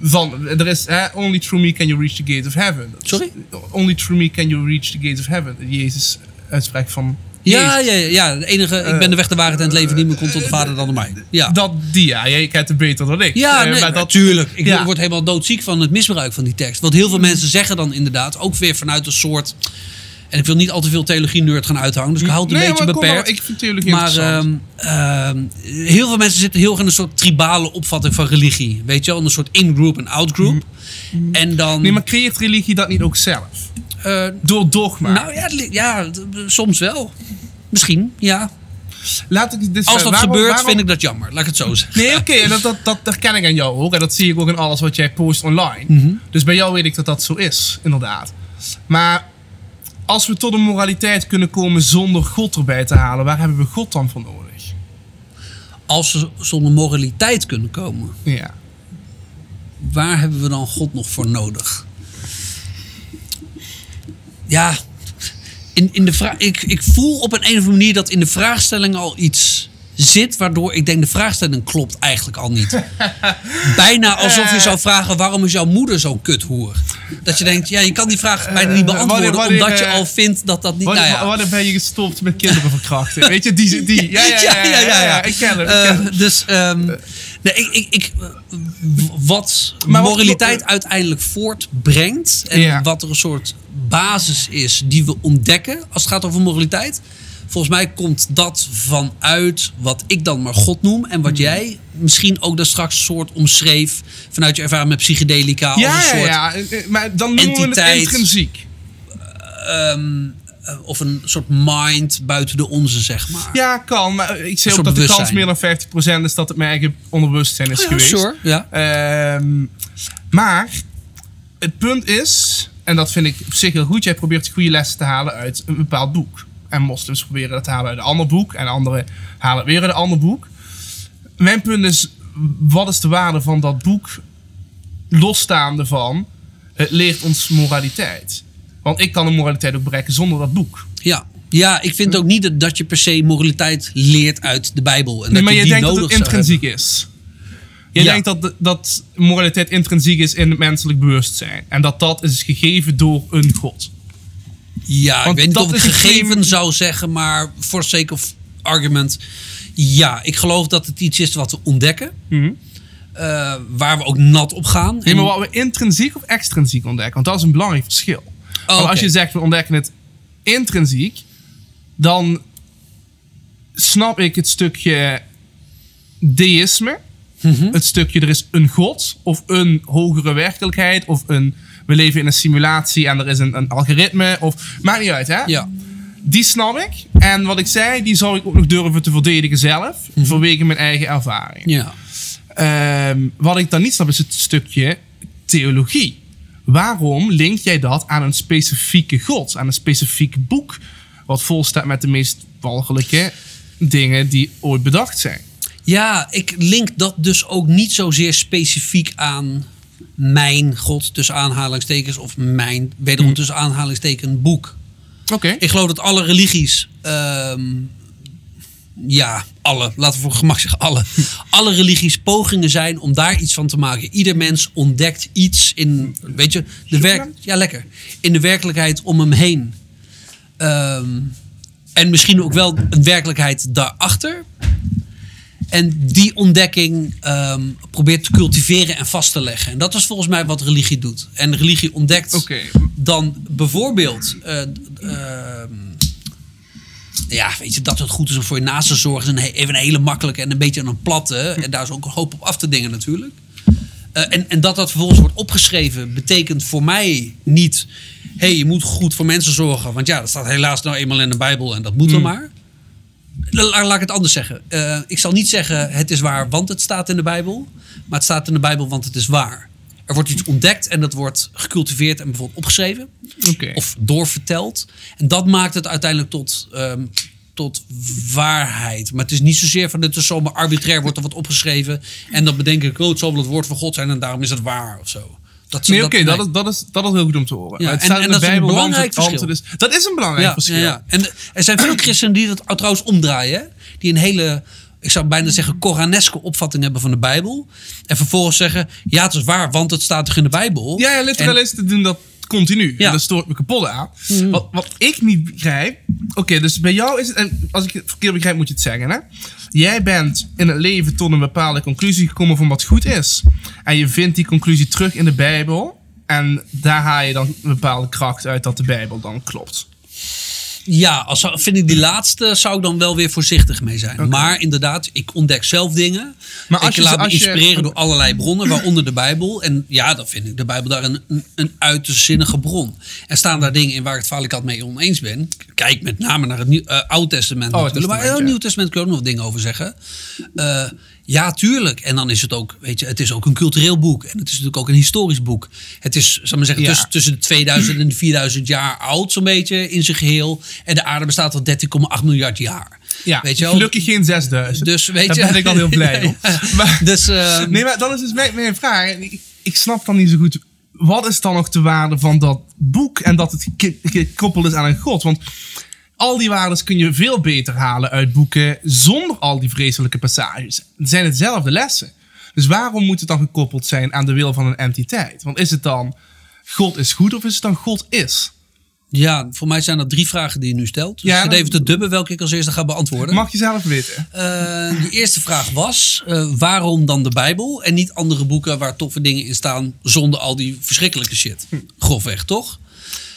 Van, er is, hè, only through me can you reach the gate of heaven. Sorry? Only through me can you reach the gate of heaven. Jezus uitspraak van Ja, ja, ja, ja. De enige, ik ben de weg, de waarheid en het leven. Niemand komt tot de vader dan door mij. Ja, Dat, die ja, jij kent het beter dan ik. ja Eh, nee, maar dat, natuurlijk. Ik ja. word helemaal doodziek van het misbruik van die tekst. Want heel veel mensen zeggen dan inderdaad, ook weer vanuit een soort... En ik wil niet al te veel theologie-nerd gaan uithangen, dus ik hou het een Nee, beetje maar kom maar, beperkt. ik vind theologie Maar ehm, ehm, heel veel mensen zitten heel erg in een soort tribale opvatting van religie. Weet je wel, een soort in-group en out-group. En dan... Nee, maar creëert religie dat niet ook zelf? eh, Door dogma. nou ja, ja, soms wel. Misschien, ja. laat ik dit Als dat waarom- gebeurt, waarom- vind ik dat jammer. Laat ik het zo zeggen. Nee, oké, dat, dat, dat herken ik aan jou ook. En dat zie ik ook in alles wat jij post online. Mhm. Dus bij jou weet ik dat dat zo is, inderdaad. Maar als we tot een moraliteit kunnen komen zonder God erbij te halen, waar hebben we God dan voor nodig? Als we zonder moraliteit kunnen komen, Ja. waar hebben we dan God nog voor nodig? Ja, in, in de vraag, ik, ik voel op een, een of andere manier dat in de vraagstelling al iets zit, waardoor ik denk de vraagstelling klopt eigenlijk al niet. Bijna alsof je zou vragen waarom is jouw moeder zo'n kuthoer? Dat je denkt, ja, je kan die vraag bijna niet Eh, beantwoorden, wanneer- omdat je wanneer, al vindt dat dat niet. Wanneer, nou ja. wanneer ben je gestopt met kinderen verkrachten? Weet je, die, die. Ja, ja, ja. ja, ja, ja. Ik ken hem, ik ken Eh, hem. dus ehm, nee, ik, ik, ik, eh, wat moraliteit uiteindelijk voortbrengt en Ja. wat er een soort basis is die we ontdekken als het gaat over moraliteit. Volgens mij komt dat vanuit wat ik dan maar God noem. En Hmm. wat jij misschien ook daar straks een soort omschreef. Vanuit je ervaring met psychedelica. als Ja, een ja, soort ja. Eh, eh, Maar dan noemen we het entiteit. intrinsiek. ehm, eh, of een soort mind buiten de onze, zeg maar. Ja, kan. Maar ik zeg ook dat de kans meer dan 50% is dat het mijn eigen onderbewustzijn is Oh ja, geweest. sure, ja. Ehm, maar het punt is, en dat vind ik op zich heel goed, jij probeert goede lessen te halen uit een bepaald boek. En moslims proberen dat te halen uit een ander boek. En anderen halen het weer uit een ander boek. Mijn punt is, wat is de waarde van dat boek losstaande van het leert ons moraliteit? Want ik kan de moraliteit ook bereiken zonder dat boek. Ja. ja, ik vind ook niet dat, dat je per se moraliteit leert uit de Bijbel. En Nee, dat maar je die denkt dat nodig het intrinsiek is. Je Ja. denkt dat, dat moraliteit intrinsiek is in het menselijk bewustzijn. En dat dat is gegeven door een God. Ja, ik Want weet niet dat of het gegeven claim- zou zeggen, maar for sake of argument. Ja, ik geloof dat het iets is wat we ontdekken. eh, waar we ook nat op gaan. Mhm. Nee, maar wat we intrinsiek of extrinsiek ontdekken. Want dat is een belangrijk verschil. Want Oh, oké. als je zegt we ontdekken het intrinsiek. Dan snap ik het stukje deïsme. Mhm. Het stukje er is een god. Of een hogere werkelijkheid. Of een, we leven in een simulatie en er is een, een algoritme. Of, maakt niet uit hè. Ja, Die snap ik. En wat ik zei, die zou ik ook nog durven te verdedigen zelf. Vanwege mijn eigen ervaring. ja. Ehm, wat ik dan niet snap is het stukje theologie. Waarom link jij dat aan een specifieke god, aan een specifiek boek, wat vol staat met de meest walgelijke dingen die ooit bedacht zijn? Ja, ik link dat dus ook niet zozeer specifiek aan mijn God tussen aanhalingstekens of mijn wederom tussen aanhalingstekens boek. Oké. Ik geloof dat alle religies, ehm, ja, alle, laten we voor gemak zeggen alle, alle religies pogingen zijn om daar iets van te maken. Ieder mens ontdekt iets in, weet je, de werk, ja lekker, in de werkelijkheid om hem heen. Ehm, en misschien ook wel een werkelijkheid daarachter. En die ontdekking ehm, probeert te cultiveren en vast te leggen. En dat is volgens mij wat religie doet. En religie ontdekt dan bijvoorbeeld. eh, ehm, ja, weet je, dat het goed is om voor je naasten te zorgen. Is een, even een hele makkelijke en een beetje een platte. En daar is ook een hoop op af te dingen natuurlijk. Eh, en, en dat dat vervolgens wordt opgeschreven, betekent voor mij niet. hé, hey, je moet goed voor mensen zorgen. Want ja, dat staat helaas nou eenmaal in de Bijbel en dat moet wel maar. La- la- laat ik het anders zeggen. Eh, ik zal niet zeggen het is waar, want het staat in de Bijbel. Maar het staat in de Bijbel, want het is waar. Er wordt iets ontdekt en dat wordt gecultiveerd en bijvoorbeeld opgeschreven. Of doorverteld. En dat maakt het uiteindelijk tot, ehm, tot waarheid. Maar het is niet zozeer van het is zomaar arbitrair wordt er wat opgeschreven. En dan bedenk ik, oh, het zal wel het woord van God zijn en daarom is het waar of zo. Dat, Nee, oké, dat, nee. dat, is, dat is heel goed om te horen. Ja, het staat en in de Bijbel, want het is... Dat is een belangrijk ja, verschil. Ja, ja. En de- er zijn veel christenen die dat trouwens omdraaien. hè? Die een hele, ik zou bijna zeggen, Koraneske opvatting hebben van de Bijbel. En vervolgens zeggen, ja, het is waar, want het staat toch in de Bijbel. Ja, ja literalisten doen dat continu. Ja. Mhm. En dat stoort me kapot aan. Wat, wat ik niet begrijp... Oké, dus bij jou is het... En als ik het verkeerd begrijp, moet je het zeggen, hè? Jij bent in het leven tot een bepaalde conclusie gekomen van wat goed is. En je vindt die conclusie terug in de Bijbel. En daar haal je dan een bepaalde kracht uit dat de Bijbel dan klopt. Ja, als, vind ik die laatste zou ik dan wel weer voorzichtig mee zijn. Maar inderdaad, ik ontdek zelf dingen. Maar als ik je- laat me je- inspireren door allerlei bronnen, waaronder de Bijbel. En ja, dan vind ik de Bijbel daar een, een, een uiterst zinnige bron. En staan daar dingen in waar ik het vaak mee oneens ben. Kijk met name naar het eh, Oude Testament natuurlijk. maar Testament, het ja. Nieuw Testament kun je ook nog dingen over zeggen. Eh, ja, tuurlijk. En dan is het ook, weet je, het is ook een cultureel boek. En het is natuurlijk ook een historisch boek. Het is, zal maar zeggen, Ja. tussen, tussen de 2000 en de 4000 jaar oud, zo'n beetje in zijn geheel. En de aarde bestaat al 13,8 miljard jaar. Ja, weet je wel? gelukkig geen 6000. Dus weet Daar je. ben ik al heel blij om. Ja. Maar, Dus, ehm, nee, maar dan is dus mijn, mijn vraag. Ik, ik snap dan niet zo goed. Wat is dan nog de waarde van dat boek en dat het ge- gekoppeld is aan een god? Want al die waardes kun je veel beter halen uit boeken zonder al die vreselijke passages. Het zijn hetzelfde lessen. Dus waarom moet het dan gekoppeld zijn aan de wil van een entiteit? Want is het dan God is goed of is het dan God is? ja, voor mij zijn dat drie vragen die je nu stelt. Dus Ja, dan- even te dubben welke ik als eerste ga beantwoorden. Mag je zelf weten. Eh, die eerste vraag was, eh, waarom dan de Bijbel en niet andere boeken waar toffe dingen in staan zonder al die verschrikkelijke shit? Grofweg, toch?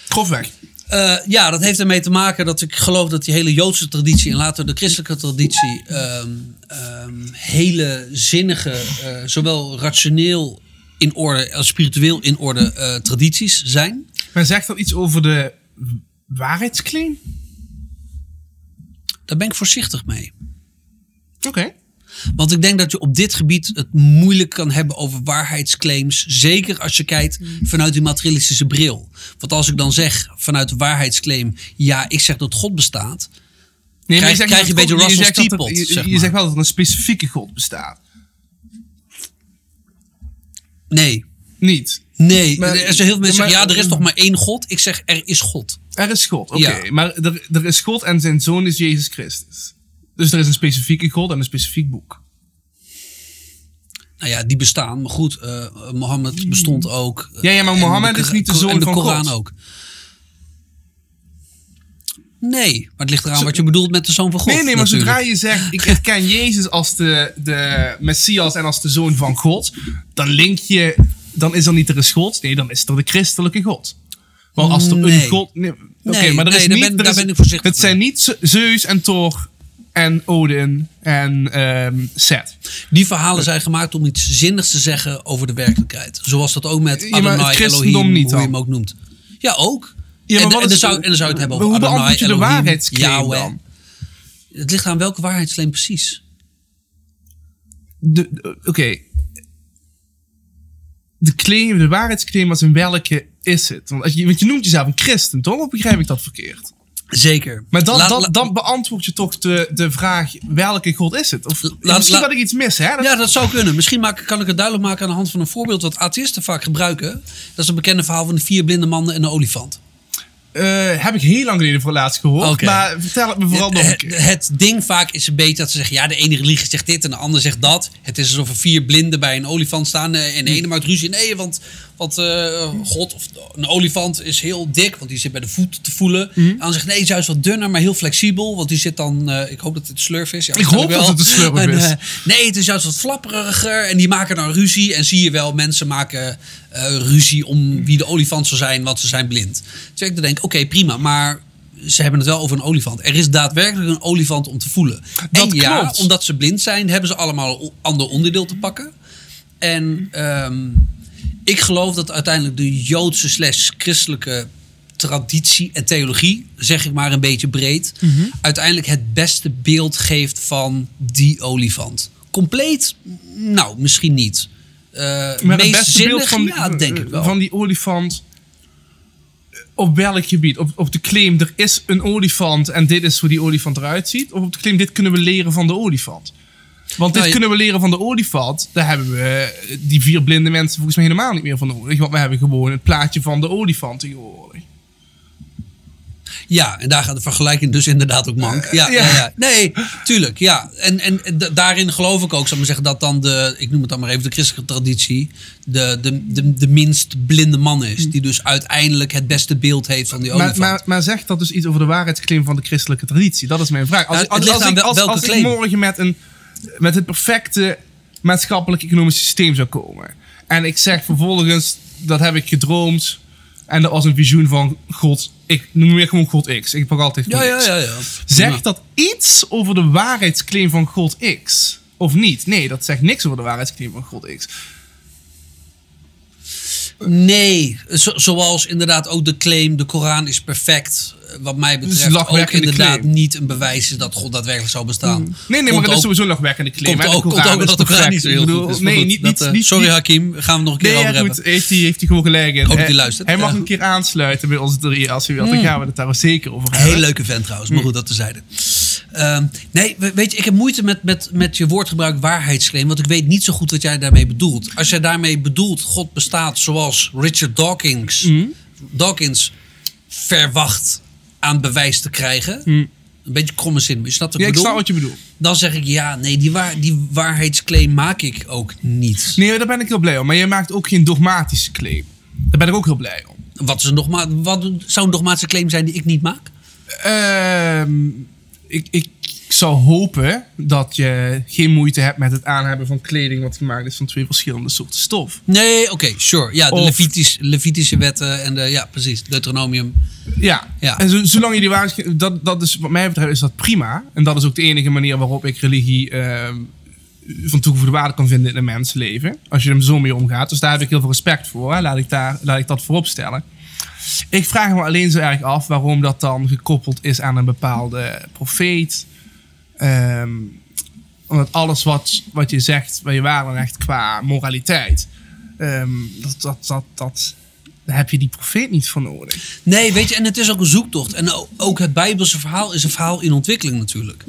Grofweg. Eh, ja, dat heeft ermee te maken dat ik geloof dat die hele Joodse traditie en later de christelijke traditie ehm, hele zinnige, eh, zowel rationeel in orde als spiritueel in orde eh, tradities zijn. Maar zegt dat iets over de waarheidsclaim? Daar ben ik voorzichtig mee. Oké. Want ik denk dat je op dit gebied het moeilijk kan hebben over waarheidsclaims. Zeker als je kijkt vanuit die materialistische bril. Want als ik dan zeg vanuit de waarheidsclaim, ja, ik zeg dat God bestaat. Nee, Krijg- zegt krijg je dat een beetje Russell zegt dat er- Steepled, Je, zeg je zegt wel dat er een specifieke God bestaat. Nee. Niet. Nee, Maar- er zijn heel veel mensen maar- zeggen, ja, er is toch maar één God. Ik zeg, er is God. Er is God, oké. Ja. Maar er, er is God en zijn zoon is Jezus Christus. Dus er is een specifieke God en een specifiek boek. Nou ja, die bestaan. Maar goed, eh, Mohammed bestond ook. Ja, ja, maar En Mohammed de- is niet de zoon de van Koran God. ook. Nee, maar het ligt eraan wat je bedoelt met de zoon van God. nee, nee, maar natuurlijk. zodra je zegt, ik herken Jezus als de, de Messias en als de zoon van God, dan link je, dan is er niet er is God, nee, dan is er de christelijke God. Want als er Nee. een God, nee, oké, maar er is daar niet, ben- er daar ben ik voorzichtig Het zijn niet Ze- Zeus en Thor en Odin en ehm Seth. Die verhalen zijn gemaakt om iets zinnigs te zeggen over de werkelijkheid. Zoals dat ook met Ja, maar het Adonai, Elohim, niet hoe je hem ook noemt. Ja, ook. Ja, en, en, dan zou, en dan zou je het hebben over Hoe Adonai, de waarheidsclaim dan? Het ligt aan welke waarheidsclaim precies. oké. De claim, de waarheidsclaim was in welke is het? Want, als je, want je noemt jezelf een christen, toch? Of begrijp ik dat verkeerd? Zeker. Maar dan, Laat- dan, dan beantwoord je toch de, de vraag, welke God is het? Of Laat- misschien dat ik iets mis, hè? Dat- Ja, dat zou kunnen. Misschien maak, kan ik het duidelijk maken aan de hand van een voorbeeld wat atheïsten vaak gebruiken. Dat is een bekende verhaal van de vier blinde mannen en de olifant. eh, heb ik heel lang geleden voor laatst gehoord. Maar vertel het me vooral nog een het, keer. het ding vaak is een beetje dat ze zeggen: ja, de ene religie zegt dit en de ander zegt dat. Het is alsof er vier blinden bij een olifant staan. eh, En de ene maakt ruzie. Nee, want, want eh, God of een olifant is heel dik, want die zit bij de voet te voelen. Mhm. En dan zegt nee, juist wat dunner, maar heel flexibel. Want die zit dan, eh, ik hoop dat het slurf is. Ja, Ik hoop waarschijnlijk dat het een slurf En, is. eh, nee, het is juist wat flapperiger. En die maken dan ruzie. En zie je wel, mensen maken ruzie om wie de olifant zou zijn, want ze zijn blind. Dus ik denk, oké, prima, maar ze hebben het wel over een olifant. Er is daadwerkelijk een olifant om te voelen. Dat en ja, klopt. omdat ze blind zijn, hebben ze allemaal een ander onderdeel te pakken. En ehm, ik geloof dat uiteindelijk de Joodse slash christelijke traditie en theologie, zeg ik maar een beetje breed, Mhm. uiteindelijk het beste beeld geeft van die olifant. Compleet? Nou, misschien niet. Eh Maar het meest beeld zinnig? van, ja, denk ik wel. van die olifant. eh, Op welk gebied? Op, op de claim, er is een olifant en dit is hoe die olifant eruit ziet? Of op de claim, dit kunnen we leren van de olifant? Want dit Nou, kunnen we leren van de olifant. Daar hebben we eh, die vier blinde mensen volgens mij helemaal niet meer van nodig. Want we hebben gewoon het plaatje van de olifant tegenwoordig. Ja, en daar gaat de vergelijking dus inderdaad ook mank. Ja, ja. ja. Nee, tuurlijk, ja. En, en daarin geloof ik ook, zal ik maar zeggen, dat dan de, ik noem het dan maar even de christelijke traditie, de, de, de, de minst blinde man is. Die dus uiteindelijk het beste beeld heeft van die olifant. maar, maar zegt dat dus iets over de waarheidsclaim van de christelijke traditie? Dat is mijn vraag. Als, Nou, als, als, ik, als, als morgen met, een, met het perfecte maatschappelijk-economische systeem zou komen. En ik zeg vervolgens, dat heb ik gedroomd. En dat was een visioen van God. Ik noem meer gewoon God X. Ik pak altijd God Ja, ja, X. ja. ja. Zegt dat iets over de waarheidsclaim van God X? Of niet? Nee, dat zegt niks over de waarheidsclaim van God X. Nee, zo- zoals inderdaad ook de claim, de Koran is perfect. eh, Wat mij Dus betreft ook lachwekkende inderdaad claim. niet een bewijs is dat God daadwerkelijk zou bestaan. Nee, nee, maar dat is sowieso nog werkende claim. Komt ook, De komt ook dat de Koran niet zo heel bedoel, goed is. Nee, goed, niet, dat, niet, eh, niet, Sorry Hakim, gaan we nog een keer Nee, over ja, hebben. goed, heeft hij heeft hij gewoon gelijk in. Hij luistert. Hij mag een keer aansluiten bij ons drie als hij wil. Dan gaan we het daar zeker over hebben. Heel leuke vent trouwens, maar goed, dat tezijde. Ehm nee, we- weet je, ik heb moeite met, met, met je woordgebruik waarheidsclaim, want ik weet niet zo goed wat jij daarmee bedoelt. Als jij daarmee bedoelt, God bestaat zoals Richard Dawkins, Dawkins verwacht aan bewijs te krijgen. Een beetje kromme zin, maar je snapt wat Ja, ik ik bedoel. snap wat je bedoelt. Dan zeg ik ja, nee, die, waar, die waarheidsclaim maak ik ook niet. Nee, daar ben ik heel blij om. Maar jij maakt ook geen dogmatische claim. Daar ben ik ook heel blij om. Wat, is een dogma, wat zou een dogmatische claim zijn die ik niet maak? Ehm, ik, ik zou hopen dat je geen moeite hebt met het aanhebben van kleding wat gemaakt is van twee verschillende soorten stof. Nee, oké, sure. Ja, de Of- Levitisch, Levitische wetten en de, ja, precies, Deuteronomium. Ja, Ja. en zo, zolang je die waarheid... Dat, dat is, wat mij betreft is dat prima. En dat is ook de enige manier waarop ik religie ehm, van toegevoegde waarde kan vinden in een mensenleven. Als je er zo mee omgaat. Dus daar heb ik heel veel respect voor. Hè. Laat, ik daar, laat ik dat voorop stellen. Ik vraag me alleen zo erg af waarom dat dan gekoppeld is aan een bepaalde profeet. Ehm, omdat alles wat, wat je zegt, waar je waarde echt qua moraliteit. ehm, dat, dat, dat, dat, daar heb je die profeet niet voor nodig. Nee, weet je, en het is ook een zoektocht. En ook het Bijbelse verhaal is een verhaal in ontwikkeling natuurlijk.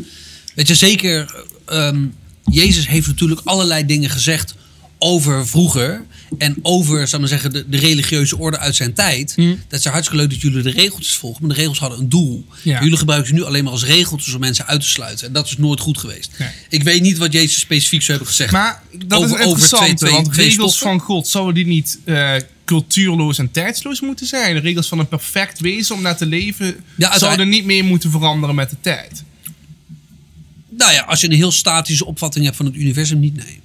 Weet je, zeker, ehm, Jezus heeft natuurlijk allerlei dingen gezegd over vroeger. En over, zal maar zeggen, de, de religieuze orde uit zijn tijd. Dat is hartstikke leuk dat jullie de regeltjes volgen. Maar de regels hadden een doel. Ja. Jullie gebruiken ze nu alleen maar als regeltjes om mensen uit te sluiten. En dat is nooit goed geweest. Nee. Ik weet niet wat Jezus specifiek zou hebben gezegd. Maar dat Over- is over interessant, twee- want twee regels van God, zouden die niet eh, cultuurloos en tijdsloos moeten zijn? De regels van een perfect wezen om naar te leven zouden niet meer moeten veranderen met de tijd. nou ja, als je een heel statische opvatting hebt van het universum, niet nee.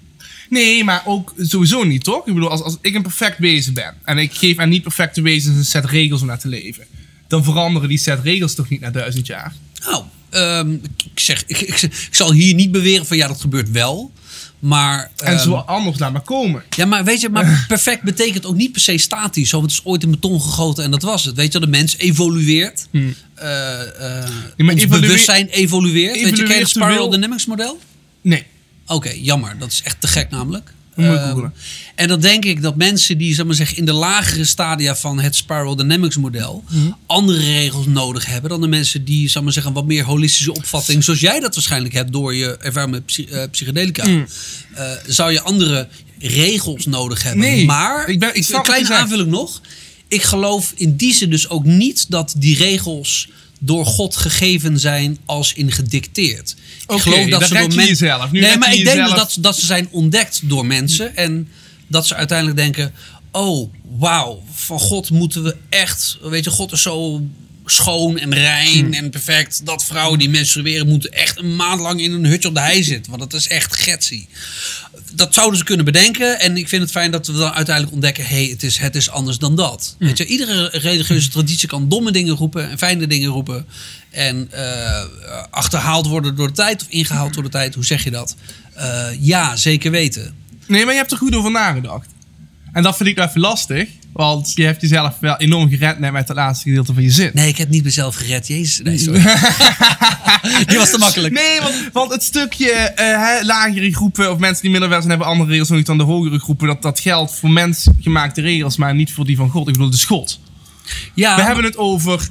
Nee, maar ook sowieso niet, toch? Ik bedoel, als, als ik een perfect wezen ben en ik geef aan niet-perfecte wezens een set regels om naar te leven, dan veranderen die set regels toch niet na duizend jaar? Nou, ehm, ik, zeg, ik, ik, ik zal hier niet beweren van ja, dat gebeurt wel. Maar, En ehm, zo anders laat maar komen. ja, maar weet je, maar perfect betekent ook niet per se statisch. Zo, het is ooit in beton gegoten en dat was het. Weet je, de mens evolueert. Maar ons evolue- bewustzijn evolueert. Weet je, ken je het evolueert Spiral Dynamics model? Nee. Oké, jammer. Dat is echt te gek namelijk. googlen. en dan denk ik dat mensen die zeg maar zeggen, in de lagere stadia van het Spiral Dynamics model Mhm. andere regels nodig hebben dan de mensen die zeg maar zeggen, een wat meer holistische opvatting, zoals jij dat waarschijnlijk hebt door je ervaring met eh, psychedelica. Mhm. eh, zou je andere regels nodig hebben. Nee, maar, ik ben- ik een kleine aanvulling nog. Ik geloof in die zin dus ook niet dat die regels door God gegeven zijn als in gedicteerd. Ik geloof dat ze door je men- jezelf. Nu nee, maar ik denk dus dat, dat ze zijn ontdekt door mensen. En dat ze uiteindelijk denken: oh, wauw, van God moeten we echt. Weet je, God is zo schoon en rein Hmm. en perfect. Dat vrouwen die menstrueren moeten echt een maand lang in een hutje op de hei zitten. Want dat is echt getsie. Dat zouden ze kunnen bedenken. En ik vind het fijn dat we dan uiteindelijk ontdekken: hé, hey, het, is, het is anders dan dat. Hmm. Weet je, iedere religieuze traditie kan domme dingen roepen en fijne dingen roepen. En eh, achterhaald worden door de tijd of ingehaald door de tijd. Hoe zeg je dat? Eh, ja, zeker weten. Nee, maar je hebt er goed over nagedacht. En dat vind ik wel even lastig. Want je hebt jezelf wel enorm gered net met het laatste gedeelte van je zin. Nee, ik heb niet mezelf gered. Jezus. Nee, sorry. Die was te makkelijk. Nee, want, want het stukje hè, lagere groepen of mensen die minder wel zijn hebben andere regels nodig dan de hogere groepen. Dat, dat geldt voor mensgemaakte regels, maar niet voor die van God. Ik bedoel, de God. Ja, We hebben het over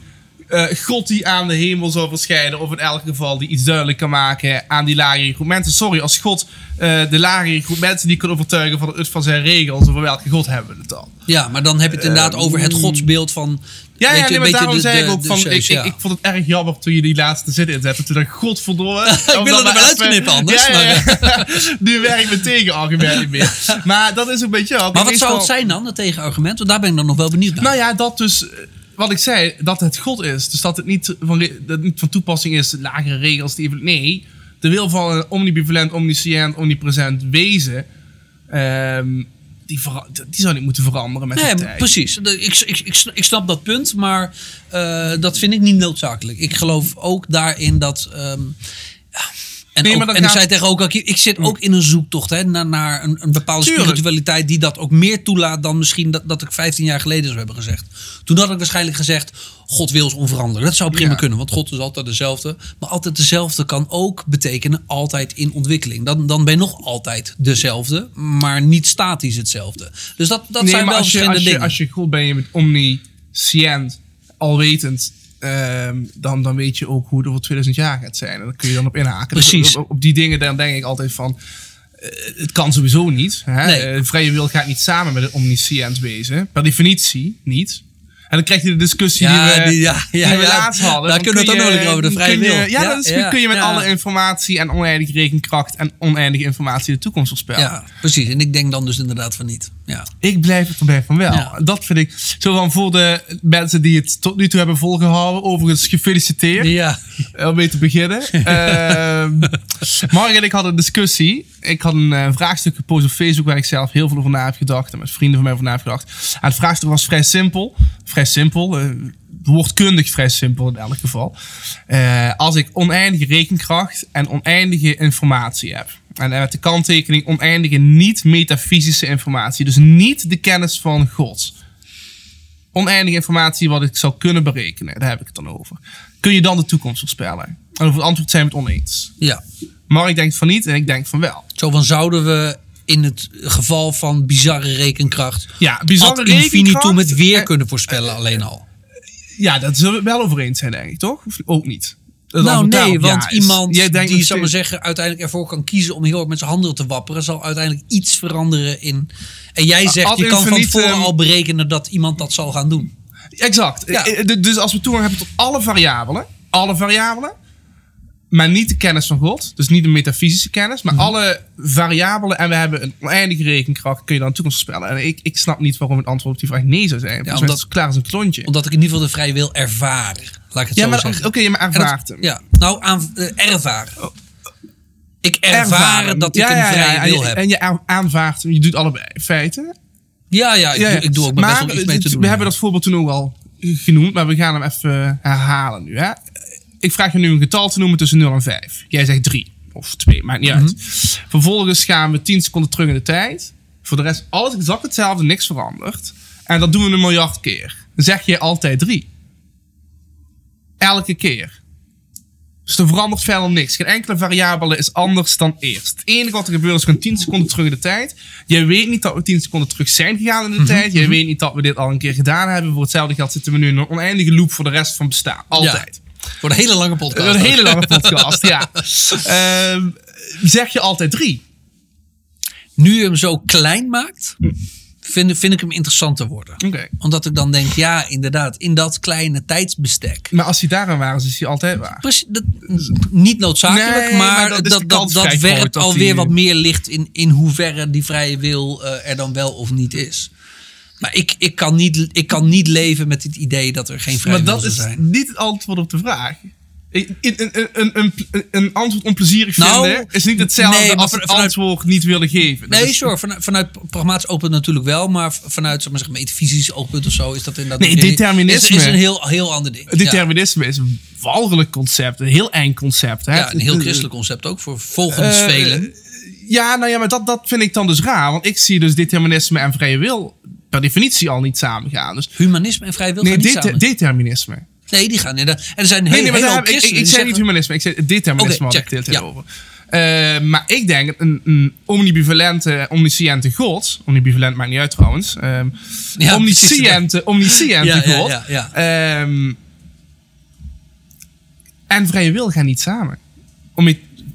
eh, God die aan de hemel zal verschijnen. Of in elk geval die iets duidelijk kan maken aan die lagere groep mensen. Sorry, als God eh, de lagere groep mensen die kan overtuigen van het van zijn regels. Over welke God hebben we het dan? ja, maar dan heb je het inderdaad over het godsbeeld van... Ja, ja je, nee, maar daarom de- zei ik ook de van, ik, ja. ik, ik vond het erg jammer toen je die laatste zin inzette. Toen dacht ik, godverdomme. Ik wil er wel uitknippen anders, Ja, ja, ja. nu werkt mijn tegenargument niet meer. Maar dat is een beetje. Maar wat zou het zijn dan, het tegenargument? Want daar ben ik dan nog wel benieuwd naar. Nou ja, dat dus, eh, wat ik zei, dat het God is. Dus dat het niet van, dat het niet van toepassing is, lagere regels. Die, nee, de wil van een omnibevalent, omniscient, omnipresent wezen. ehm, die, die zou niet moeten veranderen met de Nee, tijd. precies. Ik, ik, ik, ik snap dat punt, maar eh, dat vind ik niet noodzakelijk. Ik geloof ook daarin dat. ehm, ja, en, Nee, ook- en ik zei tegen ook, ik, zit ook in een zoektocht hè, naar, naar een, een bepaalde Tuurlijk. spiritualiteit die dat ook meer toelaat dan misschien dat, dat ik 15 jaar geleden zou hebben gezegd. Toen had ik waarschijnlijk gezegd, God wil is onveranderlijk. Dat zou prima Ja. kunnen, want God is altijd dezelfde. Maar altijd dezelfde kan ook betekenen altijd in ontwikkeling. Dan, dan ben je nog altijd dezelfde, maar niet statisch hetzelfde. Dus dat, dat nee, zijn wel als je, verschillende als je, dingen. als je God ben je met omniscient, alwetend, ehm, dan, dan weet je ook hoe het over 2000 jaar gaat zijn. En dan kun je dan op inhaken. Dus Precies. op, op die dingen dan denk ik altijd van, eh, het kan sowieso niet. Hè? Nee. Eh, vrije wil gaat niet samen met het omniscient wezen. Per definitie niet. En dan krijg je de discussie die we, die- ja, ja, die we ja. laatst hadden. Daar kunnen we het ook over, de vrije je-. Ja, Ja, dat is, ja, kun je met ja. alle informatie en oneindige rekenkracht en oneindige informatie de toekomst voorspellen. Ja, precies. En ik denk dan dus inderdaad van niet. Ja. Ik blijf het erbij van wel. Ja. Dat vind ik zo van voor de mensen die het tot nu toe hebben volgehouden. Overigens gefeliciteerd. Ja. Om mee te beginnen. Mark en ik hadden een discussie. Ik had een eh, vraagstuk gepost op Facebook waar ik zelf heel veel over na heb gedacht. En met vrienden van mij over na heb gedacht. En het vraagstuk was vrij simpel. Vrij simpel. eh, woordkundig vrij simpel in elk geval. Eh, als ik oneindige rekenkracht en oneindige informatie heb. En met de kanttekening oneindige niet-metafysische informatie. Dus niet de kennis van God. Oneindige informatie wat ik zou kunnen berekenen. Daar heb ik het dan over. Kun je dan de toekomst voorspellen? En over het antwoord zijn we het oneens. ja. Mark denkt van niet en ik denk van wel. Zo van zouden we in het geval van bizarre rekenkracht... Ja, bizarre rekenkracht- het weer eh, kunnen voorspellen alleen al. Ja, dat zullen we wel over eens zijn, denk ik, toch? Of ook niet? Nou nee, want is- iemand Jij denkt die, zal maar zeggen, uiteindelijk ervoor kan kiezen om heel erg met zijn handen te wapperen, zal uiteindelijk iets veranderen in... En jij zegt, ad je kan van tevoren al berekenen dat iemand dat zal gaan doen. Exact. Ja. Eh, eh, Dus als we toegang hebben tot alle variabelen, alle variabelen, maar niet de kennis van God, dus niet de metafysische kennis, Mhm. maar alle variabelen en we hebben een oneindige rekenkracht, kun je dan de toekomst voorspellen. En ik, ik snap niet waarom het antwoord op die vraag nee zou zijn. Ja, omdat- het is klaar als een klontje. Omdat ik in ieder geval de vrije wil ervaren. Laat ik het Ja, zo maar zeggen. oké, maar En dat- ervaart hem. Ja, nou, aan, eh, ervaren. Ik ervaren hem. dat ik Ja, een vrije wil heb. En je aanvaardt hem, je doet allebei feiten. Ja, ja, ik. Doe, ik doe ook mijn best om maar iets mee te doen. We hebben dat voorbeeld toen ook al genoemd, maar we gaan hem even herhalen nu. Hè? Ik vraag je nu een getal te noemen tussen 0 en 5. Jij zegt 3 of 2, maakt niet uit. Vervolgens gaan we 10 seconden terug in de tijd. Voor de rest alles exact hetzelfde, niks veranderd. En dat doen we een miljard keer. Dan zeg je altijd 3. Elke keer. Dus er verandert verder niks. Geen enkele variabele is anders dan eerst. Het enige wat er gebeurt is gewoon 10 seconden terug in de tijd. Jij weet niet dat we 10 seconden terug zijn gegaan in de tijd. Jij weet niet dat we dit al een keer gedaan hebben. Voor hetzelfde geld zitten we nu in een oneindige loop voor de rest van bestaan. Altijd. Voor een hele lange podcast. Een ook. hele lange podcast, ja. Ehm, zeg je altijd drie? Nu je hem zo klein maakt, vind, vind ik hem interessanter worden. Oké. Omdat ik dan denk, ja, inderdaad, in dat kleine tijdsbestek. Maar als hij daarin waar is, is hij altijd waar. Precies, dat, niet noodzakelijk, Nee, maar, maar dat dat, dat, werpt alweer die- wat meer licht in, in hoeverre die vrije wil eh, er dan wel of niet is. Maar ik, ik, kan niet, ik kan niet leven met het idee dat er geen vrije Maar wil dat is zijn. niet het antwoord op de vraag. Een, een, een, een, antwoord onplezierig Nou, vinden is niet hetzelfde nee, maar als het vanuit- antwoord niet willen geven. Dat Nee, is- sure. Vanuit, vanuit pragmatisch oogpunt natuurlijk wel. Maar vanuit zeg maar, zeg, metafysisch oogpunt of zo is dat inderdaad... Nee, is- determinisme. Is, is een heel, heel ander ding. Ja. Determinisme is een walgelijk concept, een heel eng concept. Hè? Ja, een heel christelijk concept ook voor volgens Eh, velen. Ja, nou ja, maar dat, dat vind ik dan dus raar. Want ik zie dus determinisme en vrije wil per definitie al niet samengaan. Dus, Humanisme en vrije wil nee, gaan niet samen. determinisme. nee, die gaan inderdaad. En er zijn Nee, hele, nee, hele ik, ik, zei niet humanisme, ik zei determinisme Oké, had ik Ja. over. Eh, maar ik denk een, een omnibivalente, omnisciënte God, omnibivalent maakt niet uit trouwens, ehm Ja, omnisciënte, omnisciënte Ja, God, ja, ehm, en vrije wil gaan niet samen. Om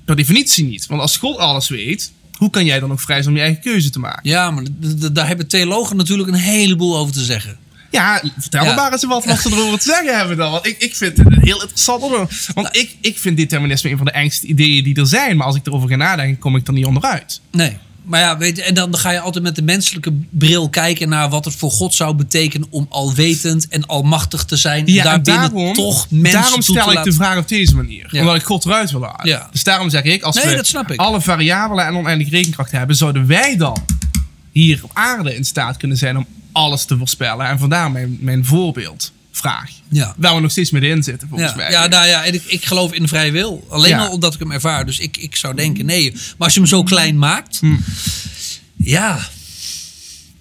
per definitie niet. Want als God alles weet, hoe kan jij dan ook vrij zijn om je eigen keuze te maken? Ja, maar daar hebben theologen natuurlijk een heleboel over te zeggen. Ja, vertel Ja. me maar eens wat, wat ze erover te zeggen hebben dan. Want ik, ik vind het een heel interessant onderwerp. Want ik, ik vind determinisme een van de engste ideeën die er zijn. Maar als ik erover ga nadenken, kom ik er niet onderuit. Nee. Maar ja, weet je, en dan ga je altijd met de menselijke bril kijken naar wat het voor God zou betekenen om alwetend en almachtig te zijn. Ja, en daarbinnen daarom, toch mensen daarom stel ik de vraag op deze manier. Ja. Omdat ik God eruit wil halen. Ja. Dus daarom zeg ik, als Nee, we ik. alle variabelen en oneindige rekenkracht hebben, zouden wij dan hier op aarde in staat kunnen zijn om alles te voorspellen. En vandaar mijn, mijn voorbeeldvraag. Ja. Waar we nog steeds middenin zitten, volgens Ja, mij. ja, nou ja, en ik, ik geloof in de vrije wil. Alleen Ja. al omdat ik hem ervaar. Dus ik, ik zou denken, nee. Maar als je hem zo klein maakt, Hm. ja.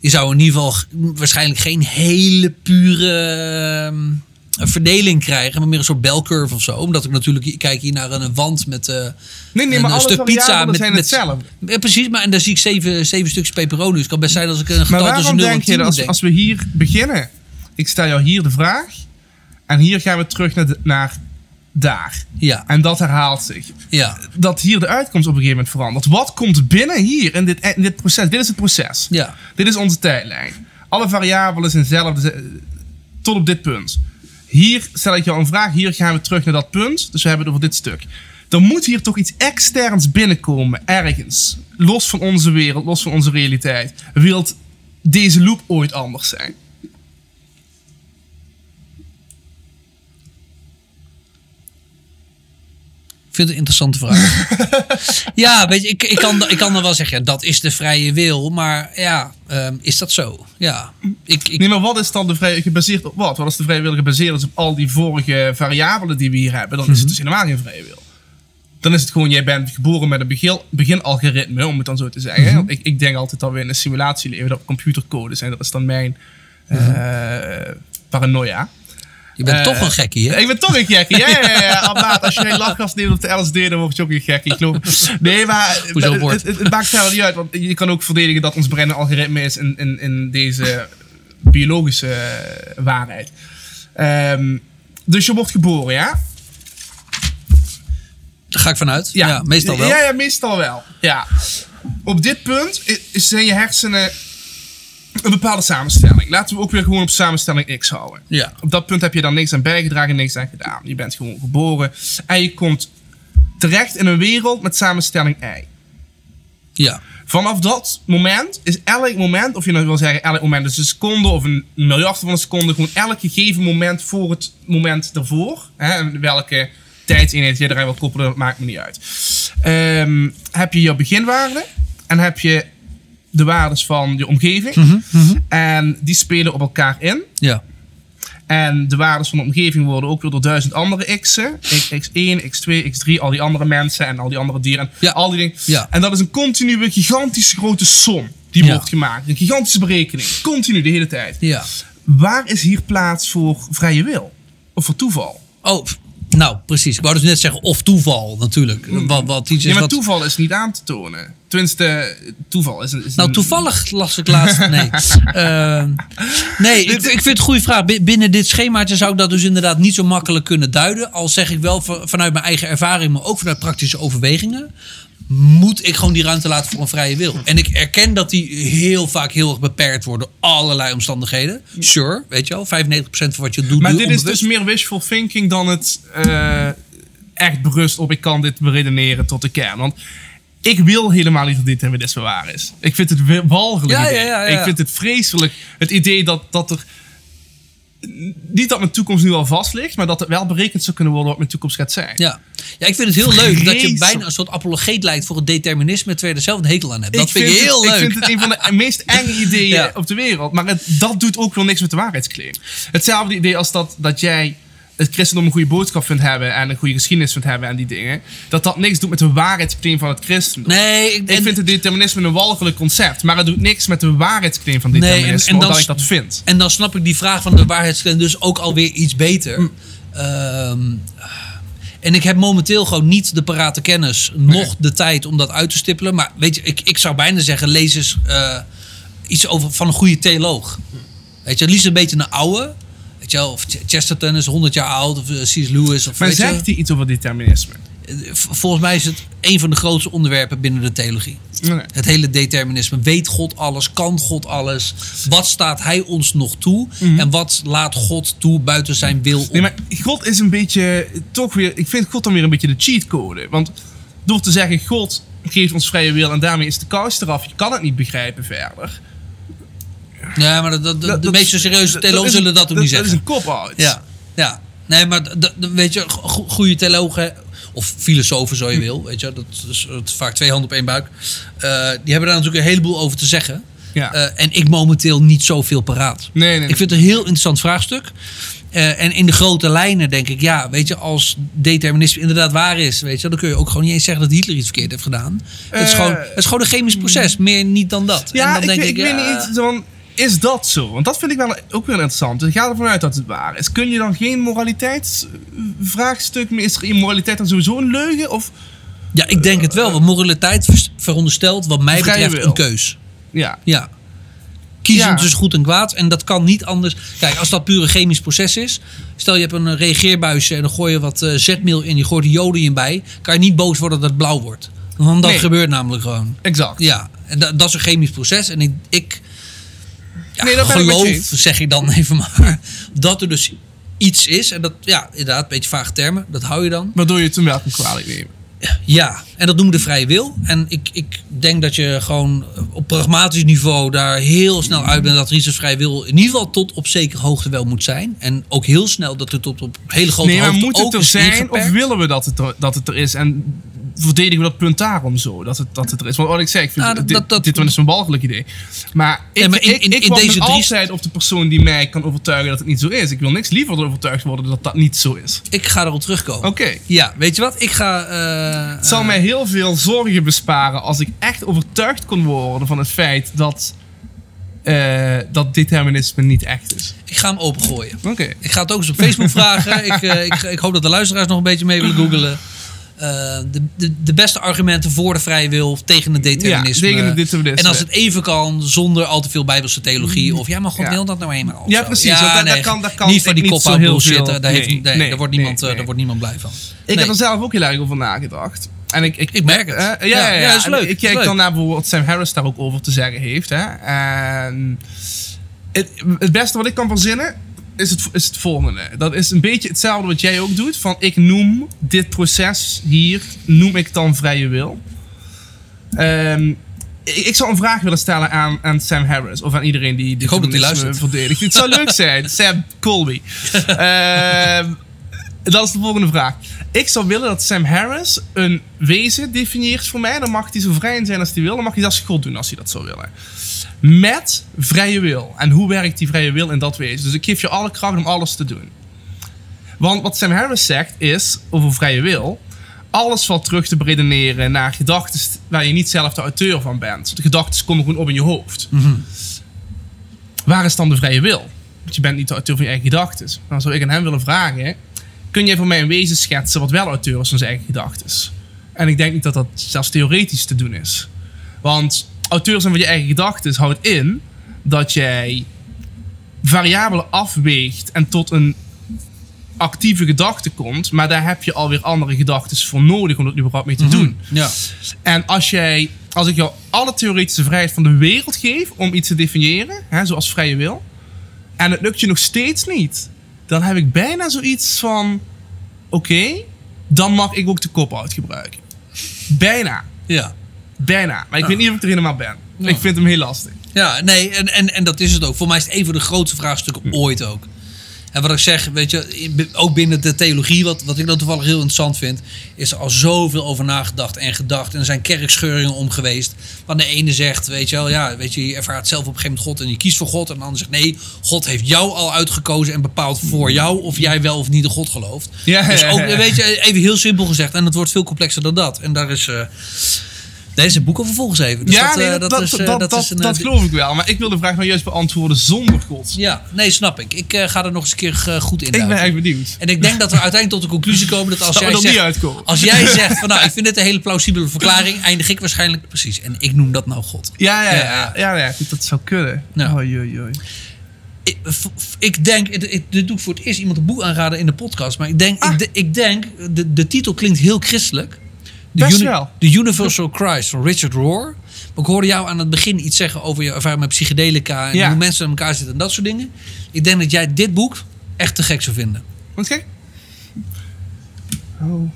Je zou in ieder geval waarschijnlijk geen hele pure ehm, verdeling krijgen, maar meer een soort belcurve of zo. Omdat ik natuurlijk ik kijk hier naar een wand met eh, nee, nee, een, maar een stuk pizza met, zijn met hetzelfde. Ja, precies, maar en daar zie ik zeven, zeven stukjes peperoni. Dus het kan best zijn als ik een getal tussen waarom 0 en denk 10 je dat moet als, als we hier beginnen, ik stel jou hier de vraag, en hier gaan we terug naar, de- naar daar. Ja, En dat herhaalt zich. ja, Dat hier de uitkomst op een gegeven moment verandert. Wat komt binnen hier in dit, in dit proces? Dit is het proces. ja. Dit is onze tijdlijn. Alle variabelen zijn hetzelfde eh, tot op dit punt. Hier stel ik jou een vraag, hier gaan we terug naar dat punt. Dus we hebben het over dit stuk. Er moet hier toch iets externs binnenkomen, ergens. Los van onze wereld, los van onze realiteit. Wilt deze loop ooit anders zijn? Vind het een interessante vraag. ja, weet je, ik, ik, kan, ik kan dan wel zeggen, dat is de vrije wil. Maar ja, ehm, is dat zo? Ja. Ik, ik, Nee, maar wat is dan de vrije, gebaseerd op wat? Wat is de vrije wil gebaseerd is op al die vorige variabelen die we hier hebben? Dan is het dus helemaal geen vrije wil. Dan is het gewoon, jij bent geboren met een begin, beginalgoritme, om het dan zo te zeggen. Want ik, ik denk altijd dat we in een simulatie leven, dat we computercode zijn. Dat is dan mijn eh, paranoia. Je bent Eh, toch een gekkie, hè? Ik ben toch een gekkie. Ja, ja, ja. ja. Abbaat, als je geen lachgas neemt op de LSD, dan word je ook een gekkie. Geloof. Nee, maar Hoezo het, het, het maakt verder niet uit. Want je kan ook verdedigen dat ons brein een algoritme is in, in, in deze biologische eh, waarheid. Ehm, dus je wordt geboren, ja? Daar ga ik vanuit. Ja, meestal wel. Ja, ja, meestal wel. Ja. Op dit punt zijn je hersenen een bepaalde samenstelling. Laten we ook weer gewoon op samenstelling X houden. Ja. Op dat punt heb je dan niks aan bijgedragen, niks aan gedaan. Je bent gewoon geboren en je komt terecht in een wereld met samenstelling Y. ja. Vanaf dat moment is elk moment, of je nou wil zeggen elk moment, dus een seconde of een miljardste van een seconde, gewoon elk gegeven moment voor het moment ervoor. Hè, en welke tijdseenheid je eraan wil koppelen, dat maakt me niet uit. Ehm, heb je je beginwaarde en heb je de waardes van je omgeving. En die spelen op elkaar in. Ja. En de waardes van de omgeving worden ook weer door duizend andere x'en. X1, X2, X3, al die andere mensen en al die andere dieren. En Ja. al die dingen. Ja. En dat is een continue, gigantische grote som die Ja. wordt gemaakt. Een gigantische berekening. Continu, de hele tijd. Ja. Waar is hier plaats voor vrije wil? Of voor toeval? Oh, nou, precies. Ik wou dus net zeggen, of toeval natuurlijk. Wat, wat iets is Ja, maar wat... toeval is niet aan te tonen. Tenminste, toeval is, een- is Nou, een- toevallig las ik laatst. Nee, Ehm, nee ik, ik vind het een goede vraag. Bi- Binnen dit schemaatje zou ik dat dus inderdaad niet zo makkelijk kunnen duiden. Al zeg ik wel van- vanuit mijn eigen ervaring, maar ook vanuit praktische overwegingen. Moet ik gewoon die ruimte laten voor een vrije wil. En ik erken dat die heel vaak heel erg beperkt door allerlei omstandigheden. Sure, weet je wel. 95% van wat je doet, Maar doe dit is dus meer wishful thinking dan het eh, echt berust op ik kan dit beredeneren tot de kern. Want ik wil helemaal niet dat determinisme waar is. Ik vind het walgelijk. Ja. Ik vind het vreselijk. Het idee dat, dat er. Niet dat mijn toekomst nu al vast ligt, maar dat het wel berekend zou kunnen worden wat mijn toekomst gaat zijn. Ja. ja, ik vind het heel leuk dat je bijna een soort apologeet lijkt voor het determinisme terwijl je er zelf een hekel aan hebt. Dat ik vind ik het- heel Ik leuk. vind het een van de meest enge ideeën Ja. op de wereld. Maar het, dat doet ook wel niks met de waarheidsclaim. Hetzelfde idee als dat, dat jij het christendom een goede boodschap vindt hebben en een goede geschiedenis vindt hebben en die dingen. Dat dat niks doet met de waarheidsclaim van het christendom. Nee, ik, Ik en- vind het determinisme een walgelijk concept, maar het doet niks met de waarheidsclaim van Nee, determinisme, en- en dan omdat ik dat vind. En dan snap ik die vraag van de waarheidsclaim dus ook alweer iets beter. Mm. Ehm, en ik heb momenteel gewoon niet de parate kennis, nog de tijd om dat uit te stippelen. Maar weet je, ik, ik zou bijna zeggen, lees eens eh, iets over, van een goede theoloog. Weet je, liefst een beetje een oude. Weet je wel, of Ch- Chesterton is 100 jaar oud, of eh, C.S. Lewis. Of, Maar zegt hij iets over determinisme? eh, volgens mij is het een van de grootste onderwerpen binnen de theologie. Nee. Het hele determinisme. Weet God alles? Kan God alles? Wat staat Hij ons nog toe? En wat laat God toe buiten zijn wil om? Mhm. Nee, maar God is een beetje, toch weer, ik vind God dan weer een beetje de cheatcode. Want door te zeggen, God geeft ons vrije wil en daarmee is de kous eraf, je kan het niet begrijpen verder. Ja, maar dat, dat- Dat- de meeste serieuze een- zullen dat ook niet Dat is zeggen. een cop-out. Ja, ja. Nee, maar weet je, go- goede theologen of filosofen zo je wil, weet je, dat is, dat is vaak twee handen op één buik. eh, die hebben daar natuurlijk een heleboel over te zeggen. Ja. Eh, en ik momenteel niet zoveel paraat. Nee, nee, nee. Ik vind het een heel interessant vraagstuk. Eh, en in de grote lijnen denk ik, ja, weet je, als determinisme inderdaad waar is, weet je, dan kun je ook gewoon niet eens zeggen dat Hitler iets verkeerd heeft gedaan. het, is gewoon, het is gewoon een chemisch proces, meer niet dan dat. Ja, en dan ik, denk weet- ik, ik ja, weet niet, van, is dat zo? Want dat vind ik wel ook weer interessant. Ik ga ervan uit dat het waar is. Kun je dan geen moraliteitsvraagstuk meer? Is er immoraliteit dan sowieso een leugen? Of, ja, ik denk het wel. Want moraliteit ver- veronderstelt, wat mij betreft, wil. een keus. ja. Ja. Kiezen Ja. tussen goed en kwaad. En dat kan niet anders. Kijk, als dat puur een chemisch proces is. Stel je hebt een eh, reageerbuisje en dan gooi je wat eh, zetmeel in. Je gooit er jodium bij. Kan je niet boos worden dat het blauw wordt. Want dat Nee. gebeurt namelijk gewoon. Exact. Ja, en dat, dat is een chemisch proces. En ik, ik ja, Nee, dat ik geloof, zeg ik dan even maar, dat er dus iets is. En dat, ja, inderdaad, een beetje vage termen. Dat hou je dan. Waardoor je het wel kan kwalijk nemen. Ja, en dat noemen we de vrije wil. En ik, ik denk dat je gewoon op pragmatisch niveau daar heel snel uit bent dat er iets als vrije wil in ieder geval tot op zekere hoogte wel moet zijn. En ook heel snel dat er tot op hele grote Nee, maar hoogte moet het ook er zijn of willen we dat het er, dat het er is? En verdedigen we dat punt daarom zo, dat het, dat het er is? Want wat ik zei, ik vind Ah, dat- dit, dat- dit eens een walgelijk idee. Maar ik, Ja, maar in- in- ik deze drie- altijd op de persoon die mij kan overtuigen dat het niet zo is. Ik wil niks liever dan overtuigd worden dat dat niet zo is. Ik ga erop terugkomen. Oké. Ja, weet je wat? Ik ga... eh, Het zal eh, mij heel veel zorgen besparen als ik echt overtuigd kon worden van het feit dat, eh, dat determinisme niet echt is. Ik ga hem opengooien. Oké. Ik ga het ook eens op Facebook vragen. Ik, ik, ik hoop dat de luisteraars nog een beetje mee willen googelen. Eh, de, de, de beste argumenten voor de vrije wil tegen het determinisme. Ja, tegen het determinisme. En als het even kan, zonder al te veel bijbelse theologie. Of ja, maar God Ja. wil dat nou eenmaal. Ja, precies, want daar kan- daar kan niet van die kop bullshit. veel- Daar, nee, nee, daar, wordt niemand, eh, daar wordt niemand blij van. Ik heb er zelf ook heel erg over nagedacht. En ik, ik, Ik merk het. Eh, ja, ja, Ja, is leuk, Ik kijk dan naar bijvoorbeeld wat Sam Harris daar ook over te zeggen heeft. Hè. En het, het beste wat ik kan verzinnen is het, is het volgende. Dat is een beetje hetzelfde wat jij ook doet. Van ik noem dit proces hier, noem ik dan vrije wil. Ehm, ik, ik zou een vraag willen stellen aan, aan Sam Harris. Of aan iedereen die dit hoop dat hij feminisme luistert. verdedigt. Het zou leuk zijn. Sam Colby. Ehm, dat is de volgende vraag. Ik zou willen dat Sam Harris een wezen definieert voor mij. Dan mag hij zo vrij in zijn als hij wil. Dan mag hij zelfs God doen als hij dat zou willen. Met vrije wil. En hoe werkt die vrije wil in dat wezen? Dus ik geef je alle kracht om alles te doen. Want wat Sam Harris zegt is, over vrije wil... Alles valt terug te beredeneren naar gedachten waar je niet zelf de auteur van bent. De gedachten komen gewoon op in je hoofd. Waar is dan de vrije wil? Want je bent niet de auteur van je eigen gedachten. Dan zou ik aan hem willen vragen... Kun jij voor mij een wezen schetsen wat wel auteur is van zijn eigen gedachten? En ik denk niet dat dat zelfs theoretisch te doen is. Want auteur zijn van je eigen gedachten houdt in dat jij variabelen afweegt en tot een actieve gedachte komt, maar daar heb je alweer andere gedachten voor nodig om dat überhaupt mee te doen. Ja. En als jij, als ik jou alle theoretische vrijheid van de wereld geef om iets te definiëren, hè, zoals vrije wil, en het lukt je nog steeds niet, dan heb ik bijna zoiets van: oké, dan mag ik ook de kop-out gebruiken. Bijna, Ja. Bijna. Maar ik weet niet of ik er helemaal ben. Ik vind hem heel lastig. Ja, nee, en, en, en dat is het ook. Voor mij is het een van de grootste vraagstukken ooit ook. En wat ik zeg, weet je, ook binnen de theologie, wat, wat ik dan toevallig heel interessant vind, is er al zoveel over nagedacht en gedacht. En er zijn kerkscheuringen om geweest. Waar de ene zegt, weet je wel, ja, weet je, je ervaart zelf op een gegeven moment God en je kiest voor God. En de ander zegt, nee, God heeft jou al uitgekozen en bepaalt voor jou of jij wel of niet in God gelooft. Ja, dus ook, weet je, even heel simpel gezegd. En het wordt veel complexer dan dat. En daar is... eh deze boek over volgeschreven. Dus ja, dat, nee, eh, dat, is, eh, dat, is een, dat eh, geloof ik wel. Maar ik wil de vraag nou juist beantwoorden zonder God. ja, nee, snap ik. Ik eh, ga er nog eens een keer eh, goed in Ik ben echt benieuwd. En ik denk dat we uiteindelijk tot de conclusie komen dat als jij zegt, als jij zegt van nou, ik vind dit een hele plausibele verklaring, eindig ik waarschijnlijk precies. En ik noem dat nou God. Ja, ja, Ja, ja. ja, dat zou kunnen. Oei, oei, oei. Ik, denk, dit doe ik voor het eerst iemand een boek aanraden in de podcast, maar ik denk, Ah. ik, de- ik denk, de, de titel klinkt heel christelijk. The Best wel. The Universal Christ van Richard Rohr. Maar ik hoorde jou aan het begin iets zeggen over je ervaring met psychedelica en Ja. hoe mensen aan elkaar zitten en dat soort dingen. Ik denk dat jij dit boek echt te gek zou vinden. Want kijk. Oh.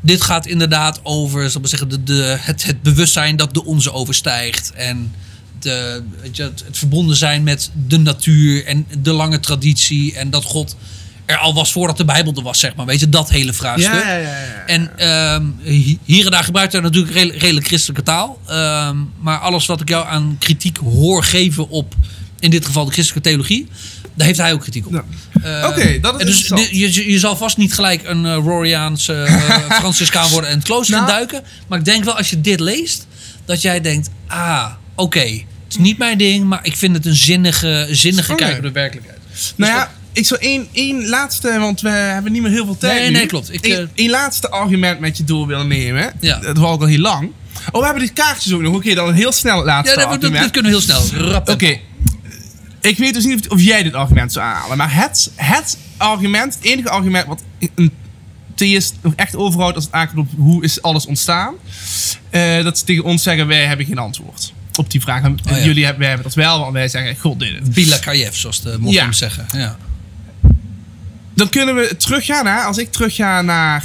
Dit gaat inderdaad over zal ik zeggen, de, de, het, het bewustzijn dat de onze overstijgt. En de, het verbonden zijn met de natuur en de lange traditie. En dat God er al was voordat de Bijbel er was, zeg maar. Weet je, dat hele vraagstuk. Ja, ja, ja. En ehm, hi- hier en daar gebruikt hij natuurlijk redelijk, redelijk christelijke taal. Ehm, maar alles wat ik jou aan kritiek hoor geven op, in dit geval de christelijke theologie, daar heeft hij ook kritiek op. Ja. Eh, Oké, dat is dus interessant. je, je zal vast niet gelijk een uh, Roriaans eh Franciscaan worden en het klooster Nou. induiken. Maar ik denk wel als je dit leest, dat jij denkt, ah, oké, het is niet mijn ding, maar ik vind het een zinnige, zinnige kijk op de werkelijkheid. Nou ja, ik zou één, één laatste, want we hebben niet meer heel veel tijd Nee, nu. nee, klopt. Ik, Eén eh, één laatste argument met je door willen nemen. Ja. Dat was ook al heel lang. Oh, we hebben die kaartjes ook nog. Oké, dan een heel snel het laatste Ja, dat, dat, kunnen we heel snel. Oké. Ik weet dus niet of, of jij dit argument zou aanhalen. Maar het, het argument, het enige argument wat een theïst nog echt overhoudt als het aankomt op hoe is alles ontstaan. eh, dat ze tegen ons zeggen, wij hebben geen antwoord op die vraag. En Oh ja. jullie hebben, wij hebben dat wel, want wij zeggen, God het. Bila zoals de moslims Ja. zeggen. Ja. Dan kunnen we teruggaan naar, als ik terugga naar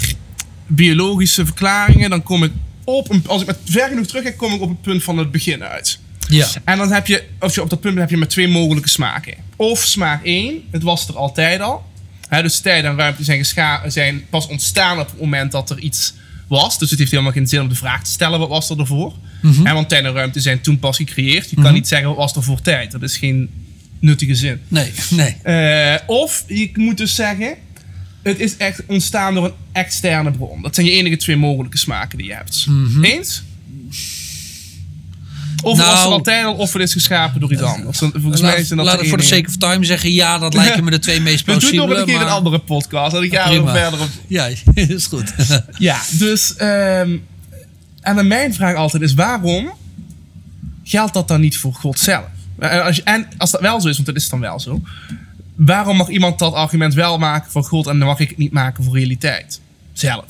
biologische verklaringen, dan kom ik op, een, als ik met ver genoeg terug ga, kom ik op het punt van het begin uit. ja. En dan heb je, als je op dat punt bent, heb je maar twee mogelijke smaken. Of smaak 1, het was er altijd al. Hè, dus tijd en ruimte zijn, zijn pas ontstaan op het moment dat er iets was. Dus het heeft helemaal geen zin om de vraag te stellen, wat was er ervoor? Hè, want tijd en ruimte zijn toen pas gecreëerd. Je kan niet zeggen, wat was er voor tijd? Dat is geen nuttige zin. Nee, nee. Eh, of je moet dus zeggen, het is echt ontstaan door een externe bron. Dat zijn je enige twee mogelijke smaken die je hebt. Eens? Of het was er Nou- altijd al, of het is geschapen door iets anders. Want Volgens mij Laat, zijn dat laat ik voor de sake of time zeggen, ja, dat lijken me de twee meest We doen nog plausibele. een keer maar... een andere podcast. Dat ik jaren Prima. verder op... Ja, is goed. Ja, dus... ehm, en dan mijn vraag altijd is, waarom geldt dat dan niet voor God zelf? En als, je, en als dat wel zo is, want dat is dan wel zo. Waarom mag iemand dat argument wel maken voor God en dan mag ik het niet maken voor realiteit? Zelf.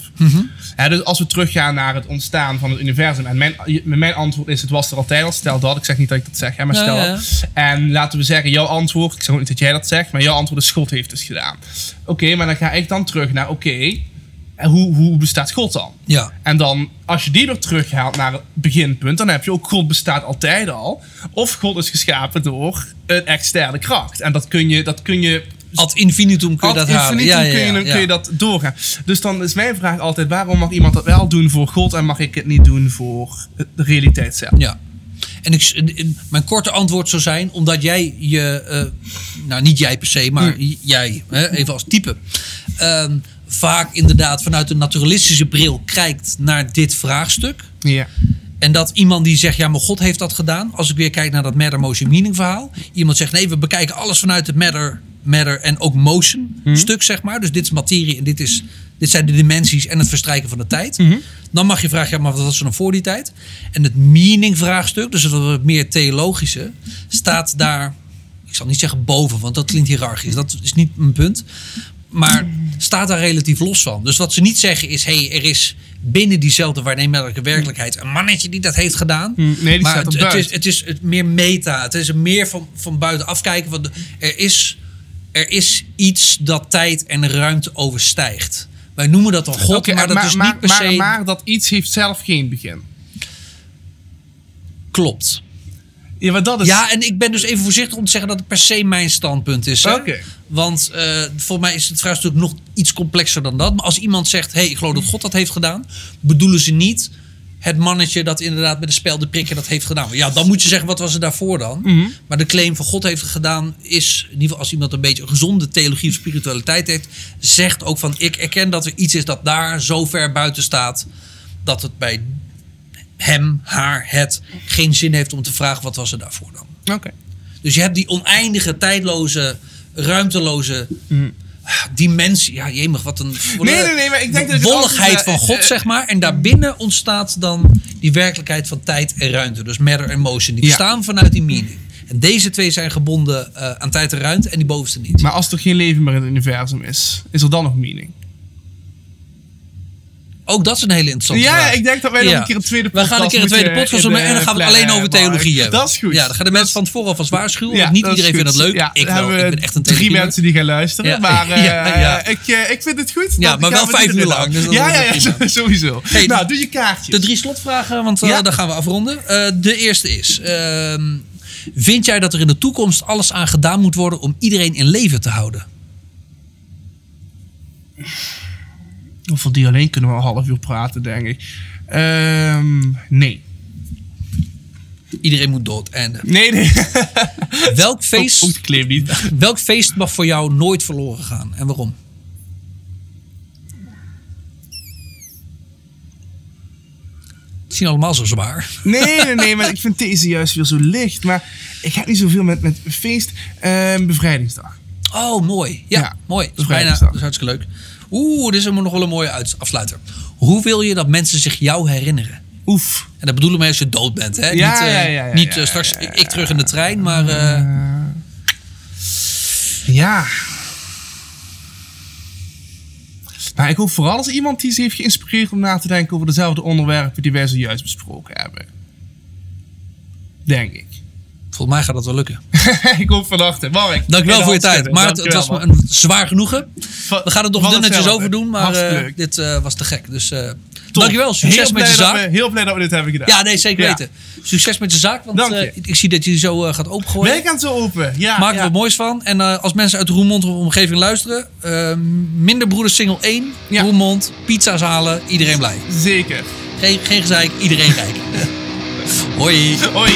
Hè, dus als we teruggaan naar het ontstaan van het universum. En mijn, mijn antwoord is: het was er altijd al. Stel dat. Ik zeg niet dat ik dat zeg, hè, maar stel ja. dat. En laten we zeggen: jouw antwoord. Ik zeg ook niet dat jij dat zegt, maar jouw antwoord is: God heeft het gedaan. Oké, maar dan ga ik dan terug naar: oké, en hoe, hoe bestaat God dan? ja. En dan, als je die weer terughaalt naar het beginpunt, dan heb je ook God bestaat altijd al. Of God is geschapen door een externe kracht. En dat kun je, dat kun je Ad infinitum kun je Ad dat halen. infinitum Ja, ja, kun, je, ja, kun je ja. dat doorgaan. Dus dan is mijn vraag altijd: waarom mag iemand dat wel doen voor God en mag ik het niet doen voor de realiteit zelf? Ja. En ik, mijn korte antwoord zou zijn, omdat jij je, eh, nou niet jij per se, maar Hm. jij, hè, even als type, ehm, vaak inderdaad vanuit een naturalistische bril kijkt naar dit vraagstuk. Ja. En dat iemand die zegt, ja, maar God heeft dat gedaan. Als ik weer kijk naar dat matter motion meaning verhaal. Iemand zegt, nee, we bekijken alles vanuit het matter, matter en ook motion stuk, zeg maar. Dus dit is materie en dit, is, dit zijn de dimensies en het verstrijken van de tijd. Dan mag je vragen, ja, maar wat was er dan voor die tijd? En het meaning vraagstuk, dus het meer theologische, staat daar, ik zal niet zeggen boven, want dat klinkt hiërarchisch. Dat is niet mijn punt. Maar staat daar relatief los van. Dus wat ze niet zeggen is, hey, er is binnen diezelfde waarneemlijke werkelijkheid een mannetje die dat heeft gedaan. Hm, nee, die maar staat het, het, is, het is het meer meta. Het is een meer van, van buiten afkijken. Want er is, er is iets dat tijd en ruimte overstijgt. Wij noemen dat dan God, maar dat is maar, niet per maar, se maar dat iets heeft zelf geen begin. klopt. Ja, maar dat is. Ja, en ik ben dus even voorzichtig om te zeggen dat het per se mijn standpunt is. Want eh voor mij is het vraagstuk nog iets complexer dan dat. Maar als iemand zegt, hé, hey, ik geloof dat God dat heeft gedaan, bedoelen ze niet het mannetje dat inderdaad met de spel de prikken dat heeft gedaan. Ja, dan moet je zeggen, wat was er daarvoor dan? Mhm. Maar de claim van God heeft gedaan is, in ieder geval als iemand een beetje een gezonde theologie of spiritualiteit heeft, zegt ook van, ik erken dat er iets is dat daar zo ver buiten staat, dat het bij hem, haar, het geen zin heeft om te vragen, wat was er daarvoor dan? Oké. Dus je hebt die oneindige, tijdloze, ruimteloze dimensie. Ja, jemig, wat een Nee, nee, nee, maar ik denk dat wolligheid altijd, van eh, God, eh, zeg maar. En daarbinnen ontstaat dan die werkelijkheid van tijd en ruimte. Dus matter en motion. Die Ja. bestaan vanuit die meaning. En deze twee zijn gebonden eh, aan tijd en ruimte en die bovenste niet. Maar als er geen leven meer in het universum is, is er dan nog meaning? Ook dat is een hele interessante Ja, vraag. ik denk dat wij nog een keer een tweede We podcast gaan een keer een tweede podcast doen en dan gaan we het alleen over theologie hebben. Dat is goed. Ja, dan gaan de mensen van tevoren alvast waarschuwen. want niet iedereen vindt dat leuk. Ja, ik wel. Ik we ben echt een drie mensen die gaan luisteren. Ja. Maar eh. Ik, eh, ik vind het goed. Ja, maar wel we vijf uur lang, dus ja, ja, sowieso. Nou, doe je kaartjes. De drie slotvragen, want eh, dan gaan we afronden. De eerste is: ehm, Vind jij dat er in de toekomst alles aan gedaan moet worden om iedereen in leven te houden? Over die alleen kunnen we een half uur praten, denk ik. Ehm, nee. Iedereen moet dood. En eh, Nee, nee. welk, feest, claim niet. welk feest mag voor jou nooit verloren gaan? En waarom? Het is niet allemaal zo zwaar. Nee, nee, nee, maar ik vind deze juist weer zo licht. Maar ik heb niet zoveel met, met feest. Ehm, bevrijdingsdag. Oh, mooi. Ja, Ja, mooi. Is, bijna, dat is hartstikke leuk. Oeh, dit is nog wel een mooie uit- afsluiter. Hoe wil je dat mensen zich jou herinneren? Oef. En dat bedoel ik mee als je dood bent. Hè? Ja, niet eh, ja, ja, ja, niet ja, eh, straks ja, ja, ik terug in de trein, maar... eh, Ja. Nou, ik hoop vooral als iemand die ze heeft geïnspireerd om na te denken over dezelfde onderwerpen die wij zojuist besproken hebben. Denk ik. Volgens mij gaat dat wel lukken. ik hoop van harte. Mark. Dankjewel voor je tijd. Maar het, het was een zwaar genoegen. We gaan er nog dunnetjes over doen, maar eh, dit eh, was te gek. Dus eh, Top. dankjewel. Succes met je zaak. we- heel blij dat we dit hebben gedaan. Ja, nee, zeker Ja. weten. Succes met je zaak, want Dank je. eh, ik zie dat je zo eh, gaat opengooien. Wij gaan zo open. Ja, Maak er wat moois van. En eh, als mensen uit Roermond omgeving luisteren, eh, minder broeders single 1, Ja. Roermond, pizza's halen, iedereen blij. Zeker. Geen, geen gezeik, iedereen rijk. Hoi. Hoi.